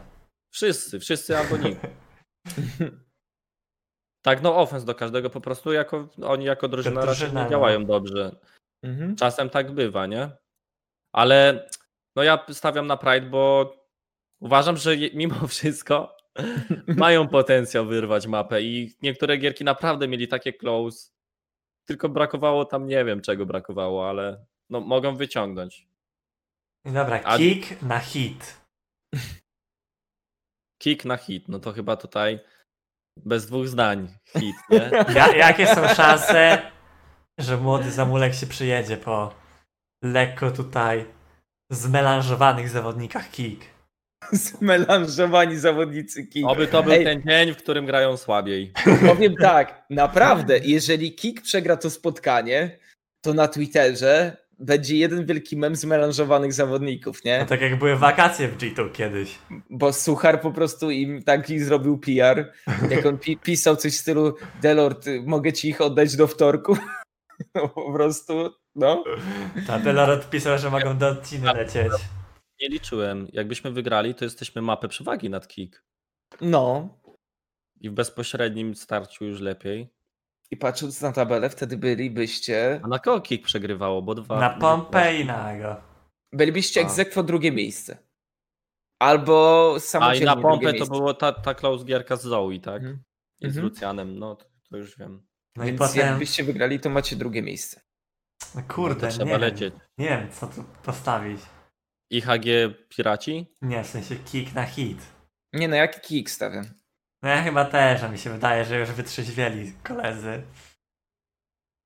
Wszyscy, wszyscy albo nikt. Tak, no offense do każdego po prostu jako, oni jako drużyna raczej nie no. działają dobrze. Mhm. Czasem tak bywa, nie? Ale no ja stawiam na Pride, bo uważam, że mimo wszystko mają potencjał wyrwać mapę i niektóre gierki naprawdę mieli takie close. Tylko brakowało tam, nie wiem czego brakowało, ale no mogą wyciągnąć. Dobra, A- kick na hit. Kick na hit, no to chyba tutaj bez dwóch zdań hit, nie? Ja, jakie są szanse, że młody Zamulek się przyjedzie po lekko tutaj zmelanżowanych zawodnikach kick? Zmelanżowani zawodnicy Kik. Oby to był Ej. ten dzień, w którym grają słabiej. Powiem tak, naprawdę, jeżeli Kik przegra to spotkanie, to na Twitterze będzie jeden wielki mem zmelanżowanych zawodników, No nie? tak jak były wakacje w G2 kiedyś. Bo Suchar po prostu im taki zrobił PR, jak on pi pisał coś w stylu Delord, mogę ci ich oddać do wtorku? No po prostu, no. Ta Delor odpisał, że mogą do odciny lecieć. Nie liczyłem. Jakbyśmy wygrali, to jesteśmy mapę przewagi nad kick. No. I w bezpośrednim starciu już lepiej. I patrząc na tabelę, wtedy bylibyście, A na kogo kick przegrywało? Bo dwa. Na pompę i na go. bylibyście egzekwo drugie miejsce. Albo A i na pompę to było ta, ta close gierka z Zoe, tak? Mhm. I z Mhm. Lucianem, no to, to już wiem. No i Więc potem, jakbyście wygrali, to macie drugie miejsce. no No kurde, trzeba nie wiem, lecieć. nie wiem co tu postawić. IHG Piraci? Nie, w sensie kick na hit. Nie no, jaki kick stawiam? No ja chyba też, a mi się wydaje, że już wytrzeźwieli koledzy.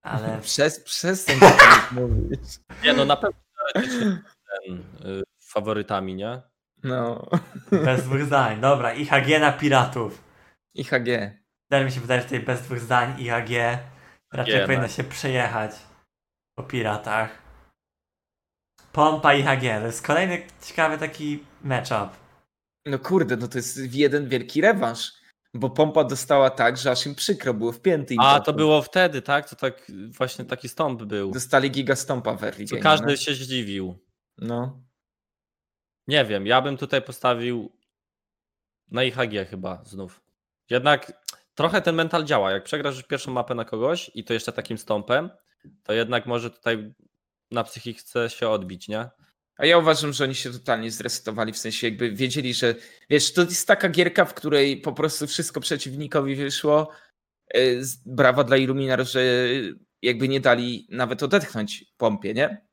Ale Przez, przestań tak mówić. Nie, no na pewno ten, y, faworytami, nie? No. bez dwóch zdań. Dobra, IHG na piratów. IHG. Też mi się wydaje, że tutaj bez dwóch zdań IHG raczej powinno no. się przejechać po piratach. Pompa IHG, to jest kolejny ciekawy taki matchup. No kurde, no to jest jeden wielki rewanż. Bo pompa dostała tak, że aż im przykro było w pięty. im A, tam to było wtedy, tak? To tak właśnie taki stąp był. Dostali gigastompa w early To game, każdy no. się zdziwił. no. Nie wiem, ja bym tutaj postawił na IHG chyba znów. Jednak trochę ten mental działa. Jak przegrasz już pierwszą mapę na kogoś i to jeszcze takim stąpem, to jednak może tutaj na psychice się odbić, nie? A ja uważam, że oni się totalnie zresetowali, w sensie jakby wiedzieli, że wiesz, to jest taka gierka, w której po prostu wszystko przeciwnikowi wyszło. E, Brawa dla Illuminar, że jakby nie dali nawet odetchnąć pompie, nie?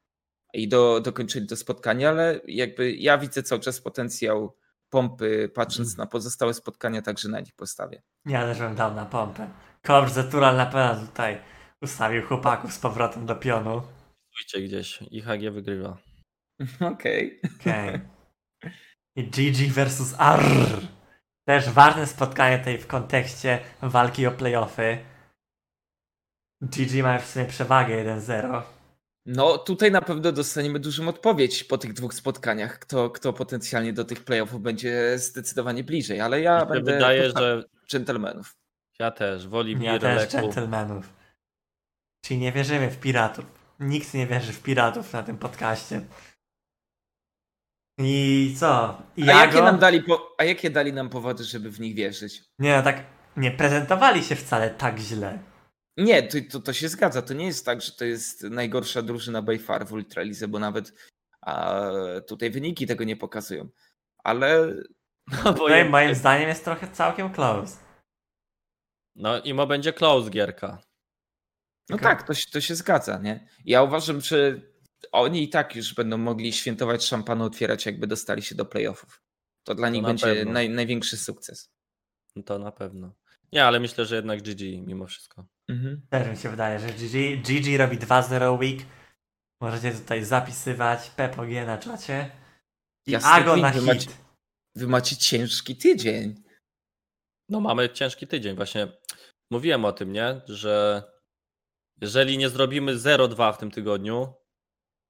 I do, dokończyli to spotkanie, ale jakby ja widzę cały czas potencjał pompy, patrząc na pozostałe spotkania, także na nich postawię. Ja też bym dał na pompę. Korps Zetural na pewno tutaj ustawił chłopaków z powrotem do pionu. Pójdźcie gdzieś, IHG wygrywa. Okej. Okej. I GG versus R. Też ważne spotkanie tutaj w kontekście walki o playoffy. GG ma w sumie przewagę 1-0. No tutaj na pewno dostaniemy dużą odpowiedź po tych dwóch spotkaniach, kto, kto potencjalnie do tych playoffów będzie zdecydowanie bliżej, ale ja Mi będę wydaje, że dżentelmenów. ja też, woli Ja też gentlemanów. Czyli nie wierzymy w piratów. Nikt nie wierzy w piratów na tym podcaście. I co? I A jakie, nam dali po, a jakie dali nam powody, żeby w nich wierzyć? Nie no tak, nie prezentowali się wcale tak źle. Nie, to, to, to się zgadza. To nie jest tak, że to jest najgorsza drużyna by far w Ultralize, bo nawet a tutaj wyniki tego nie pokazują. Ale No, bo je- moim zdaniem jest trochę całkiem close. no imo będzie close gierka. no Tylko- tak, to, to się zgadza, nie? Ja uważam, że oni i tak już będą mogli świętować szampana, otwierać, jakby dostali się do playoffów. To dla To nich na będzie naj, największy sukces. No To na pewno. Nie, ale myślę, że jednak GG mimo wszystko. Mhm. Też mi się wydaje, że GG, GG robi 2-0 week. Możecie tutaj zapisywać PPG na czacie. I Jasny Ago na wy hit. macie- Wy macie ciężki tydzień. No mamy ciężki tydzień. Właśnie mówiłem o tym, nie? Że jeżeli nie zrobimy 0-2 w tym tygodniu,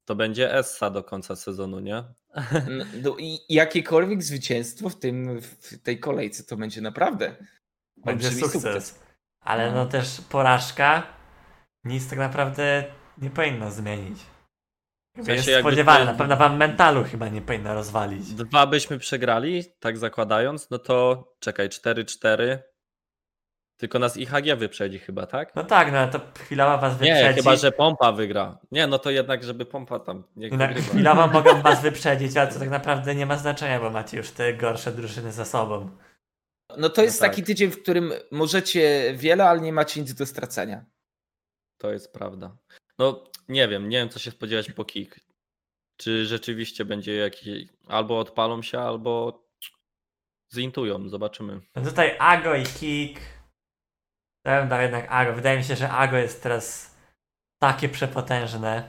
to będzie Essa do końca sezonu, nie? No, i jakiekolwiek zwycięstwo w, tym, w tej kolejce to będzie naprawdę Będzie olbrzymi sukces. Ale No. no też porażka nic tak naprawdę nie powinno zmienić. Jakby sensie jest jakby spodziewane, to- na pewno wam mentalu chyba nie powinno rozwalić. Dwa byśmy przegrali, tak zakładając, no to czekaj, 4-4. Tylko nas IHG wyprzedzi chyba, tak? No tak, no ale to chwilowa was wyprzedzi. Nie, chyba że pompa wygra. Nie, no to jednak, żeby pompa tam nie I na wygrywa. chwilowo mogą was wyprzedzić, ale to tak naprawdę nie ma znaczenia, bo macie już te gorsze drużyny za sobą. No to jest tak. taki tydzień, w którym możecie wiele, ale nie macie nic do stracenia. To jest prawda. No nie wiem, nie wiem co się spodziewać po kick. Czy rzeczywiście będzie jakiś. Albo odpalą się, albo zintują, zobaczymy. No tutaj Ago i Kik. Ja bym dał jednak Ago. Wydaje mi się, że Ago jest teraz takie przepotężne.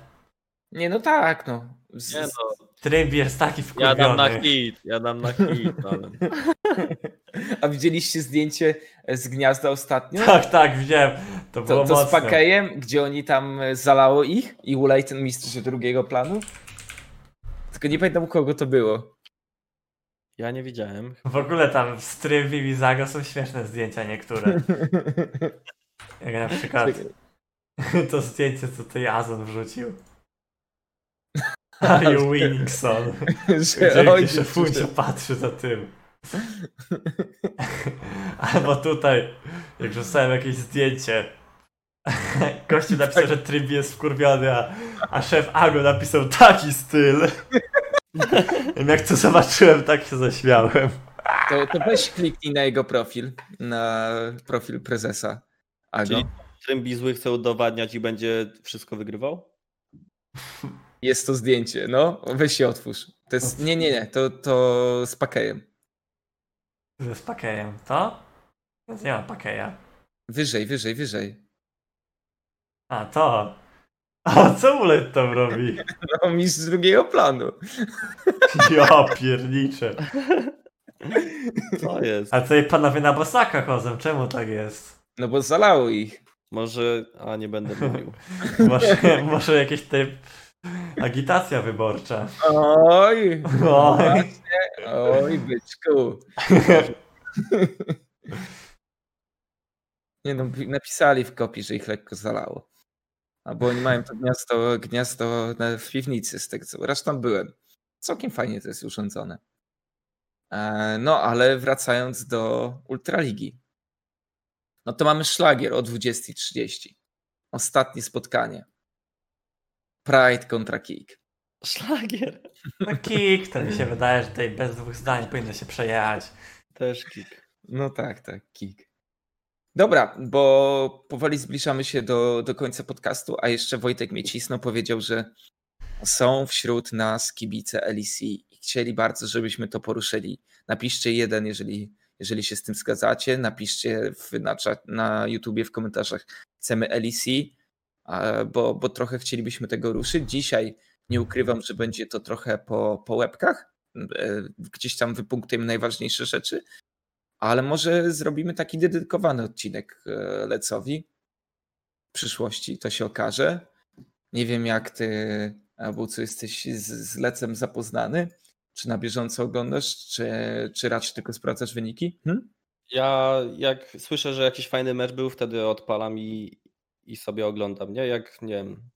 Nie, no tak, no. Z, Nie no, Trymbi jest taki ja dam na wkurwiony. hit, ja dam na hit, ale... A widzieliście zdjęcie z gniazda ostatnio? Tak, tak, widziałem. To było To, to z. Pakejem, gdzie oni tam e, zalało ich i Ulaj ten mistrz drugiego planu. Tylko nie pamiętam u kogo to było. Ja nie widziałem. W ogóle tam z Trymbi i Zago są śmieszne zdjęcia niektóre. Jak na przykład to zdjęcie, co tutaj Azon wrzucił. Are you winning, son? że Gdzie, szefuncio patrzy za tym. Albo tutaj, jak rzucałem jakieś zdjęcie. Gościu napisał, że Trymbi jest wkurwiony, a, a szef Ago napisał taki styl. I jak to zobaczyłem, tak się zaśmiałem. to, to weź kliknij na jego profil, na profil prezesa Ago. Czyli Trymbi zły chce udowadniać i będzie wszystko wygrywał? Jest to zdjęcie, no. Weź się otwórz. To jest, nie, nie, nie, to, to z Pakejem. Z pakejem, to? Więc nie ma pakeja. Wyżej, wyżej, wyżej. A, to. A co Mulet tam robi? No, mistrz drugiego planu. Ja pierniczę. Co jest? A tutaj panowie na bosaka chodzą, czemu tak jest? No bo zalało ich. Może. A nie będę mówił. Może, może jakieś tutaj agitacja wyborcza. Oj, Oj. oj, byczku. Nie no, napisali w kopii, że ich lekko zalało. Albo oni mają to gniazdo, gniazdo w piwnicy, z tego co raz tam byłem. Całkiem fajnie to jest urządzone. E, No, ale wracając do Ultraligi. No to mamy szlagier o 20.30. Ostatnie spotkanie. Pride kontra Kick. Szlagier. No kick, to mi się wydaje, że tutaj bez dwóch zdań powinno się przejechać. Też kick. No tak, tak, kick. Dobra, bo powoli zbliżamy się do, do końca podcastu, a jeszcze Wojtek mnie cisnął, powiedział, że są wśród nas kibice LEC i chcieli bardzo, żebyśmy to poruszyli. Napiszcie jeden, jeżeli, jeżeli się z tym zgadzacie, napiszcie w, na, na YouTubie w komentarzach chcemy LEC, bo, bo trochę chcielibyśmy tego ruszyć. Dzisiaj nie ukrywam, że będzie to trochę po, po łebkach, e, gdzieś tam wypunktujemy najważniejsze rzeczy, ale może zrobimy taki dedykowany odcinek e, Lecowi. W przyszłości to się okaże. Nie wiem, jak ty, Abucu, jesteś z, z Lecem zapoznany. Czy na bieżąco oglądasz, czy, czy raczej tylko sprawdzasz wyniki? Hm? Ja jak słyszę, że jakiś fajny mecz był, wtedy odpalam i, i sobie oglądam, nie? Jak, nie wiem,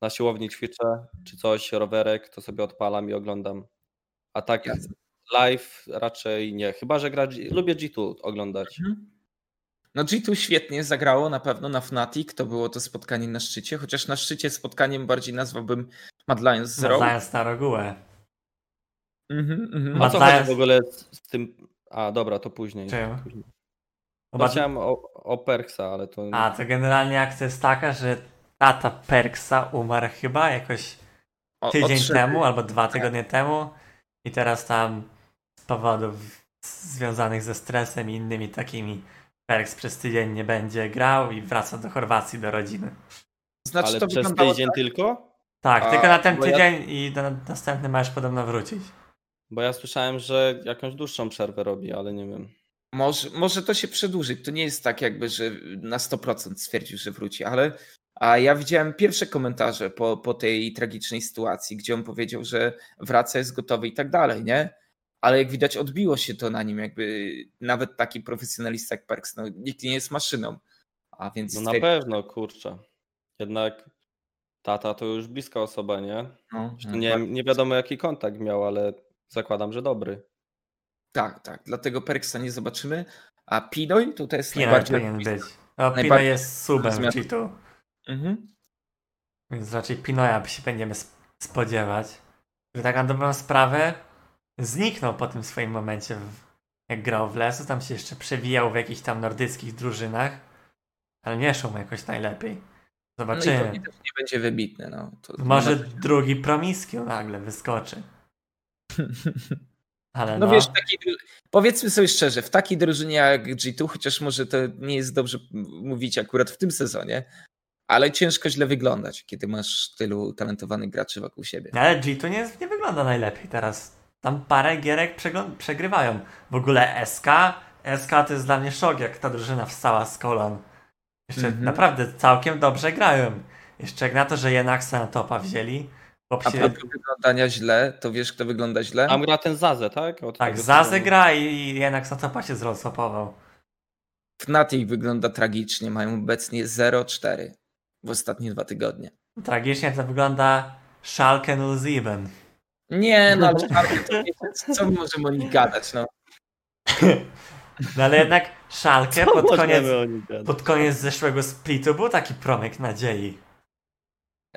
na siłowni ćwiczę, czy coś, rowerek, to sobie odpalam i oglądam. A tak Jasne. Live raczej nie. Chyba, że gra, lubię G2 oglądać. No G2 świetnie zagrało na pewno na Fnatic, to było to spotkanie na szczycie, chociaż na szczycie spotkaniem bardziej nazwałbym Mad Lions z Rogue? Znając na regułę. Mhm, mhm. A Mad co chodzi Lions- w ogóle z, z tym... A, dobra, to później. Czym? Później. No, Mad- chciałem o, o Perksa, ale to... A, to generalnie akcja jest taka, że tata Perksa umarł chyba jakoś O- tydzień odszedł. temu albo dwa tygodnie temu i teraz tam z powodów związanych ze stresem i innymi takimi Perks przez tydzień nie będzie grał i wraca do Chorwacji, do rodziny. Znaczy ale to przez tydzień tylko? Tak, A, tylko na ten bo ja- tydzień i na następny masz podobno wrócić. Bo ja słyszałem, że jakąś dłuższą przerwę robi, ale nie wiem. Może, może to się przedłuży. To nie jest tak jakby, że na 100% stwierdził, że wróci, ale a ja widziałem pierwsze komentarze po, po tej tragicznej sytuacji, gdzie on powiedział, że wraca, jest gotowy i tak dalej, nie? Ale jak widać odbiło się to na nim, jakby nawet taki profesjonalista jak Perks, no nikt nie jest maszyną. A więc No na pewno, kurczę. Jednak tata to już bliska osoba, nie? no, no, Nie, nie wiadomo jaki kontakt miał, ale zakładam, że dobry. Tak, tak. Dlatego Perksa nie zobaczymy. A Pinoy tutaj jest Pinoy najbardziej... powinien być. No, Pinoy jest subem G2, Mhm. więc raczej Pinoya się będziemy sp- spodziewać. Tak na dobrą sprawę zniknął po tym swoim momencie, w- jak grał w lesu, tam się jeszcze przewijał w jakichś tam nordyckich drużynach, ale nie szło mu jakoś najlepiej. No i Zobaczymy. pewnie też nie będzie wybitny. No. To Może drugi promiskiu nagle wyskoczy. Ale No no, wiesz, taki, powiedzmy sobie szczerze, w takiej drużynie jak G2, chociaż może to nie jest dobrze mówić akurat w tym sezonie, ale ciężko źle wyglądać, kiedy masz tylu talentowanych graczy wokół siebie. ale G2 nie, nie wygląda najlepiej teraz. Tam parę gierek przegrywają. W ogóle SK, SK to jest dla mnie szok, jak ta drużyna wstała z kolan. Jeszcze Mhm. naprawdę całkiem dobrze grają. Jeszcze jak na to, że Jenaxa na topa wzięli. Chłop A propos wyglądania źle, to wiesz, kto wygląda źle? Tam gra ten Zazę, tak? Od tak, Zazę gra i, Jenax na topa się zrozłapował. Fnatic wygląda tragicznie, mają obecnie 0-4 w ostatnie dwa tygodnie. Tragicznie to wygląda Schalke 07. Nie, no ale Czarny, to nie, co my możemy o nich gadać, no. No ale jednak Co pod koniec, pod koniec zeszłego splitu był taki promyk nadziei.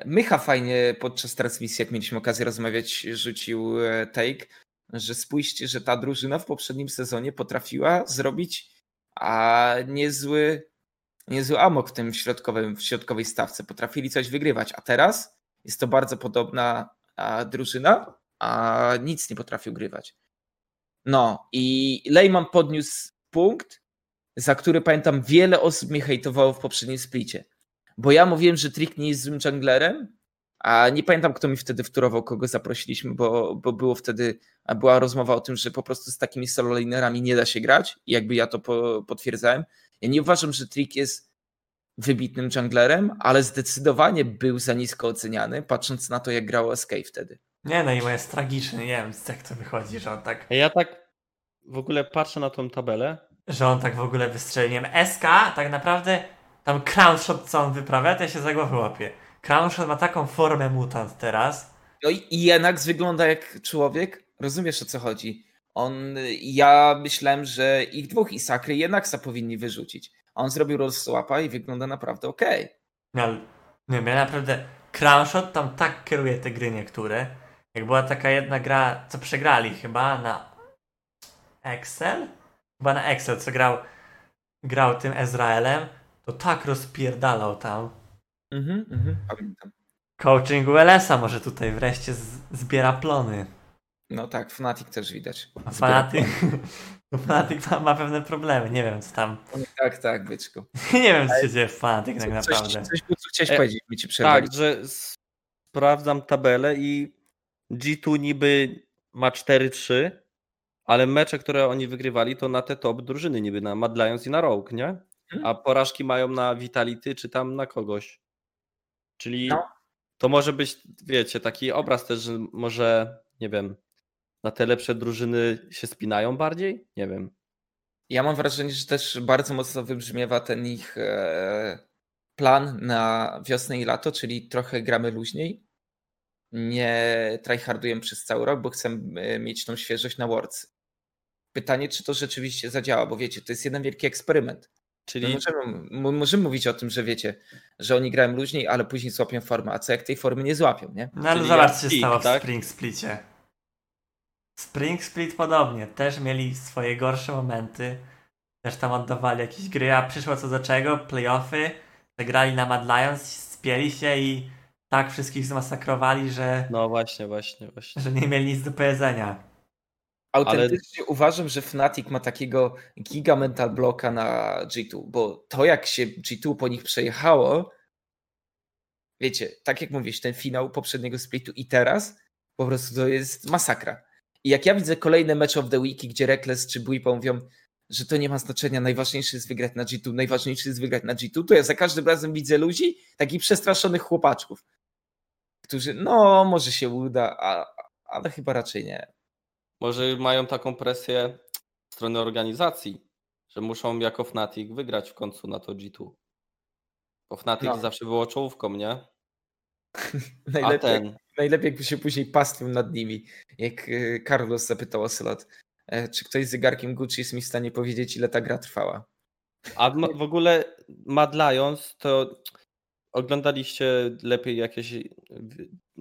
Mycha fajnie podczas transmisji, jak mieliśmy okazję rozmawiać, rzucił e, take, że spójrzcie, że ta drużyna w poprzednim sezonie potrafiła zrobić a niezły, niezły amok w tym środkowym, w środkowej stawce. Potrafili coś wygrywać, a teraz jest to bardzo podobna drużyna, a nic nie potrafił grywać. No i Lejman podniósł punkt, za który pamiętam wiele osób mnie hejtowało w poprzednim splicie. Bo ja mówiłem, że Trick nie jest złym junglerem, a nie pamiętam, kto mi wtedy wtórował, kogo zaprosiliśmy, bo, bo było wtedy, była rozmowa o tym, że po prostu z takimi solo lanerami nie da się grać i jakby ja to po, potwierdzałem. Ja nie uważam, że Trick jest wybitnym junglerem, ale zdecydowanie był za nisko oceniany, patrząc na to, jak grał SK wtedy. Nie no i jest tragiczny, nie wiem jak to wychodzi, że on tak, Ja tak w ogóle patrzę na tą tabelę. że on tak w ogóle wystrzelił. Nie wiem, SK tak naprawdę tam crown shot co on wyprawia, to ja się za głowę łapię. Crown shot ma taką formę mutant teraz. No i jednak wygląda jak człowiek. Rozumiesz o co chodzi? On, ja myślałem, że ich dwóch i Sakry jednak powinni wyrzucić. A on zrobił rozsłapa i wygląda naprawdę okej. No, ale, nie wiem, ja naprawdę crown shot tam tak kieruje te gry niektóre. Jak była taka jedna gra, co przegrali chyba na Excel? Chyba na Excel, co grał, grał tym Ezraelem, to tak rozpierdalał tam. Mhm, mhm, pamiętam. Coaching ULS-a może tutaj wreszcie z, zbiera plony. No tak, Fnatic też widać. A Fanatyk, Fanatyk ma, ma pewne problemy, nie wiem co tam. Tak, tak, byczku. Nie wiem co się dzieje w Fanatyk tak Coś, naprawdę. coś, co chciałeś E, powiedzieć, mi ci przerwali. Tak, że sprawdzam tabelę i G2 niby ma 4-3, ale mecze, które oni wygrywali, to na te top drużyny niby na Mad Lions i na Rogue, nie? Mhm. A porażki mają na Vitality czy tam na kogoś. Czyli No. to może być, wiecie, taki obraz też, że może, nie wiem, na te lepsze drużyny się spinają bardziej? Nie wiem. Ja mam wrażenie, że też bardzo mocno wybrzmiewa ten ich e, plan na wiosnę i lato, czyli trochę gramy luźniej. Nie tryhardujemy przez cały rok, bo chcemy e, mieć tą świeżość na Worlds. Pytanie, czy to rzeczywiście zadziała, bo wiecie, to jest jeden wielki eksperyment. Czyli No możemy, możemy mówić o tym, że wiecie, że oni grają luźniej, ale później złapią formę. A co jak tej formy nie złapią, nie? No ale Czyli zobacz, co się stało w tak? Spring Splicie. Spring Split podobnie, też mieli swoje gorsze momenty. Też tam oddawali jakieś gry, a przyszło co do czego, playoffy, zagrali na Mad Lions, spieli się i tak wszystkich zmasakrowali, że, no właśnie, właśnie, właśnie. że nie mieli nic do powiedzenia. Autentycznie uważam, że Fnatic ma takiego giga mental bloka na G2, bo to jak się G2 po nich przejechało, wiecie, tak jak mówisz, ten finał poprzedniego splitu i teraz, po prostu to jest masakra. I jak ja widzę kolejne Match of the Week, gdzie Reckless czy Buipa mówią, że to nie ma znaczenia, najważniejsze jest wygrać na G2, najważniejsze jest wygrać na G2, to ja za każdym razem widzę ludzi, takich przestraszonych chłopaczków, którzy, no, może się uda, a, ale chyba raczej nie. Może mają taką presję strony organizacji, że muszą jako Fnatic wygrać w końcu na to G2. Bo Fnatic No. zawsze było czołówką, nie? Najlepiej, ten, najlepiej jakby się później pastwił nad nimi. Jak e, Carlos zapytał o slot, e, czy ktoś z zegarkiem Gucci jest mi w stanie powiedzieć, ile ta gra trwała. a w ogóle Mad Lions to oglądaliście lepiej jakieś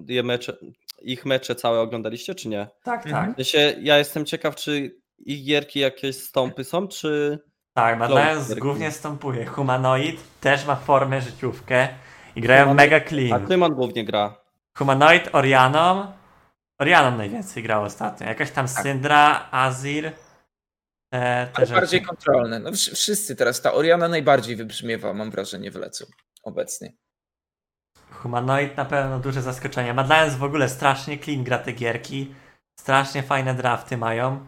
je mecze, ich mecze całe oglądaliście, czy nie? Tak, Mhm. tak. W sensie, ja jestem ciekaw, czy ich gierki jakieś stąpy są, czy Tak, Lions gierki. głównie stąpuje. Humanoid też ma formę życiówkę i grają Humanoid- mega a clean. którym on głównie gra? Humanoid, Orianą. Orianą najwięcej grał ostatnio. Jakaś tam Tak. Syndra, Azir. Te Ale rzeczy. bardziej kontrolne. No, wsz- wszyscy teraz, ta Oriana najbardziej wybrzmiewa, mam wrażenie, w lecu obecnie. Humanoid na pewno duże zaskoczenie. Mad Lions w ogóle strasznie clean gra te gierki. Strasznie fajne drafty mają.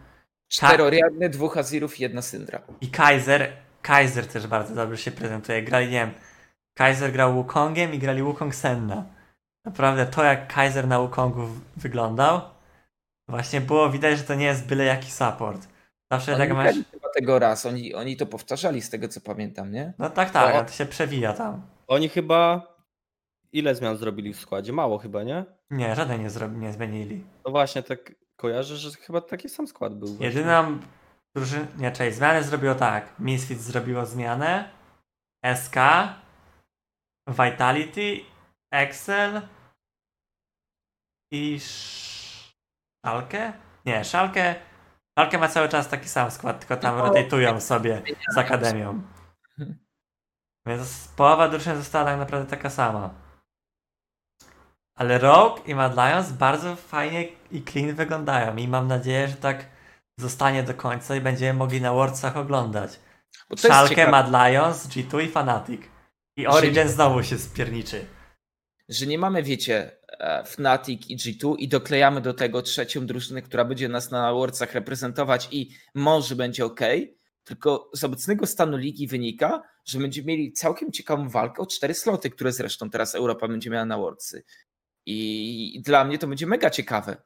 Cztery Oriany, dwóch Azirów i jedna Syndra. I Kaiser. Kaiser też bardzo dobrze się prezentuje. Grali, nie wiem, Kaiser grał Wukongiem i grali Wukong Senna. Naprawdę to, jak Kaiser na Wukongu w- wyglądał, właśnie było widać, że to nie jest byle jaki support. Zawsze Oni tak masz... chyba tego raz, oni, oni to powtarzali z tego, co pamiętam, nie? No tak, tak, no to się przewija tam. Oni chyba ile zmian zrobili w składzie? Mało chyba, nie? Nie, żaden nie, zrobi, nie zmienili. No właśnie, tak kojarzę, że chyba taki sam skład był. właśnie. Jedyną drużynę, nie, czekaj, zmianę zrobiło tak. Misfits zrobiło zmianę, SK, Vitality, Excel i Szalkę? Nie, Szalkę, Szalkę ma cały czas taki sam skład, tylko tam No, rotują sobie z Akademią. Więc połowa drużyn została tak naprawdę taka sama. Ale Rogue i Mad Lions bardzo fajnie i clean wyglądają i mam nadzieję, że tak zostanie do końca i będziemy mogli na Worldsach oglądać. Szalkę, Mad Lions, G2 i Fnatic. I Origin znowu się spierniczy. że nie mamy, wiecie, e, Fnatic i G2 i doklejamy do tego trzecią drużynę, która będzie nas na Worldsach reprezentować i może będzie ok, tylko z obecnego stanu ligi wynika, że będziemy mieli całkiem ciekawą walkę o cztery sloty, które zresztą teraz Europa będzie miała na Worldsy. I dla mnie to będzie mega ciekawe.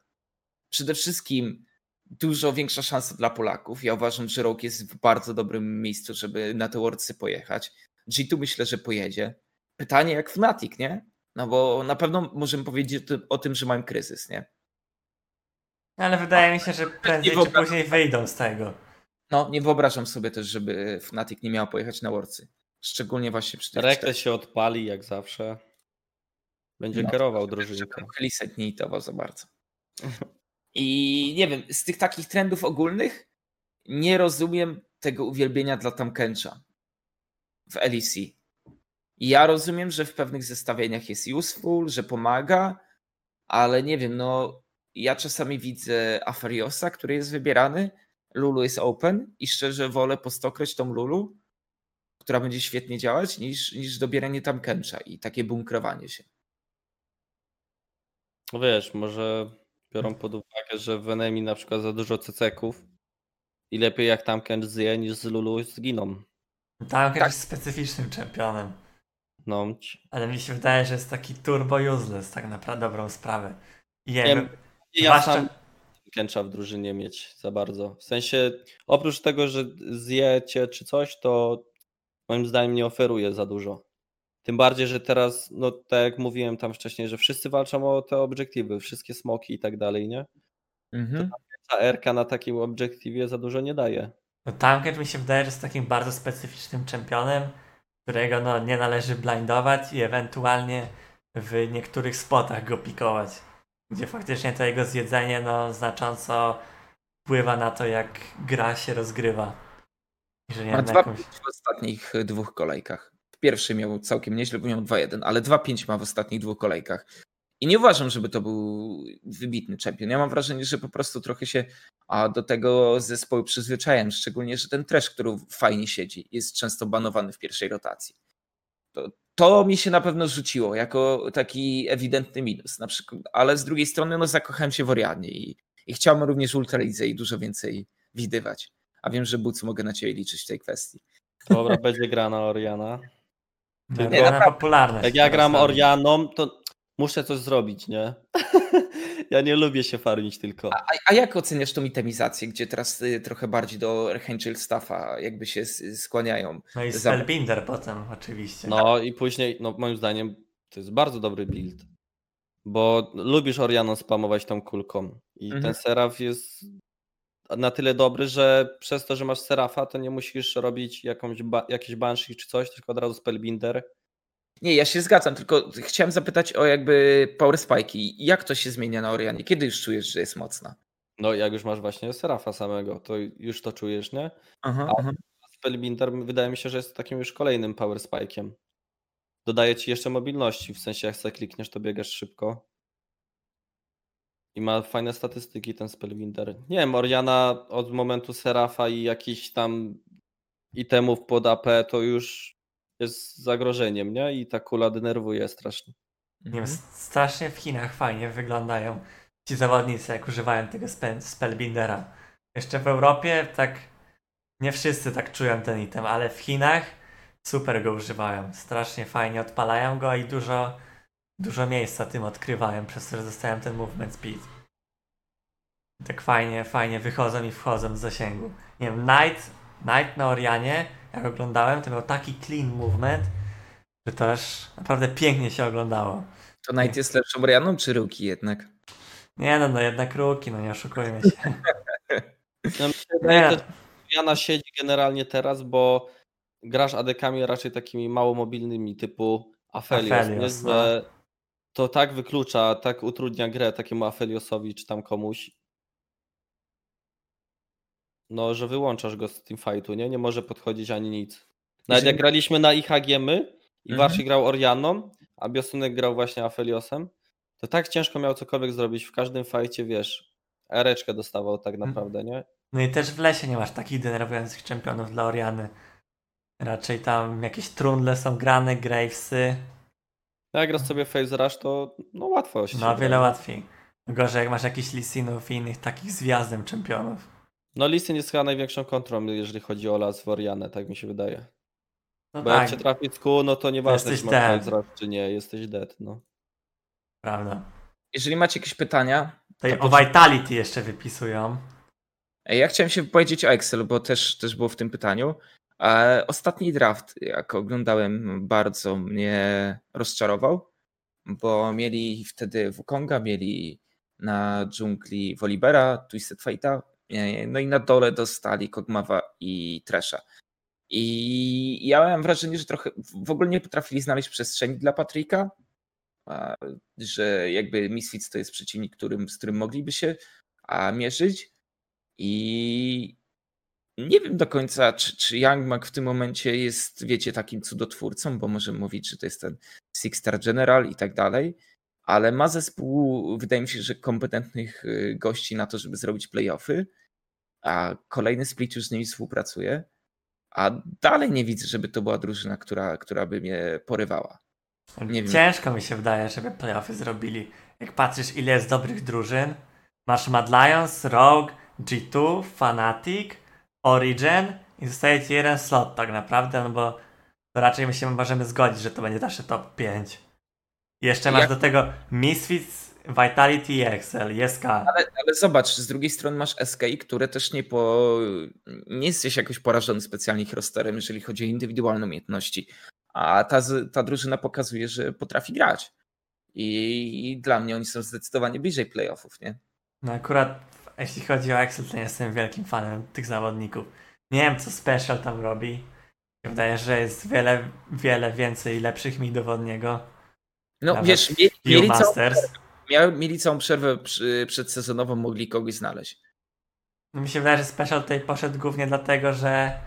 Przede wszystkim dużo większa szansa dla Polaków. Ja uważam, że Rogue jest w bardzo dobrym miejscu, żeby na te Worldsy pojechać. G2 myślę, że pojedzie. Pytanie jak Fnatic, nie? No bo na pewno możemy powiedzieć o tym, że mają kryzys, nie? Ale wydaje mi się, że prędzej czy wyobrażam później wyjdą z tego. No, nie wyobrażam sobie też, żeby Fnatic nie miał pojechać na Worldsy. Szczególnie właśnie przy tych Rekle się odpali jak zawsze. Będzie No, kierował drużynką. Lisek nie itował za bardzo. I nie wiem, z tych takich trendów ogólnych nie rozumiem tego uwielbienia dla Tamkencha w LEC. Ja rozumiem, że w pewnych zestawieniach jest useful, że pomaga, ale nie wiem, no ja czasami widzę Afariosa, który jest wybierany, Lulu jest open i szczerze wolę po stokroć tą Lulu, która będzie świetnie działać, niż, niż dobieranie Tamkencha i takie bunkrowanie się. No wiesz, może biorą pod uwagę, że w enemy na przykład za dużo ceceków i lepiej jak tam Kent zje niż z Lulu zginą. Tam Tak. jest specyficznym czempionem. No, Ale mi się wydaje, że jest taki turbo useless, tak naprawdę dobrą sprawę. I Nie wiem, ja zwłaszcza- sam Kęcza w drużynie mieć za bardzo. W sensie, oprócz tego, że zjecie czy coś, to moim zdaniem nie oferuje za dużo. Tym bardziej, że teraz, no tak jak mówiłem tam wcześniej, że wszyscy walczą o te obiektywy, wszystkie smoki i tak dalej, nie? Mhm. Ta RK na takim obiektywie za dużo nie daje. No Tankett mi się wydaje, że jest takim bardzo specyficznym czempionem, którego no, nie należy blindować i ewentualnie w niektórych spotach go pikować, gdzie faktycznie to jego zjedzenie no, znacząco wpływa na to, jak gra się rozgrywa. I że nie Ma 2-5 jakąś... w ostatnich dwóch kolejkach. W pierwszej miał całkiem nieźle, bo miał 2-1, ale 2-5 ma w ostatnich dwóch kolejkach. I nie uważam, żeby to był wybitny czempion. Ja mam wrażenie, że po prostu trochę się do tego zespołu przyzwyczaiłem, szczególnie, że ten trash, który fajnie siedzi, jest często banowany w pierwszej rotacji. To, to mi się na pewno rzuciło jako taki ewidentny minus. Na przykład, ale z drugiej strony no, zakochałem się w Orianie i, i chciałem również Ultralidze i dużo więcej widywać. A wiem, że Buc mogę na ciebie liczyć w tej kwestii. Dobra, będzie gra na Oriana. Nie, na naprawdę. popularność. Jak ja gram Orianą, to muszę coś zrobić, nie? ja nie lubię się farmić tylko. A, a jak oceniasz tą itemizację, gdzie teraz y, trochę bardziej do Archangel Staffa jakby się skłaniają? No i za- Spellbinder potem oczywiście. No i później, no moim zdaniem, to jest bardzo dobry build. Bo lubisz Orianą spamować tą kulką. I Mhm. ten seraf jest na tyle dobry, że przez to, że masz serafa, to nie musisz robić jakąś ba- jakieś banshee czy coś, tylko od razu spellbinder. Nie, ja się zgadzam, tylko chciałem zapytać o jakby power spike'i. Jak to się zmienia na Orianie? Kiedy już czujesz, że jest mocna? No jak już masz właśnie serafa samego, to już to czujesz, nie? Aha, A- aha. Spellbinder wydaje mi się, że jest takim już kolejnym power spike'iem. Dodaje ci jeszcze mobilności, w sensie jak sobie klikniesz, to biegasz szybko. I ma fajne statystyki ten Spellbinder. Nie wiem, Oriana od momentu Serafa i jakichś tam itemów pod AP to już jest zagrożeniem, nie? I ta kula denerwuje strasznie. Nie wiem, strasznie w Chinach fajnie wyglądają ci zawodnicy, jak używają tego spe- spellbindera. Jeszcze w Europie tak nie wszyscy tak czują ten item, ale w Chinach super go używają. Strasznie fajnie odpalają go i dużo, dużo miejsca tym odkrywają, przez to, że dostają ten movement speed. Tak fajnie, fajnie wychodzą i wchodzą z zasięgu. Nie wiem, Knight, Knight na Orianie, jak oglądałem, to miał taki clean movement, że to aż naprawdę pięknie się oglądało. To Knight jest lepszą Orianą czy Ruki jednak? Nie no, no jednak ruki, no nie oszukujmy się. No, Nie. że Oriana siedzi generalnie teraz, bo grasz adekami raczej takimi mało mobilnymi typu Aphelios, Aphelios, nie? no. To tak wyklucza, tak utrudnia grę takiemu Apheliosowi czy tam komuś. No, że wyłączasz go z teamfightu, nie? Nie może podchodzić ani nic. Nawet jak graliśmy na IHG my i Mhm. Warsi grał Orianą, a Biosunek grał właśnie Apheliosem, to tak ciężko miał cokolwiek zrobić. W każdym fajcie, wiesz, ereczkę dostawał tak Mhm. naprawdę, nie? No i też w lesie nie masz takich denerwujących czempionów dla Oriany. Raczej tam jakieś trundle są grane, gravesy. No Jak grasz sobie Phase Rush, to no łatwo się No wiele łatwiej. Gorzej jak masz jakichś Lisinów i innych takich z wjazdem czempionów. No Lisyn jest chyba największą kontrą, jeżeli chodzi o las w Orianę, tak mi się wydaje. No Bo tak, jak cię trafi z kół, no to nieważne, jesteś czy masz dead. Phase Rush, czy nie, jesteś dead, no. prawda. Jeżeli macie jakieś pytania, Tutaj To o. Vitality jeszcze wypisują. Ej, Ja chciałem się wypowiedzieć o Excel, bo też, też było w tym pytaniu. Ostatni draft, jak oglądałem, bardzo mnie rozczarował, bo mieli wtedy Wukonga, mieli na dżungli Wolibera, Twisted Fate'a, e, no i na dole dostali Kogmawa i Tresha. I ja miałem wrażenie, że trochę w ogóle nie potrafili znaleźć przestrzeni dla Patryka, że jakby Misfits to jest przeciwnik, którym, z którym mogliby się mierzyć. I nie wiem do końca, czy, czy Young Mac w tym momencie jest, wiecie, takim cudotwórcą, bo możemy mówić, że to jest ten Six Star General i tak dalej, ale ma zespół, wydaje mi się, że kompetentnych y, gości na to, żeby zrobić playoffy, a kolejny split już z nimi współpracuje, a dalej nie widzę, żeby to była drużyna, która, która by mnie porywała. Nie wiem. Ciężko mi się wydaje, żeby playoffy zrobili. Jak patrzysz, ile jest dobrych drużyn, masz Mad Lions, Rogue, G2, Fnatic, Origin i zostaje ci jeden slot tak naprawdę, no bo raczej my się możemy zgodzić, że to będzie nasze top 5. I jeszcze masz Jak- do tego Misfits, Vitality i Excel, SK. Ale, ale zobacz, z drugiej strony masz SK, które też nie po. Nie jesteś jakoś porażony specjalnie ich rosterem, jeżeli chodzi o indywidualne umiejętności. A ta, ta drużyna pokazuje, że potrafi grać. I, I dla mnie oni są zdecydowanie bliżej playoffów, nie? No akurat jeśli chodzi o Excel, to nie jestem wielkim fanem tych zawodników. Nie wiem, co Special tam robi. Mi się Wydaje, że jest wiele, wiele więcej lepszych midów od niego. No Nawet wiesz, mie- mieli całą, Masters. miał, mieli całą przerwę przy, przedsezonową, mogli kogoś znaleźć. No mi się wydaje, że Special tutaj poszedł głównie dlatego, że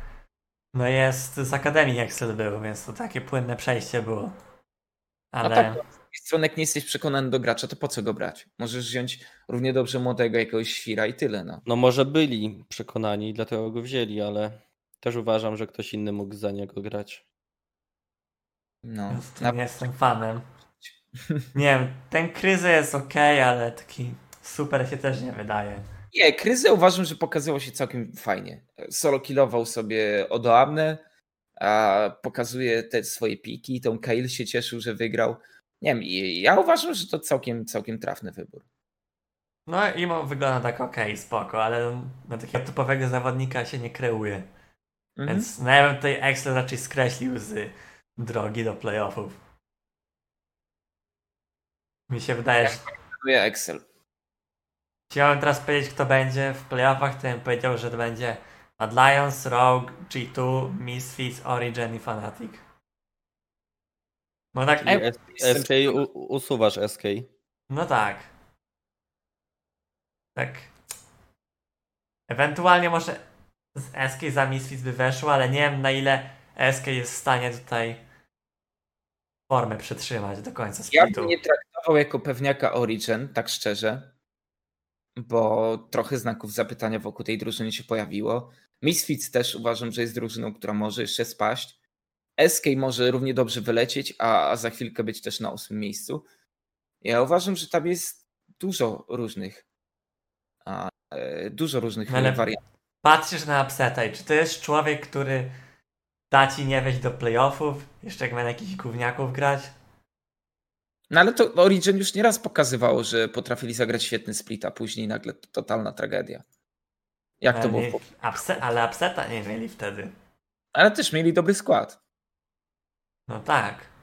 no jest z Akademii Excel był, więc to takie płynne przejście było. Ale No tak, z drugiej strony jak nie jesteś przekonany do gracza, to po co go brać? Możesz wziąć równie dobrze młodego jakiegoś świra i tyle, no. No może byli przekonani, dlatego go wzięli, ale też uważam, że ktoś inny mógł za niego grać. no. więc Na, nie jestem fanem. Nie wiem, ten kryzy jest ok, ale taki super się też nie wydaje. nie, Kryzę uważam, że pokazywał się całkiem fajnie. Solo killował sobie Odoamne, a pokazuje te swoje piki, tą Kail się cieszył, że wygrał. Nie wiem, i ja uważam, że to całkiem, całkiem trafny wybór. No Imo wygląda tak ok, spoko, ale na takiego typowego zawodnika się nie kreuje. Mhm. Więc no ja bym tutaj Excel raczej skreślił z drogi do playoffów. Mi się wydaje, że Dziękuję Excel. chciałem teraz powiedzieć kto będzie w playoffach, to bym powiedział, że to będzie Mad Lions, Rogue, G2, Misfits, Origin i Fnatic. No tak, S- SK usuwasz SK. no tak. Tak. Ewentualnie może z SK za Misfits by weszło, ale nie wiem na ile SK jest w stanie tutaj formę przetrzymać do końca Ja splitu. bym nie traktował jako pewniaka Origin, tak szczerze, bo trochę znaków zapytania wokół tej drużyny się pojawiło. Misfits też uważam, że jest drużyną, która może jeszcze spaść. SK może równie dobrze wylecieć, a, za chwilkę być też na ósmym miejscu. Ja uważam, że tam jest dużo różnych a, e, dużo różnych Ale- wariantów. Patrzysz na upseta i czy to jest człowiek, który da ci nie wejść do playoffów, jeszcze jak ma na jakichś gówniaków grać? No ale to Origin już nieraz pokazywało, że potrafili zagrać świetny split, a później nagle to totalna tragedia. Jak to ale, było? nie, w upse, ale upseta nie mieli wtedy. Ale też mieli dobry skład. No tak.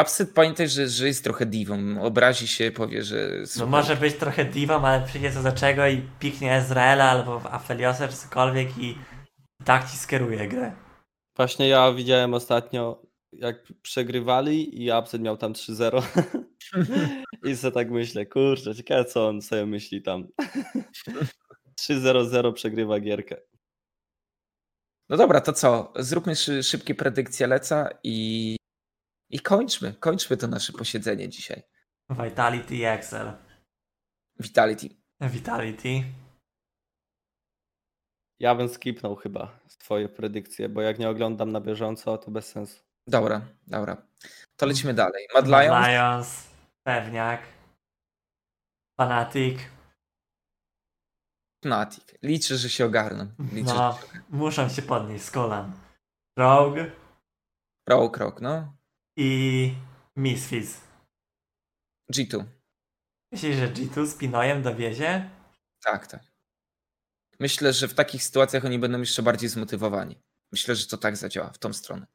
Upset pamiętaj, że, że jest trochę divą. Obrazi się, powie, że. No może być trochę diwą, ale przyjdzie co do czego i piknie Ezreela albo Afeliosa czy cokolwiek i tak ci skieruje grę. Właśnie ja widziałem ostatnio, jak przegrywali i Upset miał tam 3-0. I sobie tak myślę, kurczę, ciekawe co on sobie myśli tam. 3-0-0 przegrywa gierkę. No dobra, to co? Zróbmy szy, szybkie predykcje leca i. I kończmy. Kończmy to nasze posiedzenie dzisiaj. Vitality i Excel. Vitality. Vitality. Ja bym skipnął chyba twoje predykcje, bo jak nie oglądam na bieżąco, to bez sensu. Dobra, dobra. To lecimy dalej. Mad Mad Lions. Lions. Pewniak. Fanatic. Fnatic. Liczę, że się ogarną. Liczę, No, muszą się podnieść z kolan. Rogue Prawo krok, no. i Misfits. G2. Myślisz, że G2 z Pinojem dowiezie? Tak, tak. Myślę, że w takich sytuacjach oni będą jeszcze bardziej zmotywowani. Myślę, że to tak zadziała w tą stronę.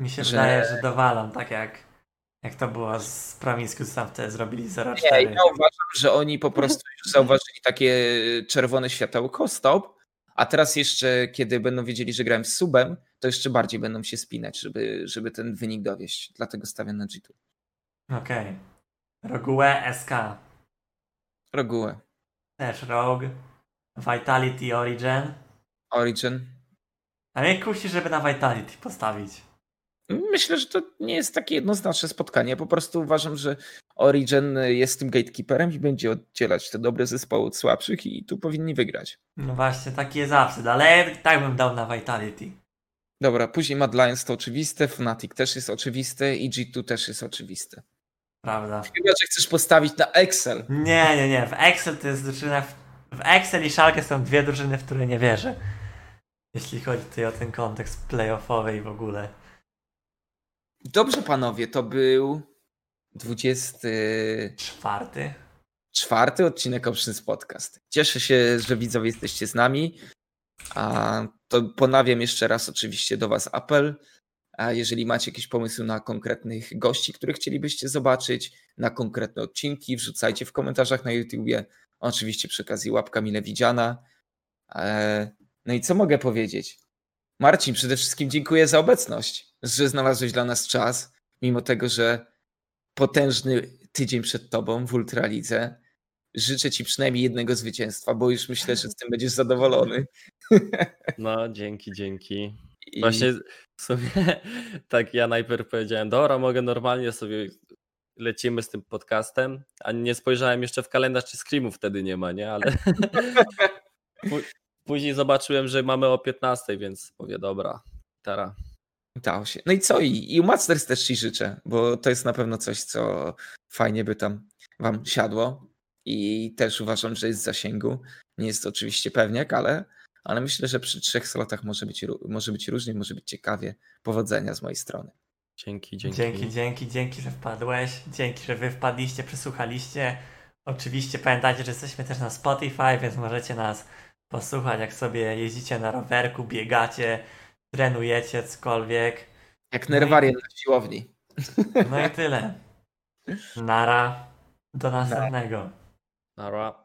Mi się Że- wydaje, że dowalą, tak jak, jak to było z Promiscuous tam wtedy zrobili 0-4. Nie, ja uważam, że oni po prostu już zauważyli takie czerwone światełko, stop, a teraz jeszcze, kiedy będą wiedzieli, że grałem z subem, to jeszcze bardziej będą się spinać, żeby, żeby ten wynik dowieść. Dlatego stawiam na G2. Okej. Rogue SK. Regułę. Też Rogue. Vitality Origin. Origin. A mnie kusi, żeby na Vitality postawić. Myślę, że to nie jest takie jednoznaczne spotkanie. Po prostu uważam, że Origin jest tym gatekeeperem i będzie oddzielać te dobre zespoły od słabszych i tu powinni wygrać. No właśnie, taki jest absurd, ale tak bym dał na Vitality. Dobra, później Mad Lions to oczywiste, Fnatic też jest oczywiste i G2 też jest oczywiste. Prawda. Chyba, że chcesz postawić na Excel. Nie, nie, nie. W Excel to jest drużyna. W, w Excel i Schalke są dwie drużyny, w które nie wierzę. Jeśli chodzi tutaj o ten kontekst playoffowy i w ogóle. Dobrze, panowie, to był 24 Czwarty. odcinek Options Podcast. Cieszę się, że widzowie jesteście z nami. A to ponawiam jeszcze raz oczywiście do Was apel. A jeżeli macie jakieś pomysły na konkretnych gości, których chcielibyście zobaczyć, na konkretne odcinki, wrzucajcie w komentarzach na YouTubie. Oczywiście przy okazji łapka mile widziana. E, No i co mogę powiedzieć? Marcin, przede wszystkim dziękuję za obecność, że znalazłeś dla nas czas, mimo tego, że potężny tydzień przed tobą w Ultralidze. Życzę ci przynajmniej jednego zwycięstwa, bo już myślę, że z tym będziesz zadowolony. No, dzięki, dzięki. I... Właśnie w sumie tak ja najpierw powiedziałem, dobra, mogę normalnie sobie lecimy z tym podcastem, a nie spojrzałem jeszcze w kalendarz, czy screamów wtedy nie ma, nie? Ale później zobaczyłem, że mamy o 15, więc mówię, dobra, teraz. Udało się. No i co? I, i u Masters też ci życzę, bo to jest na pewno coś, co fajnie by tam wam siadło. I też uważam, że jest w zasięgu. Nie jest to oczywiście pewniak, ale, ale myślę, że przy trzech slotach może być, może być różnie, może być ciekawie. Powodzenia z mojej strony. Dzięki, dzięki. Dzięki, dzięki, dzięki, że wpadłeś. Dzięki, że wy wpadliście, przesłuchaliście. Oczywiście pamiętajcie, że jesteśmy też na Spotify, więc możecie nas posłuchać, jak sobie jeździcie na rowerku, biegacie, trenujecie, cokolwiek. Jak No i- na siłowni. No i tyle. Nara. Do następnego. Nara.